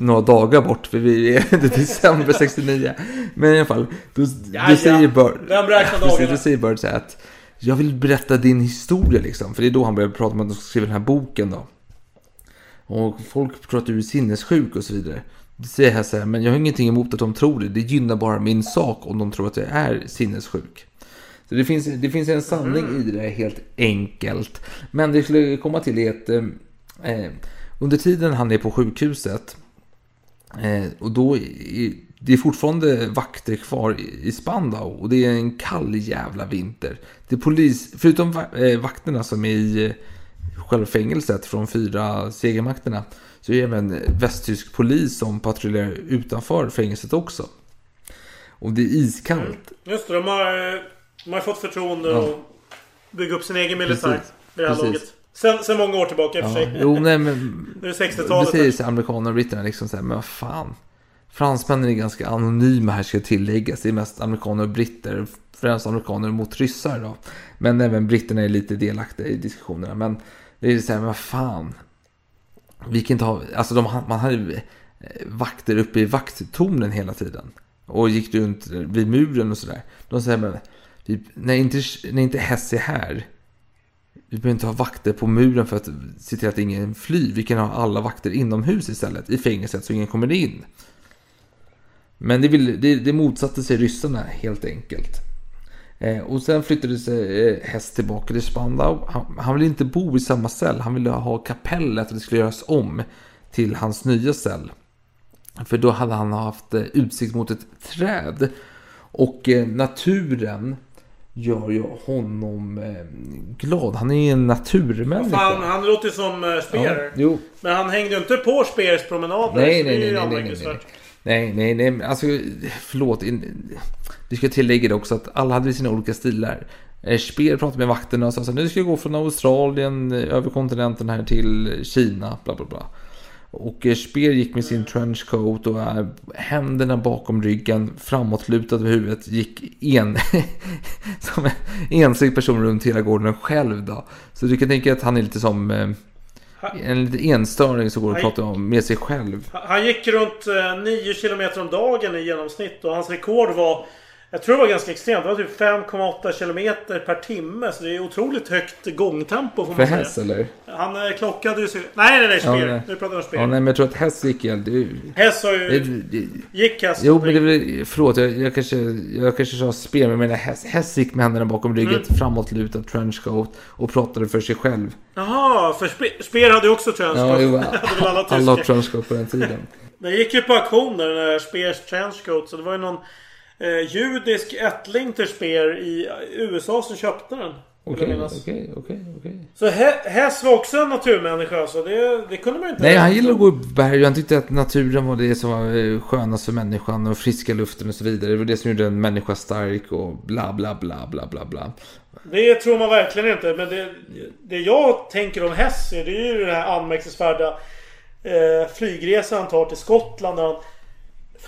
några dagar bort för vi är <laughs> det december 69. Men i alla fall, då, Ja, då ja. säger Bird, då säger Bird så här att jag vill berätta din historia liksom. För det är då han börjar prata om att de ska skriva den här boken då. Och folk tror att du är sinnessjuk och så vidare. Det säger jag så här, men jag har ingenting emot att de tror det. Det gynnar bara min sak om de tror att jag är sinnessjuk. Så det finns, det finns en sanning i det där helt enkelt. Men det skulle komma till är att eh, eh under tiden han är på sjukhuset eh, och då är, det är fortfarande vakter kvar i- Spandau och det är en kall jävla vinter. Det är polis, förutom eh, vakterna som är i eh, själva fängelset från fyra segermakterna så är det även västtysk polis som patrullerar utanför fängelset också. Och det är iskallt. Just det, de har, de har fått förtroende Ja. att bygga upp sin egen militär. Precis. Vid det här Precis. laget. Sen, sen många år tillbaka i och för sig. jo, nej, men... <laughs> Nu är det Det 60-talet. säger här. sig amerikaner och britterna liksom så här, men vad fan. Fransmännen är ganska anonyma här ska tilläggas. Det är mest amerikaner och britter. Främst amerikaner mot ryssar då. Men även britterna är lite delaktiga i diskussionerna. Men det är så här, men vad fan. Vi kan inte ha, alltså de, man hade eh, vakter uppe i vakttornen hela tiden. Och gick runt vid muren och sådär. De säger, men vi, när, inte, när inte Hess är här. Vi behöver inte ha vakter på muren för att se till att ingen flyr. Vi kan ha alla vakter inomhus istället i fängelset så ingen kommer in. Men det, vill, det, det motsatte sig ryssarna helt enkelt. Eh, och sen flyttade sig eh, Hess tillbaka till Spandau. Han, han ville inte bo i samma cell. Han ville ha kapellet och det skulle göras om till hans nya cell. För då hade han haft eh, utsikt mot ett träd. Och eh, naturen gör ju honom eh, glad. Han är ju en naturmänniska. Fan, han låter ju som uh, Speer. Ja. Men han hängde ju inte på Speers promenader. Nej, nej, nej, nej, nej, nej, nej. Nej, nej, nej, alltså förlåt. Vi ska tillägga det också att alla hade sina olika stilar. Speer pratade med vakterna och sa så här, nu ska jag gå från Australien eh, över kontinenten här till Kina, bla bla bla. Och Speer gick med sin trenchcoat och eh, händerna bakom ryggen, framåtlutad över huvudet, gick en, <laughs> som en enslig person runt hela gården själv då. Så du kan tänka att han är lite som eh, en liten enstöring som går Han- pratar om med sig själv. Han gick runt eh, 9 km om dagen i genomsnitt och hans rekord var jag tror det var ganska extremt. Det var typ 5,8 km per timme. Så det är otroligt högt gångtempo får För säga. häst eller? Han eh, klockade ju sig... Nej, nej, nej. Speer. nej. Nu pratar vi om Speer. Ja, nej, men jag tror att häst gick igen. Häst har ju... Gick häst? Jo, men det väl, förlåt, jag, jag, kanske, jag kanske sa spel, men jag menar häst, häst gick med händerna bakom ryggen, Mm. framåtlutad trenchcoat och pratade för sig själv. Jaha, för Spe- Speer hade ju också trenchcoat. Ja, jo, <laughs> alla alla trenchcoat på den tiden. Den gick ju på auktion där, den där Speers trenchcoat. Så det var ju någon eh, judisk ättling till Speer i USA som köpte den. Okej, okej, okej. Så He- Hess var också en naturmänniska så det, det kunde man ju inte... Nej, han gillade att gå i berg han tyckte att naturen var det som var eh, skönast för människan och friska luften och så vidare. Det var det som gjorde en människa stark och bla bla bla bla bla bla. Det tror man verkligen inte. Men det, det jag tänker om Hess är, det är ju den här anmärkningsvärda eh, flygresan han tar till Skottland. Där han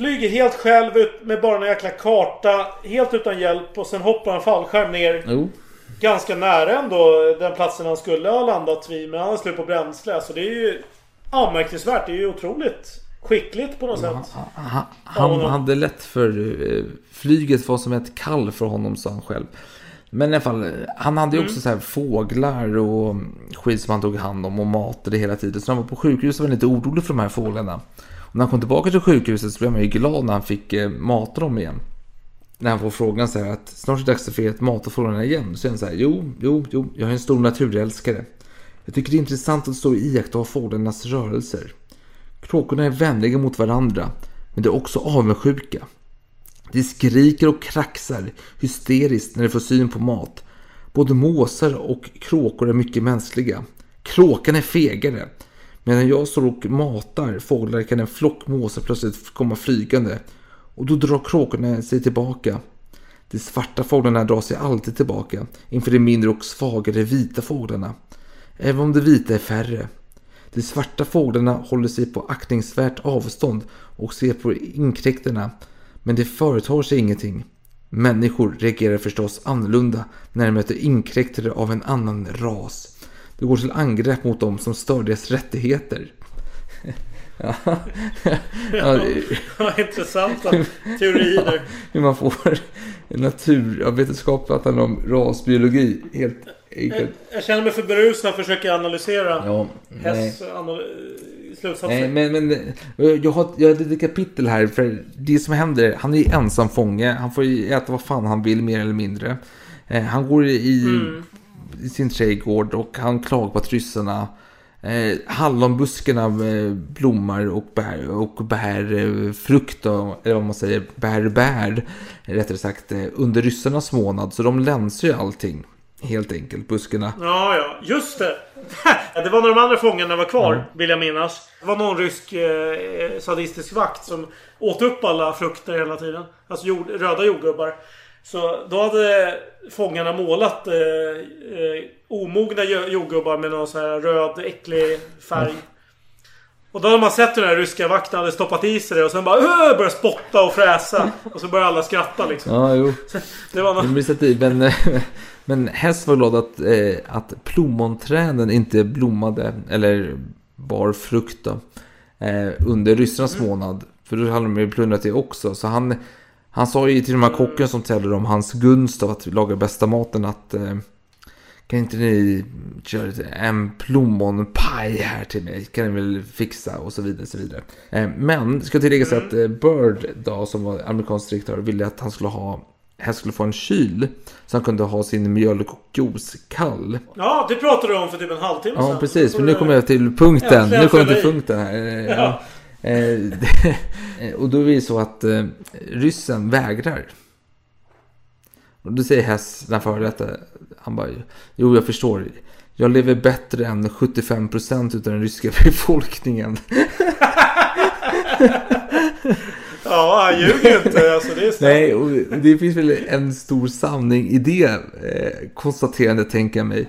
flyger helt själv ut med bara en jäkla karta. Helt utan hjälp. Och sen hoppar han fallskärm ner. Jo. Ganska nära ändå den platsen han skulle ha landat vid. Men han har slut på bränsle. Så det är ju anmärkningsvärt. Det är ju otroligt skickligt på något sätt. Han, han hade lätt för eh, flyget var som ett kall för honom sa han själv. Men i alla fall, han hade ju också Mm. så här fåglar och skit som han tog hand om och matade hela tiden. Så när han var på sjukhuset var han lite orolig för de här fåglarna. Och när han kom tillbaka till sjukhuset så blev han ju glad när han fick eh, mata dem igen. När han får frågan så här att snart är det dags för er att mata fåglarna igen. Så säger han så här, jo, jo, jo, jag är en stor naturälskare. Jag tycker det är intressant att stå och iaktta fåglarnas rörelser. Kråkorna är vänliga mot varandra, men de är också avundsjuka. De skriker och kraxar hysteriskt när de får syn på mat. Både måsar och kråkor är mycket mänskliga. Kråkan är fegare. Medan jag står och matar fåglar kan en flock måsar plötsligt komma flygande. Och då drar kråkorna sig tillbaka. De svarta fåglarna drar sig alltid tillbaka inför de mindre och svagare vita fåglarna. Även om de vita är färre. De svarta fåglarna håller sig på aktningsvärt avstånd och ser på inkräktarna. Men de företar sig ingenting. Människor reagerar förstås annorlunda när de möter inkräktare av en annan ras. De går till angrepp mot dem som stör deras rättigheter. <laughs> ja. Ja, ja, intressanta teorier. <laughs> Hur man får natur, ja, vetenskap pratar om rasbiologi. Helt Jag, enkelt. jag känner mig för berusad för att försöka analysera Ja, anal- slutsatser. Nej, men, men jag har, jag har ett kapitel här. För det som händer, han är ensam fånge. Han får äta vad fan han vill mer eller mindre. Eh, han går i, Mm. I sin trädgård och han klagar på att ryssarna Eh, hallonbuskarna eh, blommar och bär, och bär eh, frukt, och, eller vad man säger, bär bär, rättare sagt, eh, under ryssarnas månad. Så de länsar ju allting, helt enkelt, buskarna. Ja, ja. Just det. <laughs> Det var när de andra fångarna var kvar, Ja. vill jag minnas. Det var någon rysk eh, sadistisk vakt som åt upp alla frukter hela tiden. Alltså jord, röda jordgubbar. Så då hade fångarna målat eh, eh, omogna jordgubbar med någon så här röd äcklig färg. Och då hade man sett hur den här ryska vakten hade stoppat i sig det och sen bara "Åh!" började spotta och fräsa. Och så började alla skratta liksom. Ja, jo. Det var något... Men, <laughs> men Hess var glad att, eh, att plommonträden inte blommade eller bar frukt då, eh, under ryssarnas Mm. månad. För då hade de ju plundrat det också. Så han, han sa ju till de här kocken som tävlade om hans gunst av att laga bästa maten att eh, kan inte ni köra en plommonpaj här till mig? Kan ni väl fixa och så vidare. Så vidare. Eh, men ska tilläggas att eh, Bird då, som var amerikansk direktör ville att han skulle ha här skulle få en kyl så han kunde ha sin mjölk och juice kall. Ja, det pratade du om för typ en halvtimme Ja, sedan. precis. Så Men nu kommer jag till punkten. Nu kommer jag till punkten här. Ja. Eh, det- <laughs> Och då är det så att eh, ryssen vägrar. Och då säger Hess, den före detta, han bara, jo jag förstår. Jag lever bättre än 75% utav den ryska <laughs> befolkningen. <laughs> Ja, han ljuger ju inte. Alltså, det är sant. Nej, och det finns väl en stor sanning i det eh, konstaterandet tänker jag mig.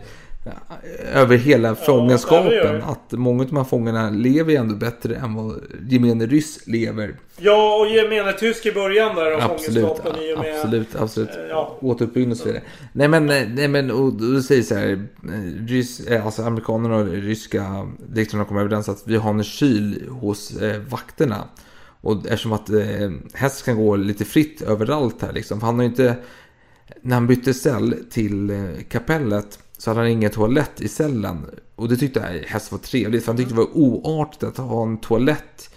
Över hela fångenskapen. det. att många av de här fångarna lever ju ändå bättre än vad gemene ryss lever. Ja, och gemene tysk i början där av Absolut, fångenskapen i och med... absolut, absolut. eh, Ja. Återuppbyggnad och så vidare. Nej men, eh, nej men, och du säger så här, eh, rys, alltså amerikanerna och ryska direktörerna kommer överens att vi har en kyl hos eh, vakterna. Och eftersom att eh, häst kan gå lite fritt överallt här liksom. För han har ju inte, när han bytte cell till eh, kapellet så hade han ingen toalett i cellen. Och det tyckte häst var trevligt. För han tyckte det var oartigt att ha en toalett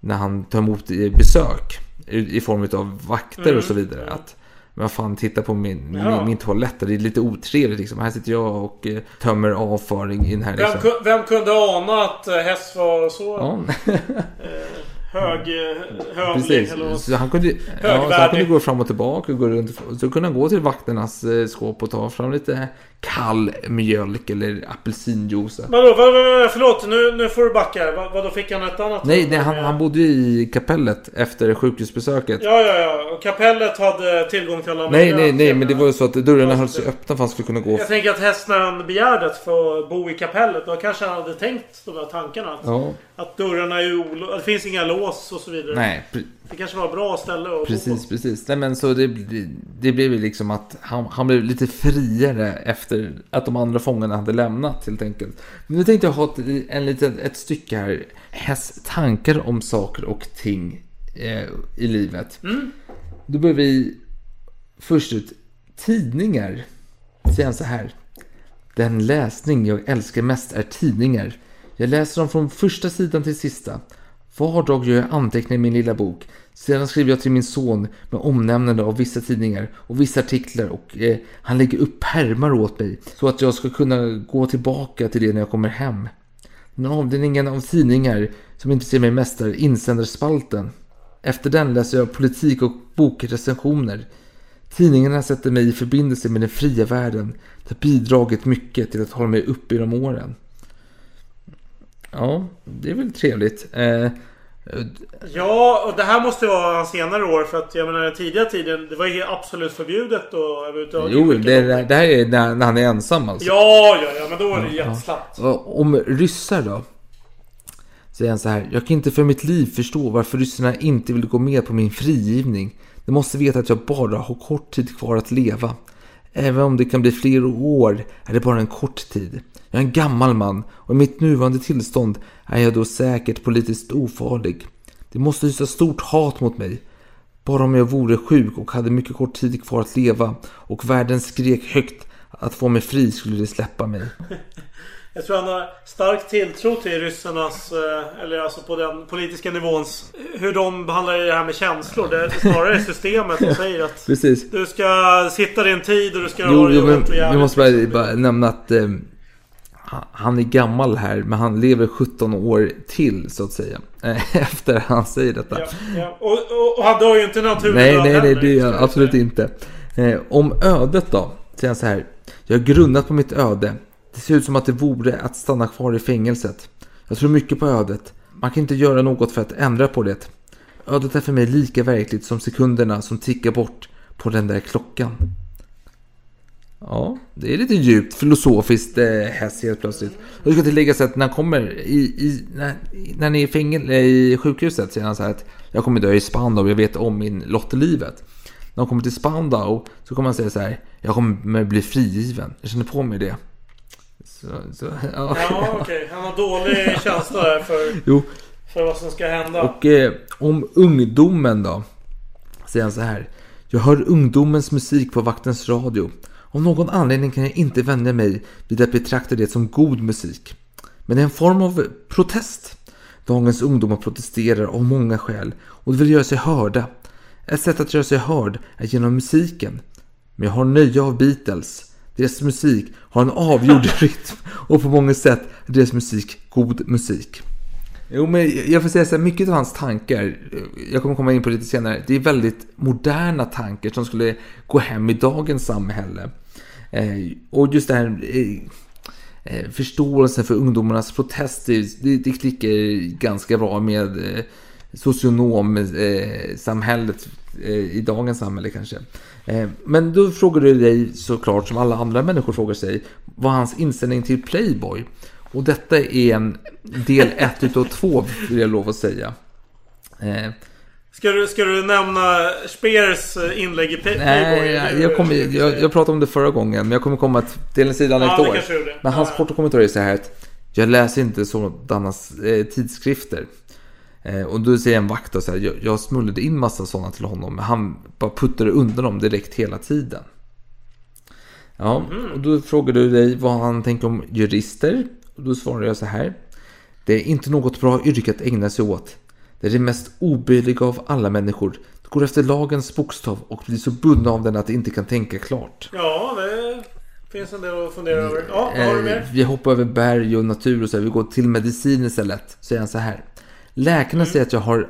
när han tar emot eh, besök. I, i form av vakter Mm, och så vidare. Att, men vad fan, titta på min, Ja. min, min toalett. Det är lite otrevligt liksom. Här sitter jag och eh, tömmer avföring i den här Vem, liksom. ku- vem kunde ana att eh, häst var så Ja. <laughs> hög... eh, Hövlig Precis, eller vad- så han kunde, ja, så han kunde gå fram och tillbaka och gå runt. Så kunde han gå till vakternas eh, skåp och ta fram lite kall mjölk eller apelsinjuice. Vadå, vad, vad, förlåt, nu, nu får du backa. Vad, vadå, fick han ett annat Nej, nej han, han bodde i kapellet efter sjukhusbesöket. Ja, ja, ja. Och kapellet hade tillgång till alla nej, nej, nej, men det var ju så att dörrarna höll sig öppna för att han skulle kunna gå. Jag tänker att häst när han begärde att få bo i kapellet, då kanske han hade tänkt de här tankarna. Att, Ja. Att dörrarna är att det finns inga lås och så vidare. Nej, Det kanske var ett bra ställe att bo på. Precis, precis. Nej, men så det, det, blev ju liksom att han, han blev lite friare efter att de andra fångarna hade lämnat helt enkelt. Men nu tänkte jag ha ett, en liten, ett stycke här. Hästs tankar om saker och ting eh, i livet. Mm. Då börjar vi först ut. Tidningar. Säger han så här. Den läsning jag älskar mest är tidningar. Jag läser dem från första sidan till sista. Var dag gör jag anteckningar i min lilla bok. Sedan skriver jag till min son med omnämnande av vissa tidningar och vissa artiklar och eh, han lägger upp pärmar åt mig så att jag ska kunna gå tillbaka till det när jag kommer hem. Den avdelningen av tidningar som intresserar mig mest är insändarspalten. Efter den läser jag politik och bokrecensioner. Tidningarna sätter mig i förbindelse med den fria världen. Det har bidragit mycket till att hålla mig uppe i de åren. Ja, det är väl trevligt. Eh, Ja, och det här måste vara hans senare år för att jag menar den tidiga tiden, det var ju absolut förbjudet att överhuvudtaget jo, det, det här är när, när han är ensam alltså. Ja, ja, ja, men då är det jätteslappt. Och Om ryssar då? Säger han så här. Jag kan inte för mitt liv förstå varför ryssarna inte vill gå med på min frigivning. De måste veta att jag bara har kort tid kvar att leva. Även om det kan bli fler år är det bara en kort tid. Jag är en gammal man och i mitt nuvarande tillstånd är jag då säkert politiskt ofarlig. De måste hysa stort hat mot mig. Bara om jag vore sjuk och hade mycket kort tid kvar att leva och världen skrek högt att få mig fri skulle de släppa mig. <laughs> Jag tror han har stark tilltro till ryssarnas, eh, eller alltså på den politiska nivåns, hur de behandlar det här med känslor. Det är snarare systemet som säger att Precis. du ska sitta din tid och du ska Jo, ha det jo men vi jävligt. måste bara, bara nämna att eh, ha- han är gammal här, men han lever 17 år till så att säga. <laughs> Efter han säger detta. Ja, ja. Och, och, och han dör ju inte naturligt Nej, nej, nej, det gör jag jag absolut inte. Eh, om ödet då, säger han så här. Jag har grunnat på mitt öde. Det ser ut som att det vore att stanna kvar i fängelset. Jag tror mycket på ödet. Man kan inte göra något för att ändra på det. Ödet är för mig lika verkligt som sekunderna som tickar bort på den där klockan. Ja, det är lite djupt filosofiskt eh, häst helt plötsligt. Jag det ska tilläggas att när han kommer i, i, när, när ni är i, fängel, eh, i sjukhuset säger han så här att jag kommer dö i Spandau, jag vet om min lott i livet. När han kommer till Spandau så kommer han säga så här, jag kommer bli frigiven. Jag känner på mig det. Så, så, ja. Ja, okej. Han har dålig känsla där för, Jo. för vad som ska hända. Och eh, om ungdomen då. Säger han så här. Jag hör ungdomens musik på vaktens radio. Av någon anledning kan jag inte vänja mig vid att betrakta det som god musik. Men det är en form av protest. Dagens ungdomar protesterar av många skäl och de vill göra sig hörda. Ett sätt att göra sig hörd är genom musiken. Men jag har nöje av Beatles. Deras musik har en avgjord <laughs> rytm och på många sätt är deras musik god musik. Jo, men jag får säga så här, mycket av hans tankar, jag kommer komma in på det lite senare, det är väldigt moderna tankar som skulle gå hem i dagens samhälle. Eh, och just det här eh, eh, förståelsen för ungdomarnas protester, det, det klickar ganska bra med eh, socionomsamhället eh, i dagens samhälle kanske. Eh, men då frågar du dig såklart, som alla andra människor frågar sig, vad hans inställning till Playboy. Och detta är en del <laughs> 1 utav 2 vill jag lov att säga. Eh, Ska du, ska du nämna Speers eh, inlägg i Playboy? Nej, jag, jag, kommer, jag, jag pratade om det förra gången, men jag kommer komma till en sidan Ja, ett år. Men hans Ja. korta kommentar är så här att jag läser inte sådana eh, tidskrifter. Eh, och då säger en vakt här, jag, jag smullade in massa sådana till honom, men han bara puttade undan dem direkt hela tiden. Ja, Mhm. och då frågar du dig vad han tänker om jurister. Och då svarar jag så här. Det är inte något bra yrke att ägna sig åt. Det är det mest oböjliga av alla människor. Det går efter lagens bokstav och blir så bundna av den att de inte kan tänka klart. Ja, det finns en del att fundera över. Ja, vad har du Eh, mer? vi hoppar över berg och natur och så här. Vi går till medicin istället. Så är han så här. Läkarna Mm. säger att jag har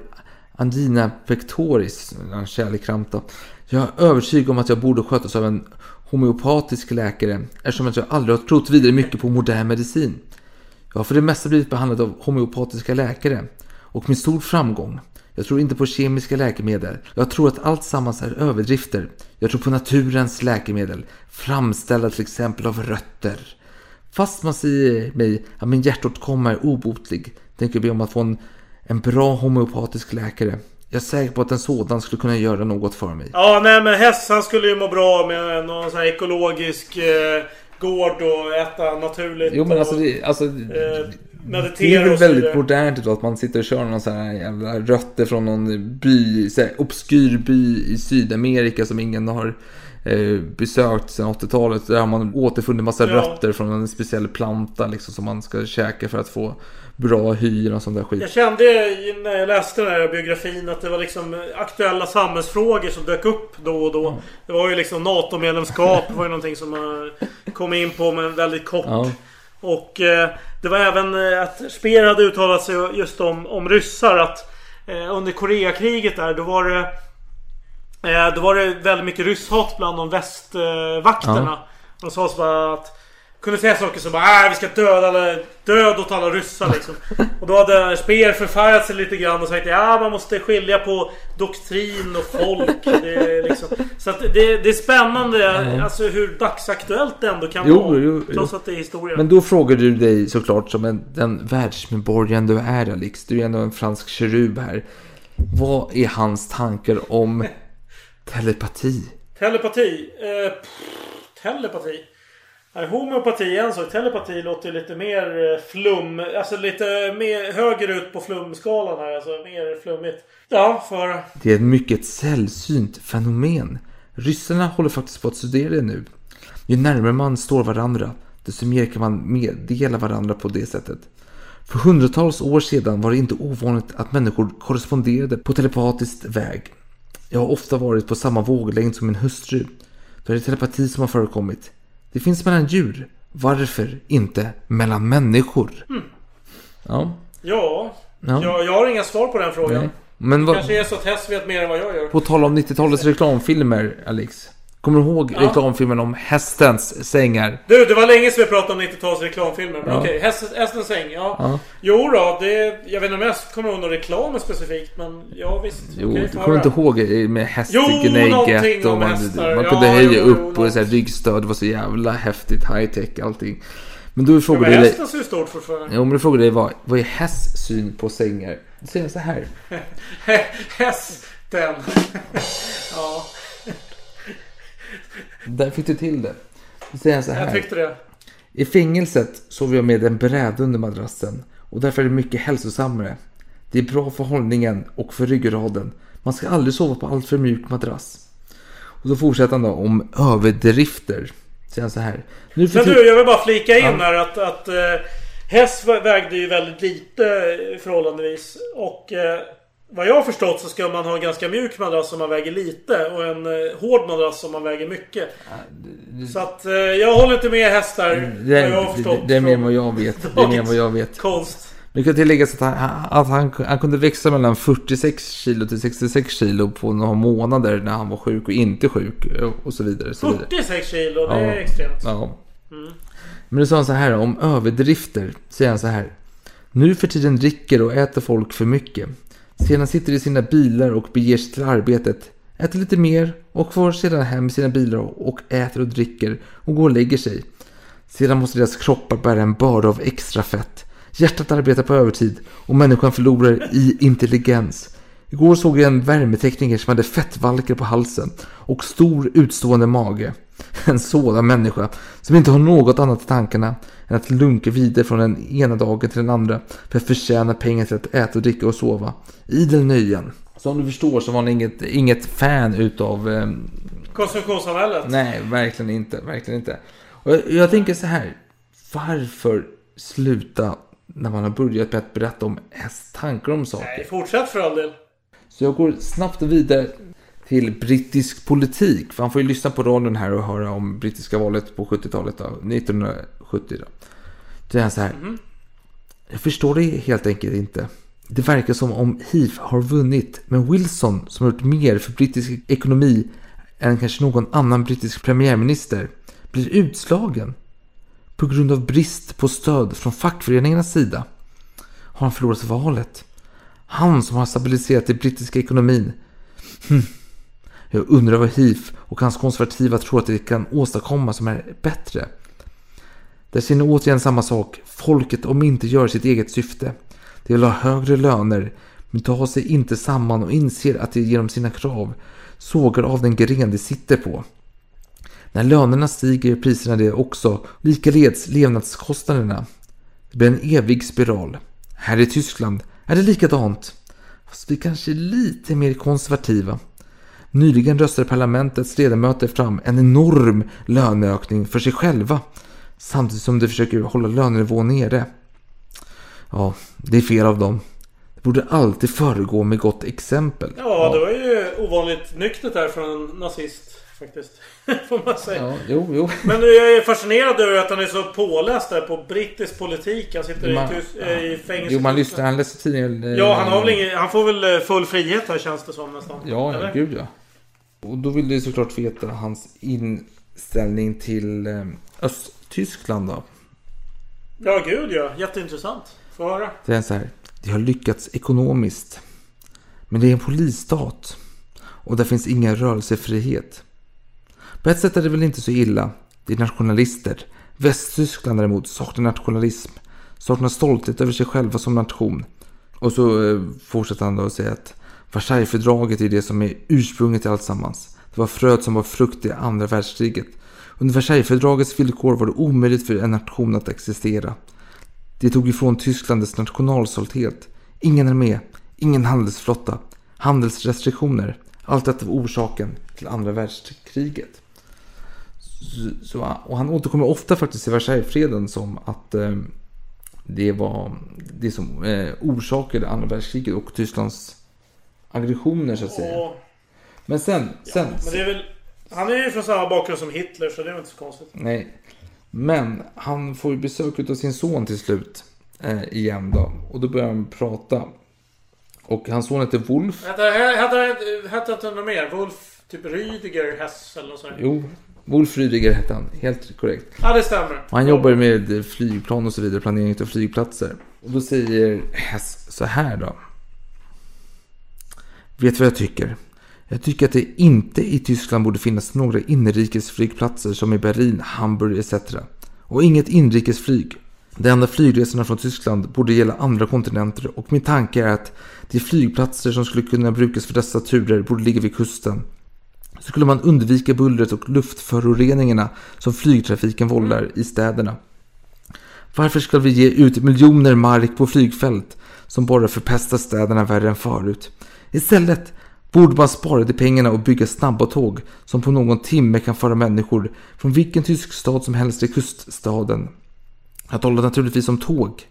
angina pectoris, en kärlekramp då. Jag är övertygad om att jag borde skötas av en homeopatisk läkare eftersom att jag aldrig har trott vidare mycket på modern medicin. Jag har för det mesta blivit behandlad av homeopatiska läkare och med stor framgång. Jag tror inte på kemiska läkemedel. Jag tror att allt sammans är överdrifter. Jag tror på naturens läkemedel, framställda till exempel av rötter. Fast man säger mig att min hjärtåtkomma är obotlig tänker jag be om att få en, en bra homeopatisk läkare. Jag är säker på att en sådan skulle kunna göra något för mig. Ja, nej men häst han skulle ju må bra med någon sån här ekologisk eh, gård och äta naturligt. Jo men alltså, och, det, alltså eh, Det är väl väldigt modernt idag att man sitter och kör någon sån här jävla rötter från någon by, så här, obskyr by i Sydamerika som ingen har eh, besökt sedan 80-talet. Där har man återfunnit massa Ja. rötter från en speciell planta liksom, som man ska käka för att få bra hy och sån där skit. Jag kände när jag läste den här biografin att det var liksom aktuella samhällsfrågor som dök upp då och då. Det var ju liksom NATO-medlemskap var ju någonting som man kom in på men väldigt kort. Ja. Och eh, det var även eh, att Speer hade uttalat sig just om, om ryssar att eh, under Koreakriget där då var det eh, Då var det väldigt mycket rysshat bland de västvakterna. De sa så bara att kunde säga saker som bara äh, vi ska döda alla, död åt alla ryssar liksom. Och då hade Speer förfärgat sig lite grann och sagt ja man måste skilja på doktrin och folk. Det är liksom, så att det, det är spännande Ja. alltså hur dagsaktuellt det ändå kan Jo, vara. jo, trots jo. att det är historia. Men då frågar du dig såklart som en, den världsmedborgaren du är Alex. Du är ändå en fransk kerub här. Vad är hans tankar om <laughs> telepati? Telepati. Eh, pff, telepati. Homeopati är en sak. Telepati låter lite mer eh, flum. Alltså lite mer högre ut på flumskalan här. Alltså mer flummigt. Ja, för... Det är ett mycket sällsynt fenomen. Ryssarna håller faktiskt på att studera det nu. Ju närmare man står varandra, desto mer kan man meddela varandra på det sättet. För hundratals år sedan var det inte ovanligt att människor korresponderade på telepatisk väg. Jag har ofta varit på samma våglängd som min hustru. Då är det telepati som har förekommit. Det finns mellan djur. Varför inte mellan människor? Mm. Ja, Ja. Ja. Jag, jag har inga svar på den frågan. nej. Men vad... kanske är så att häst vet mer än vad jag gör. På tal om 90-talets reklamfilmer, Alex. Kommer du ihåg Ja. reklamfilmen om hästens sängar? Du, det var länge sedan vi pratade om 90-tals reklamfilmer. Men Ja. okej, häst, hästens säng. Ja. Ja. Jo då, det... Jag vet inte om jag kommer ihåg någon reklam specifikt. Men ja visst. Jo, du kommer inte ihåg eh, med hästgnägget och om man, hästar. man Ja, kunde höja jo, upp jo, och så här ryggstöd. Det var så jävla häftigt, high tech allting. Men Ja, du dig... hästen ser ju stort fortfarande. Jo, men du dig vad, vad är hästs syn på sängar? Då säger jag så här. <laughs> Hästen. <laughs> ja, Där fick du till det. Då säger jag så här. jag tyckte det. I fängelset sover jag med en bräda under madrassen och därför är det mycket hälsosammare. Det är bra för hållningen och för ryggraden. Man ska aldrig sova på allt för mjuk madrass. Och så fortsätter han då om överdrifter. Säger han så här. Nu för Men du, jag vill bara flika in Ja. här att, att eh, häst vägde ju väldigt lite eh, förhållandevis. Och eh, vad jag har förstått så ska man ha en ganska mjuk madrass om man väger lite. Och en eh, hård madrass om man väger mycket. Så att eh, jag håller inte med hästar. Det, jag har det, förstått. det är mer vad jag vet. Det är mer vad jag vet. Konst. Det kan tilläggas att, han, att han, han kunde växa mellan 46 kilo till 66 kilo på några månader när han var sjuk och inte sjuk och så vidare. Så vidare. 46 kilo, det är extremt. Ja. Mm. Men då sa han så här om överdrifter. Säger han så här. Nu för tiden dricker och äter folk för mycket. Sedan sitter de i sina bilar och beger sig till arbetet, äter lite mer och får sedan hem i sina bilar och äter och dricker och går och lägger sig. Sedan måste deras kroppar bära en börda av extra fett. Hjärtat arbetar på övertid och människan förlorar i intelligens. Igår såg jag en värmetekniker som hade fettvalkar på halsen och stor utstående mage. En sådan människa som inte har något annat i tankarna än att lunka vidare från den ena dagen till den andra för att förtjäna pengar till att äta och dricka och sova. Idel nöjen. Som du förstår så var han inget, inget fan utav... Eh, Konsumtionssamhället? nej, verkligen inte. Verkligen inte. Och jag, jag tänker så här. Varför sluta när man har börjat med att berätta om ens tankar om saker? Nej, fortsätt för all del. Så jag går snabbt vidare till brittisk politik. För han får ju lyssna på radion här och höra om brittiska valet på 70-talet. Då, 1970 då. Då är så här. Jag förstår det helt enkelt inte. Det verkar som om Heath har vunnit. Men Wilson som har gjort mer för brittisk ekonomi än kanske någon annan brittisk premiärminister blir utslagen. På grund av brist på stöd från fackföreningarnas sida. Har han förlorat valet? Han som har stabiliserat den brittiska ekonomin. Hm. Jag undrar vad Heath och hans konservativa tror att det kan åstadkomma som är bättre. Där ser ni återigen samma sak. Folket om inte gör sitt eget syfte. De vill ha högre löner, men tar sig inte samman och inser att de genom sina krav sågar av den gren de sitter på. När lönerna stiger priserna det också, likaledes levnadskostnaderna. Det blir en evig spiral. Här i Tyskland är det likadant. Fast vi kanske är lite mer konservativa. Nyligen röstade parlamentets ledamöter fram en enorm löneökning för sig själva. Samtidigt som de försöker hålla lönenivån nere. Ja, det är fel av dem. Det borde alltid föregå med gott exempel. Ja, det var ju ovanligt nyktert där från en nazist. Faktiskt. <laughs> Får man säga. Ja, jo, jo. Men jag är fascinerad över att han är så påläst där på brittisk politik. Han sitter Man- i, tys- eh, i fängelse. Jo, man lyssnar. Han läser tidningen. eh, Ja, han, har väl ingen, han får väl eh, full frihet här känns det som nästan. Ja, ja, Eller? gud ja. Och då vill du såklart veta hans inställning till eh, Östtyskland då. Ja, gud ja. Jätteintressant. Få höra. Det är så här. De har lyckats ekonomiskt. Men det är en polisstat. Och där finns ingen rörelsefrihet. På ett sätt är det väl inte så illa. Det är nationalister. Västtyskland däremot saknar nationalism. Saknar stolthet över sig själva som nation. Och så eh, fortsätter han då att säga att Versaillesfördraget är det som är ursprunget till alltsammans. Det var fröet som var frukt i andra världskriget. Under Versaillesfördragets villkor var det omöjligt för en nation att existera. Det tog ifrån Tyskland dess nationalstolthet. Ingen armé, ingen handelsflotta, handelsrestriktioner. Allt detta var orsaken till andra världskriget. Så, och han återkommer ofta faktiskt i Versaillesfreden som att eh, det var det som eh, orsakade andra världskriget och Tysklands aggressioner så att säga. Och, Men sen, sen, men är väl... Han är ju från samma bakgrund som Hitler så det är väl inte så konstigt. Nej. Men han får ju besök av sin son till slut. Eh, igen då. Och då börjar han prata. Och hans son heter Wolf. Hette hette inte något mer? Wolf, typ Rüdiger Hess eller något sånt? Jo, Wolf Rüdiger hette han. Helt korrekt. Ja, det stämmer. Och han jobbar med flygplan och så vidare. Planering av flygplatser. Och då säger Hess så här då. Vet du vad jag tycker? Jag tycker att det inte i Tyskland borde finnas några inrikesflygplatser som i Berlin, Hamburg etc. Och inget inrikesflyg. De enda flygresorna från Tyskland borde gälla andra kontinenter och min tanke är att de flygplatser som skulle kunna brukas för dessa turer borde ligga vid kusten. Så skulle man undvika bullret och luftföroreningarna som flygtrafiken vållar i städerna. Varför ska vi ge ut miljoner mark på flygfält som bara förpestar städerna värre än förut? Istället borde man spara de pengarna och bygga snabba tåg som på någon timme kan föra människor från vilken tysk stad som helst till kuststaden. Jag talar naturligtvis om tåg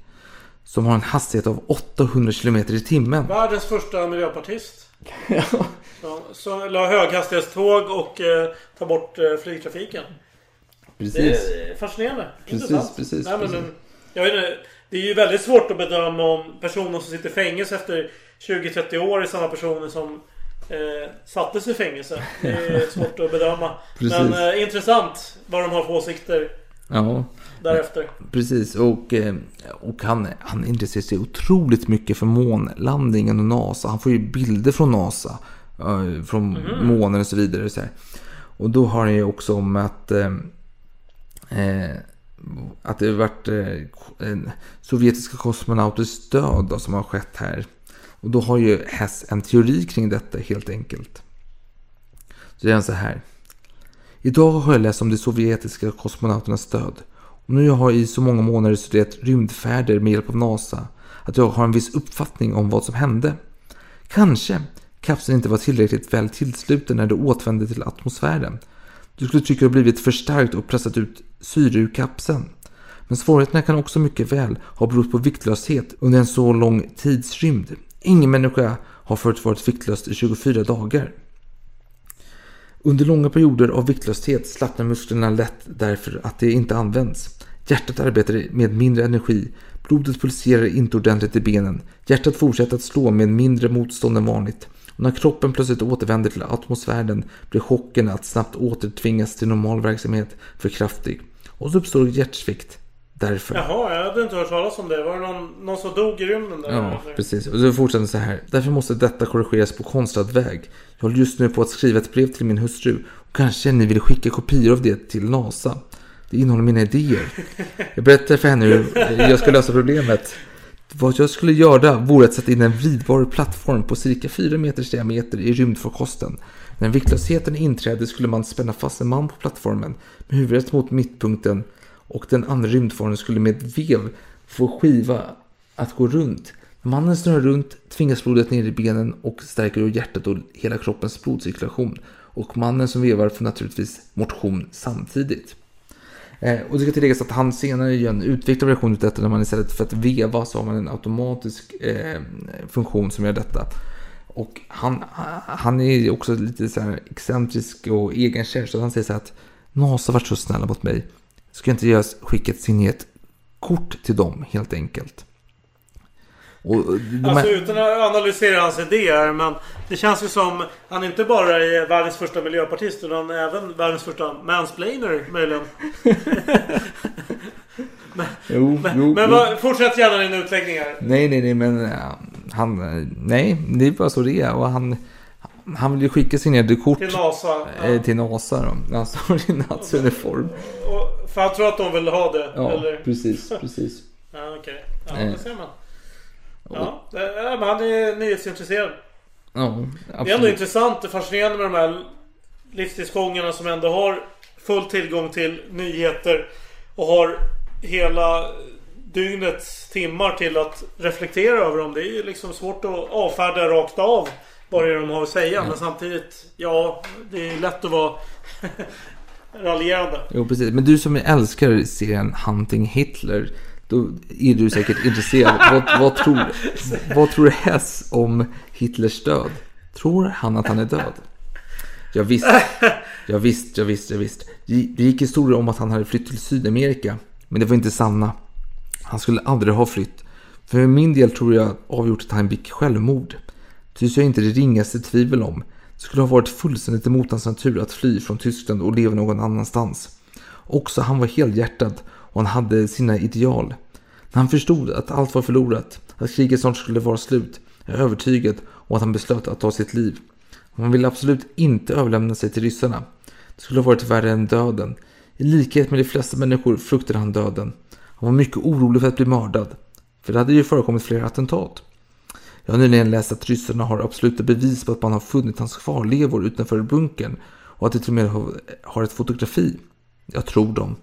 som har en hastighet av 800 km i timmen. Världens första miljöpartist. Så, så la höghastighetståg och eh, ta bort eh, flygtrafiken. Precis. Det är fascinerande. Precis, Intressant. precis, Nej, men, precis. Jag vet inte, det är ju väldigt svårt att bedöma om personer som sitter i fängelse efter 20-30 år är samma personer som eh, sattes i fängelse. Det är <laughs> svårt att bedöma. Precis. Men eh, intressant vad de har för åsikter Ja. Därefter. Precis, och, eh, och han, han intresserar sig otroligt mycket för månlandningen och NASA. Han får ju bilder från NASA, eh, från Mhm. månen och så vidare. Så här. Och då har han ju också om att, eh, eh, att det varit eh, sovjetiska kosmonauters död då, som har skett här. Och då har ju Hess en teori kring detta helt enkelt. Så det är så här. Idag har jag läst om de sovjetiska kosmonauternas död. Och nu har jag i så många månader studerat rymdfärder med hjälp av NASA att jag har en viss uppfattning om vad som hände. Kanske kapseln inte var tillräckligt väl tillsluten när det återvände till atmosfären. Du skulle tycka det blivit för starkt och pressat ut syre ur kapseln. Men svårigheterna kan också mycket väl ha berott på viktlöshet under en så lång tidsrymd. Ingen människa har förut varit viktlös i 24 dagar. Under långa perioder av viktlöshet slappnar musklerna lätt därför att de inte används. Hjärtat arbetar med mindre energi. Blodet pulserar inte ordentligt i benen. Hjärtat fortsätter att slå med mindre motstånd än vanligt. Och när kroppen plötsligt återvänder till atmosfären blir chocken att snabbt återtvingas till normal verksamhet för kraftig. Och så uppstår hjärtsvikt. Därför. Jaha, jag hade inte hört talas om det. Var det någon, någon som dog i rymden där? Ja, precis. Och så fortsätter så här. Därför måste detta korrigeras på konstlad väg. Jag håller just nu på att skriva ett brev till min hustru. Och kanske ni vill skicka kopior av det till NASA. Det innehåller mina idéer. Jag berättar för henne hur jag ska lösa problemet. Vad jag skulle göra vore att sätta in en vridbar plattform på cirka 4 meters diameter i rymdfarkosten. När viktlösheten inträder skulle man spänna fast en man på plattformen med huvudet mot mittpunkten och den andra rymdfaren skulle med vev få skiva att gå runt. Mannen snurrar runt tvingas blodet ner i benen och stärker då hjärtat och hela kroppens blodcirkulation. Och mannen som vevar får naturligtvis motion samtidigt. Eh, och det ska tilläggas att han senare gör en utvecklad version av detta när man istället för att veva så har man en automatisk eh, funktion som gör detta. Och han, han är också lite så här excentrisk och egenkär så han säger så här att NASA varit så snälla mot mig. Ska jag inte göra skicka ett signerat kort till dem helt enkelt. Och de Alltså här- utan att analysera hans idéer men det känns ju som han inte bara är världens första miljöpartist utan även världens första mansplainer möjligen. <laughs> men Jo, men, jo, men jo. fortsätt gärna din utläggning här. Nej, nej, nej, men äh, han, nej, det är bara så det är. Och han, han vill ju skicka signerade kort Till NASA. eh, till NASA då. Han står i natsuniform. Och, för han tror att de vill ha det. Ja, eller? precis, precis. <laughs> Ja, okej. Ja, Eh. det ser man. Ja, ja, men han är nyhetsintresserad. Ja, Det är ändå absolut. intressant och fascinerande med de här livstidsfångarna som ändå har full tillgång till nyheter och har hela dygnets timmar till att reflektera över dem. Det är ju liksom svårt att avfärda rakt av vad det är de har att säga. Men samtidigt, ja, det är lätt att vara <laughs> raljerande. Jo, precis. Men du som älskar serien Hunting Hitler. Då är du säkert intresserad. <laughs> vad, vad, tror, vad tror Hess om Hitlers död? Tror han att han är död? Ja, visst, ja, visst, ja, visst, ja, visst. Det det gick historier om att han hade flytt till Sydamerika. Men det var inte sanna. Han skulle aldrig ha flytt. För min del tror jag avgjort att han begick självmord. Ty jag inte det ringaste tvivel om. Det skulle ha varit fullständigt emot hans natur att fly från Tyskland och leva någon annanstans. Också han var helhjärtad och han hade sina ideal. När han förstod att allt var förlorat, att kriget snart skulle vara slut, är övertygad om att han beslöt att ta sitt liv. Han ville absolut inte överlämna sig till ryssarna. Det skulle ha varit värre än döden. I likhet med de flesta människor fruktade han döden. Han var mycket orolig för att bli mördad. För det hade ju förekommit flera attentat. Jag har nyligen läst att ryssarna har absoluta bevis på att man har funnit hans kvarlevor utanför bunkern och att de till och med har- ett fotografi. Jag tror dem.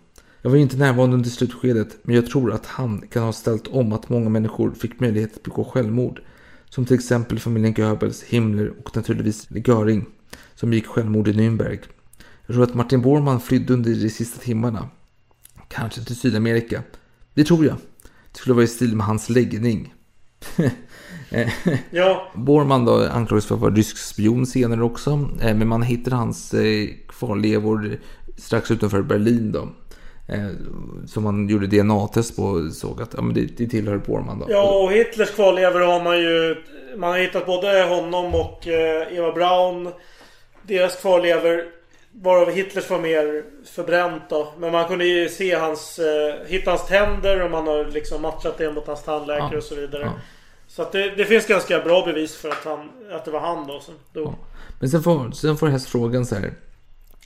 Jag var inte närvarande under slutskedet, men jag tror att han kan ha ställt om att många människor fick möjlighet att begå självmord. Som till exempel familjen Goebbels, Himmler och naturligtvis Göring, som begick självmord i Nürnberg. Jag tror att Martin Bormann flydde under de sista timmarna. Kanske till Sydamerika. Det tror jag. Det skulle vara i stil med hans läggning. <laughs> Eh, <laughs> Ja. Bormann då anklagades för att vara rysk spion senare också. Eh, Men man hittade hans eh, kvarlevor strax utanför Berlin då. Som man gjorde DNA-test på och såg att ja, men det, det tillhör Bormann då. Ja, och Hitlers kvarlevor har man ju... Man har hittat både honom och Eva Braun. Deras kvarlevor. Varav Hitlers var mer förbränt då. Men man kunde ju se hans... Hitta hans tänder och man har liksom matchat det mot hans tandläkare Ja. och så vidare. Ja. Så att det, det finns ganska bra bevis för att, han, att det var han då som dog. Men sen får, sen får Hess frågan så här.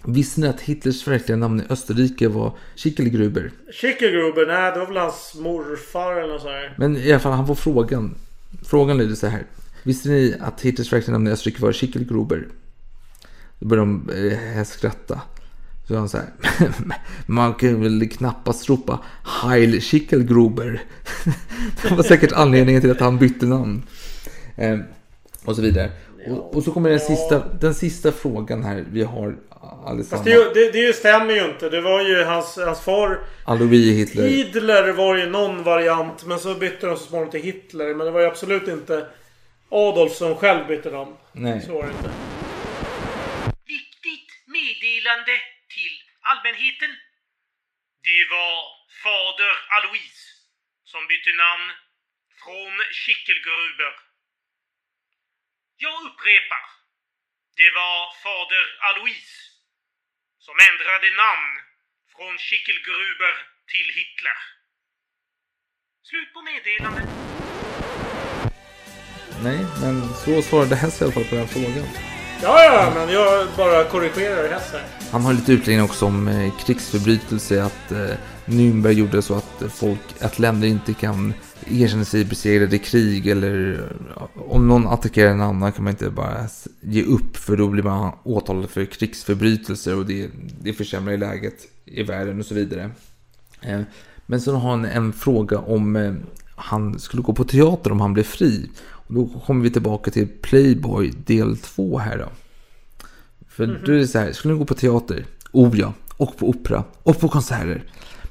Visste ni att Hitlers verkliga namn i Österrike var Schickelgruber? Schickelgruber, nej det var väl hans morfar eller något sånt här. Men i alla fall, han får frågan. Frågan lyder så här. Visste ni att Hitlers verkliga namn i Österrike var Schickelgruber? Då börjar de eh, skratta. Så han här. <laughs> Man kan väl knappast ropa Heil Schickelgruber. <laughs> det var säkert anledningen till att han bytte namn. Eh, och så vidare. Och, och så kommer den sista, den sista frågan här vi har allesammans. Fast det, är ju- det, det stämmer ju inte. Det var ju hans, hans far Alois Hitler. Hitler var ju någon variant. Men så bytte de så småningom till Hitler. Men det var ju absolut inte Adolf som själv bytte namn. Nej. Så var det inte. Viktigt meddelande allmänheten. Det var fader Alois som bytte namn från Schickelgruber. Jag upprepar. Det var fader Alois som ändrade namn från Schickelgruber till Hitler. Slut på meddelandet. Nej, men så svarade Hess i alla fall på den frågan. Ja, ja, men jag bara korrigerar hästen. Han har lite utläggning också om eh, krigsförbrytelse, att eh, Nürnberg gjorde så att folk, att länder inte kan erkänna sig besegrade i krig eller eh, om någon attackerar en annan kan man inte bara ge upp för då blir man åtalad för krigsförbrytelser och det, det försämrar ju läget i världen och så vidare. Men sen har han en fråga om han skulle gå på teater om han blev fri. Och då kommer vi tillbaka till Playboy del 2 här då. För Mhm. då är det så här, skulle ni gå på teater? Oh ja, och på opera, och på konserter.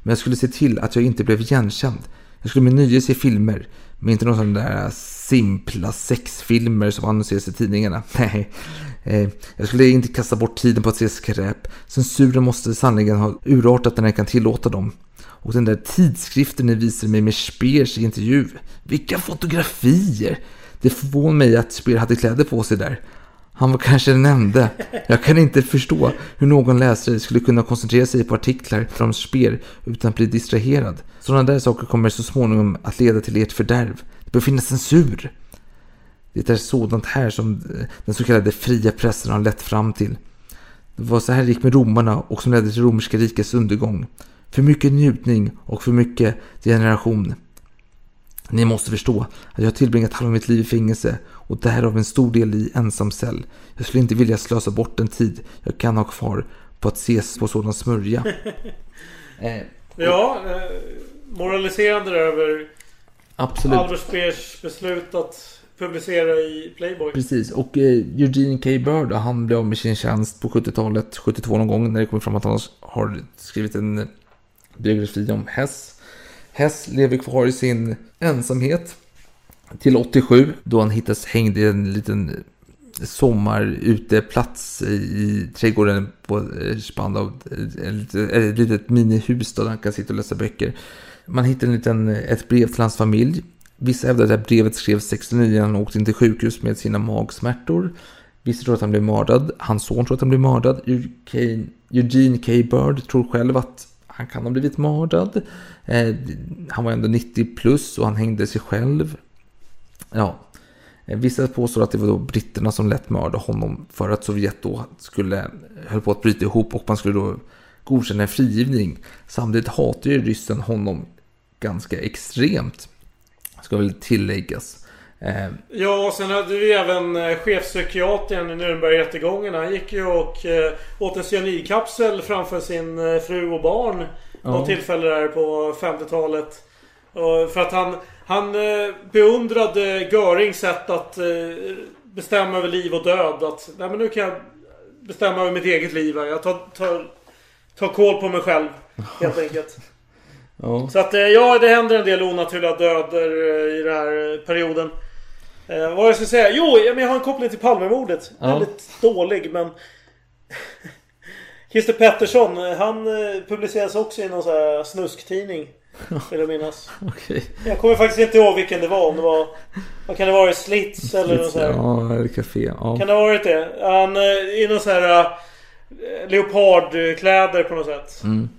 Men jag skulle se till att jag inte blev igenkänd. Jag skulle med nöje se filmer, men inte några sådana där simpla sexfilmer som annonseras i tidningarna. <laughs> Nej, eh, jag skulle inte kasta bort tiden på att se skräp. Censuren måste sannoliken ha urartat när den kan tillåta dem. Och den där tidskriften ni visade mig med Speers i intervju. Vilka fotografier! Det förvånar mig att Speer hade kläder på sig där. Han var kanske den enda. Jag kan inte förstå hur någon läsare skulle kunna koncentrera sig på artiklar från spel utan att bli distraherad. Sådana där saker kommer så småningom att leda till ert fördärv. Det bör finnas censur. Det är sådant här som eh, den så kallade fria pressen har lett fram till. Det var så här det gick med romarna och som ledde till romerska rikets undergång. För mycket njutning och för mycket generation. Ni måste förstå att jag har tillbringat halva mitt liv i fängelse och därav en stor del i ensam cell. Jag skulle inte vilja slösa bort den tid jag kan ha kvar på att ses på sådan smörja. <laughs> eh, Ja, eh, moraliserande över Absolut. Albert Speers beslut att publicera i Playboy. Precis, och eh, Eugene K. Bird, han blev av med sin tjänst på 70-talet, 72 någon gång, när det kom fram att han har skrivit en biografi om Hess. Hess lever kvar i sin ensamhet till 87, då han hittas hängd i en liten sommaruteplats i, trädgården på eh, Spandau. Ett eh, litet, eh, ett litet minihus där han kan sitta och läsa böcker. Man hittar en liten, eh, ett brev till hans familj. Vissa hävdar att det här brevet skrevs 69 när han åkte in till sjukhus med sina magsmärtor. Vissa tror att han blev mördad. Hans son tror att han blev mördad. Eugene, K. Bird tror själv att han kan ha blivit mördad. Han var ändå 90 plus och han hängde sig själv. Ja, Eh, Vissa påstår att det var då britterna som lät mörda honom för att Sovjet då skulle höll på att bryta ihop och man skulle då godkänna en frigivning. Samtidigt hatar ju ryssen honom ganska extremt. Ska väl tilläggas. Eh, Ja, och sen hade vi även eh, chefspsykiatern i Nürnberg-rättegången. Han gick ju och åt en cyanidkapsel framför sin fru och barn. Ja. Något tillfälle där på 50-talet. Och För att han, han eh, beundrade Görings sätt att eh, bestämma över liv och död. Att nej, men nu kan jag bestämma över mitt eget liv. här. Jag tar, tar, tar koll på mig själv. Helt enkelt. <laughs> ja. Så att eh, ja, det händer en del onaturliga döder eh, i den här eh, perioden. Eh, vad jag ska säga? Jo, men jag har en koppling till Palmemordet. Ja. Väldigt dålig men... <laughs> Christer Pettersson, han publiceras också i någon sån här snusktidning. <laughs> Vill jag minnas. Okej. Jag kommer faktiskt inte ihåg vilken det var. Om det var... Vad kan det vara? Slits eller något sånt. Ja, eller café. Ja. Kan det ha varit det? Han, eh, i någon sån här... eh, leopardkläder på något sätt. Mm.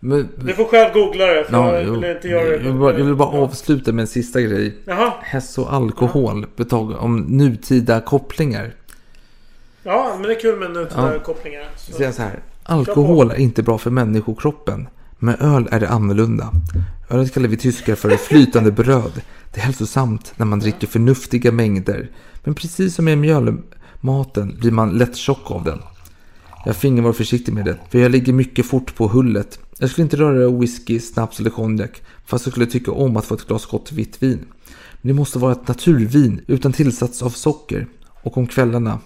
Men, Du får själv googla det. För Ja, jag vill inte göra jag, det. vill bara, jag vill bara avsluta med en sista grej. Jaha. Häst och alkohol, betag, om nutida kopplingar. Ja, men det är kul med nutida Ja. kopplingar. Så jag så här. Alkohol är inte bra för människokroppen. Med öl är det annorlunda. Ölet kallar vi tyskar för flytande bröd. Det är hälsosamt när man dricker förnuftiga mängder. Men precis som med mjölmaten blir man lätt tjock av den. Jag finge vara försiktig med det, för jag ligger mycket fort på hullet. Jag skulle inte röra whisky, snaps eller konjak, fast jag skulle tycka om att få ett glas gott vitt vin. Men det måste vara ett naturvin utan tillsats av socker. Och om kvällarna,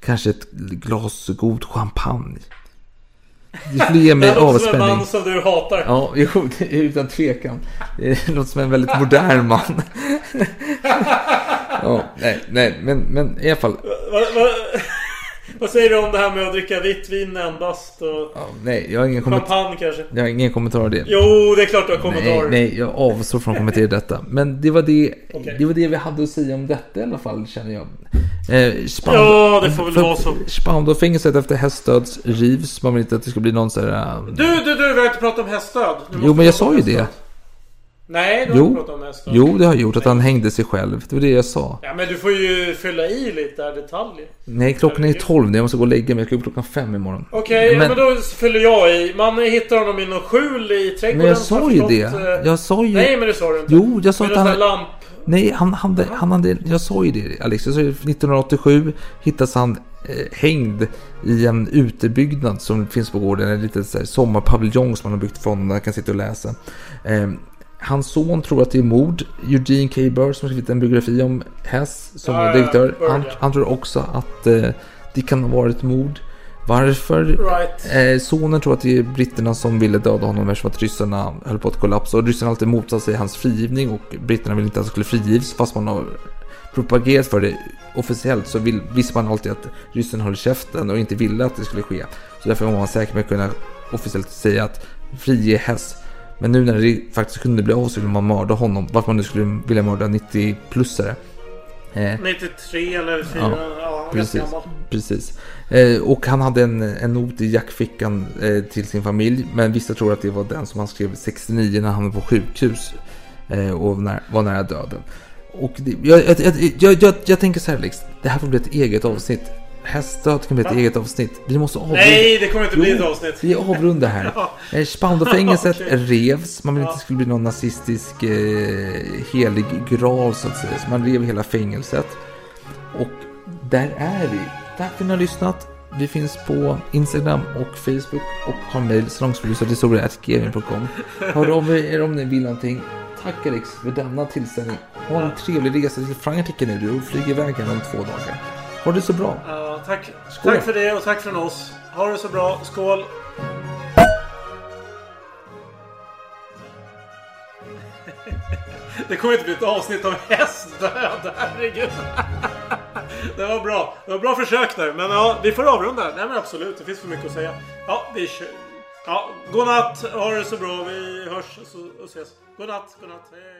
kanske ett glas god champagne. Det skulle ge mig Det låter som en avspänning. man som du hatar. Ja, jo, <laughs> utan tvekan. Det låter som en väldigt modern man. <laughs> Ja, nej, nej, men, men i alla fall. Vad, säger du om det här med att dricka vitt vin endast? Och Nej, jag har ingen kommentar. champagne kanske? Jag har ingen kommentar av det. Jo, det är klart du har kommentarer. Nej, nej, jag avstår från att kommentera detta. Men det var det, Okej. det var det vi hade att säga om detta i alla fall, känner jag. Eh, Spand- Ja, det får väl för- vara så. Spandau-fängelset efter hästdöds rivs. Man vill inte att det ska bli någon sån här... äh, Du, du, du, vi har inte pratat om häststöd. Du Jo, men jag sa ju det. Nej, du har Jo, pratat om häststöd. jo, det har gjort. Att han hängde sig själv. Det var det jag sa. Ja, men du får ju fylla i lite detaljer. Nej, klockan är 12 nu. Jag måste gå och lägga mig. Jag ska upp klockan 5 imorgon. Okej, Men- men... men då fyller jag i. Man hittar honom i någon skjul i trädgården. Men jag sa ju det. eh, Jag sa ju... Nej, men det sa du inte. Jo, jag sa att han... lamp. Nej, han hade, han hade... Jag sa ju det Alex. Jag sa ju 1987 hittas han eh, hängd i en utebyggnad som finns på gården. En liten sommarpaviljong som han har byggt från. Där jag kan sitta och läsa. Hans son tror att det är mord. Eugene K. Burr som skrivit en biografi om Hess som Ja, ja, direktör. Burr, Han, ja. han tror också att eh, det kan ha varit mord. Varför? Right. Eh, sonen tror att det är britterna som ville döda honom eftersom att ryssarna höll på att kollapsa. Och ryssarna har alltid motsatt sig hans frigivning och britterna vill inte att han skulle frigivs. Fast man har propagerat för det officiellt så vill, visste man alltid att ryssen höll käften och inte ville att det skulle ske. Så därför var man säker med att kunna officiellt säga att frige Hess. Men nu när det faktiskt kunde bli av så ville man mörda honom. Varför man nu skulle vilja mörda 90-plussare. Eh, 93 eller 4. Ja, Ja, precis. precis. Eh, och han hade en, en not i jackfickan eh, till sin familj. Men vissa tror att det var den som han skrev 69 när han var på sjukhus. Eh, och när, var nära döden. Och det, jag, jag, jag, jag, tänker så här Alex. Det här får bli ett eget avsnitt. Hästdöd kan bli ett eget avsnitt. Vi måste avrunda. Nej, det kommer inte bli Jo, ett avsnitt. Vi avrundar här. <laughs> Ja. Eh, Spandau-fängelset <laughs> Okej. revs. Man vill inte Ja. att det skulle bli någon nazistisk eh, helig graal så att säga. Så man rev hela fängelset. Och där är vi. Tack för att ni har lyssnat. Vi finns på Instagram och Facebook och har mejl salongsproducerhistoria.gmail.com Hör av er om ni vill någonting. Tack Alex för denna tillställning. Ha en trevlig resa till Frankrike nu. Du flyger iväg här om två dagar. Ha det så bra. Ja, tack. Skål. tack för det och tack från oss. Ha det så bra. Skål. <laughs> Det kommer inte bli ett avsnitt om hästdöd. Herregud. <laughs> Det var bra. Det var bra försök där. Men ja, vi får avrunda. Nej men absolut. Det finns för mycket att säga. Ja, vi kör. Ja, god natt. Ha det så bra. Vi hörs och ses. God natt. God natt. Hej.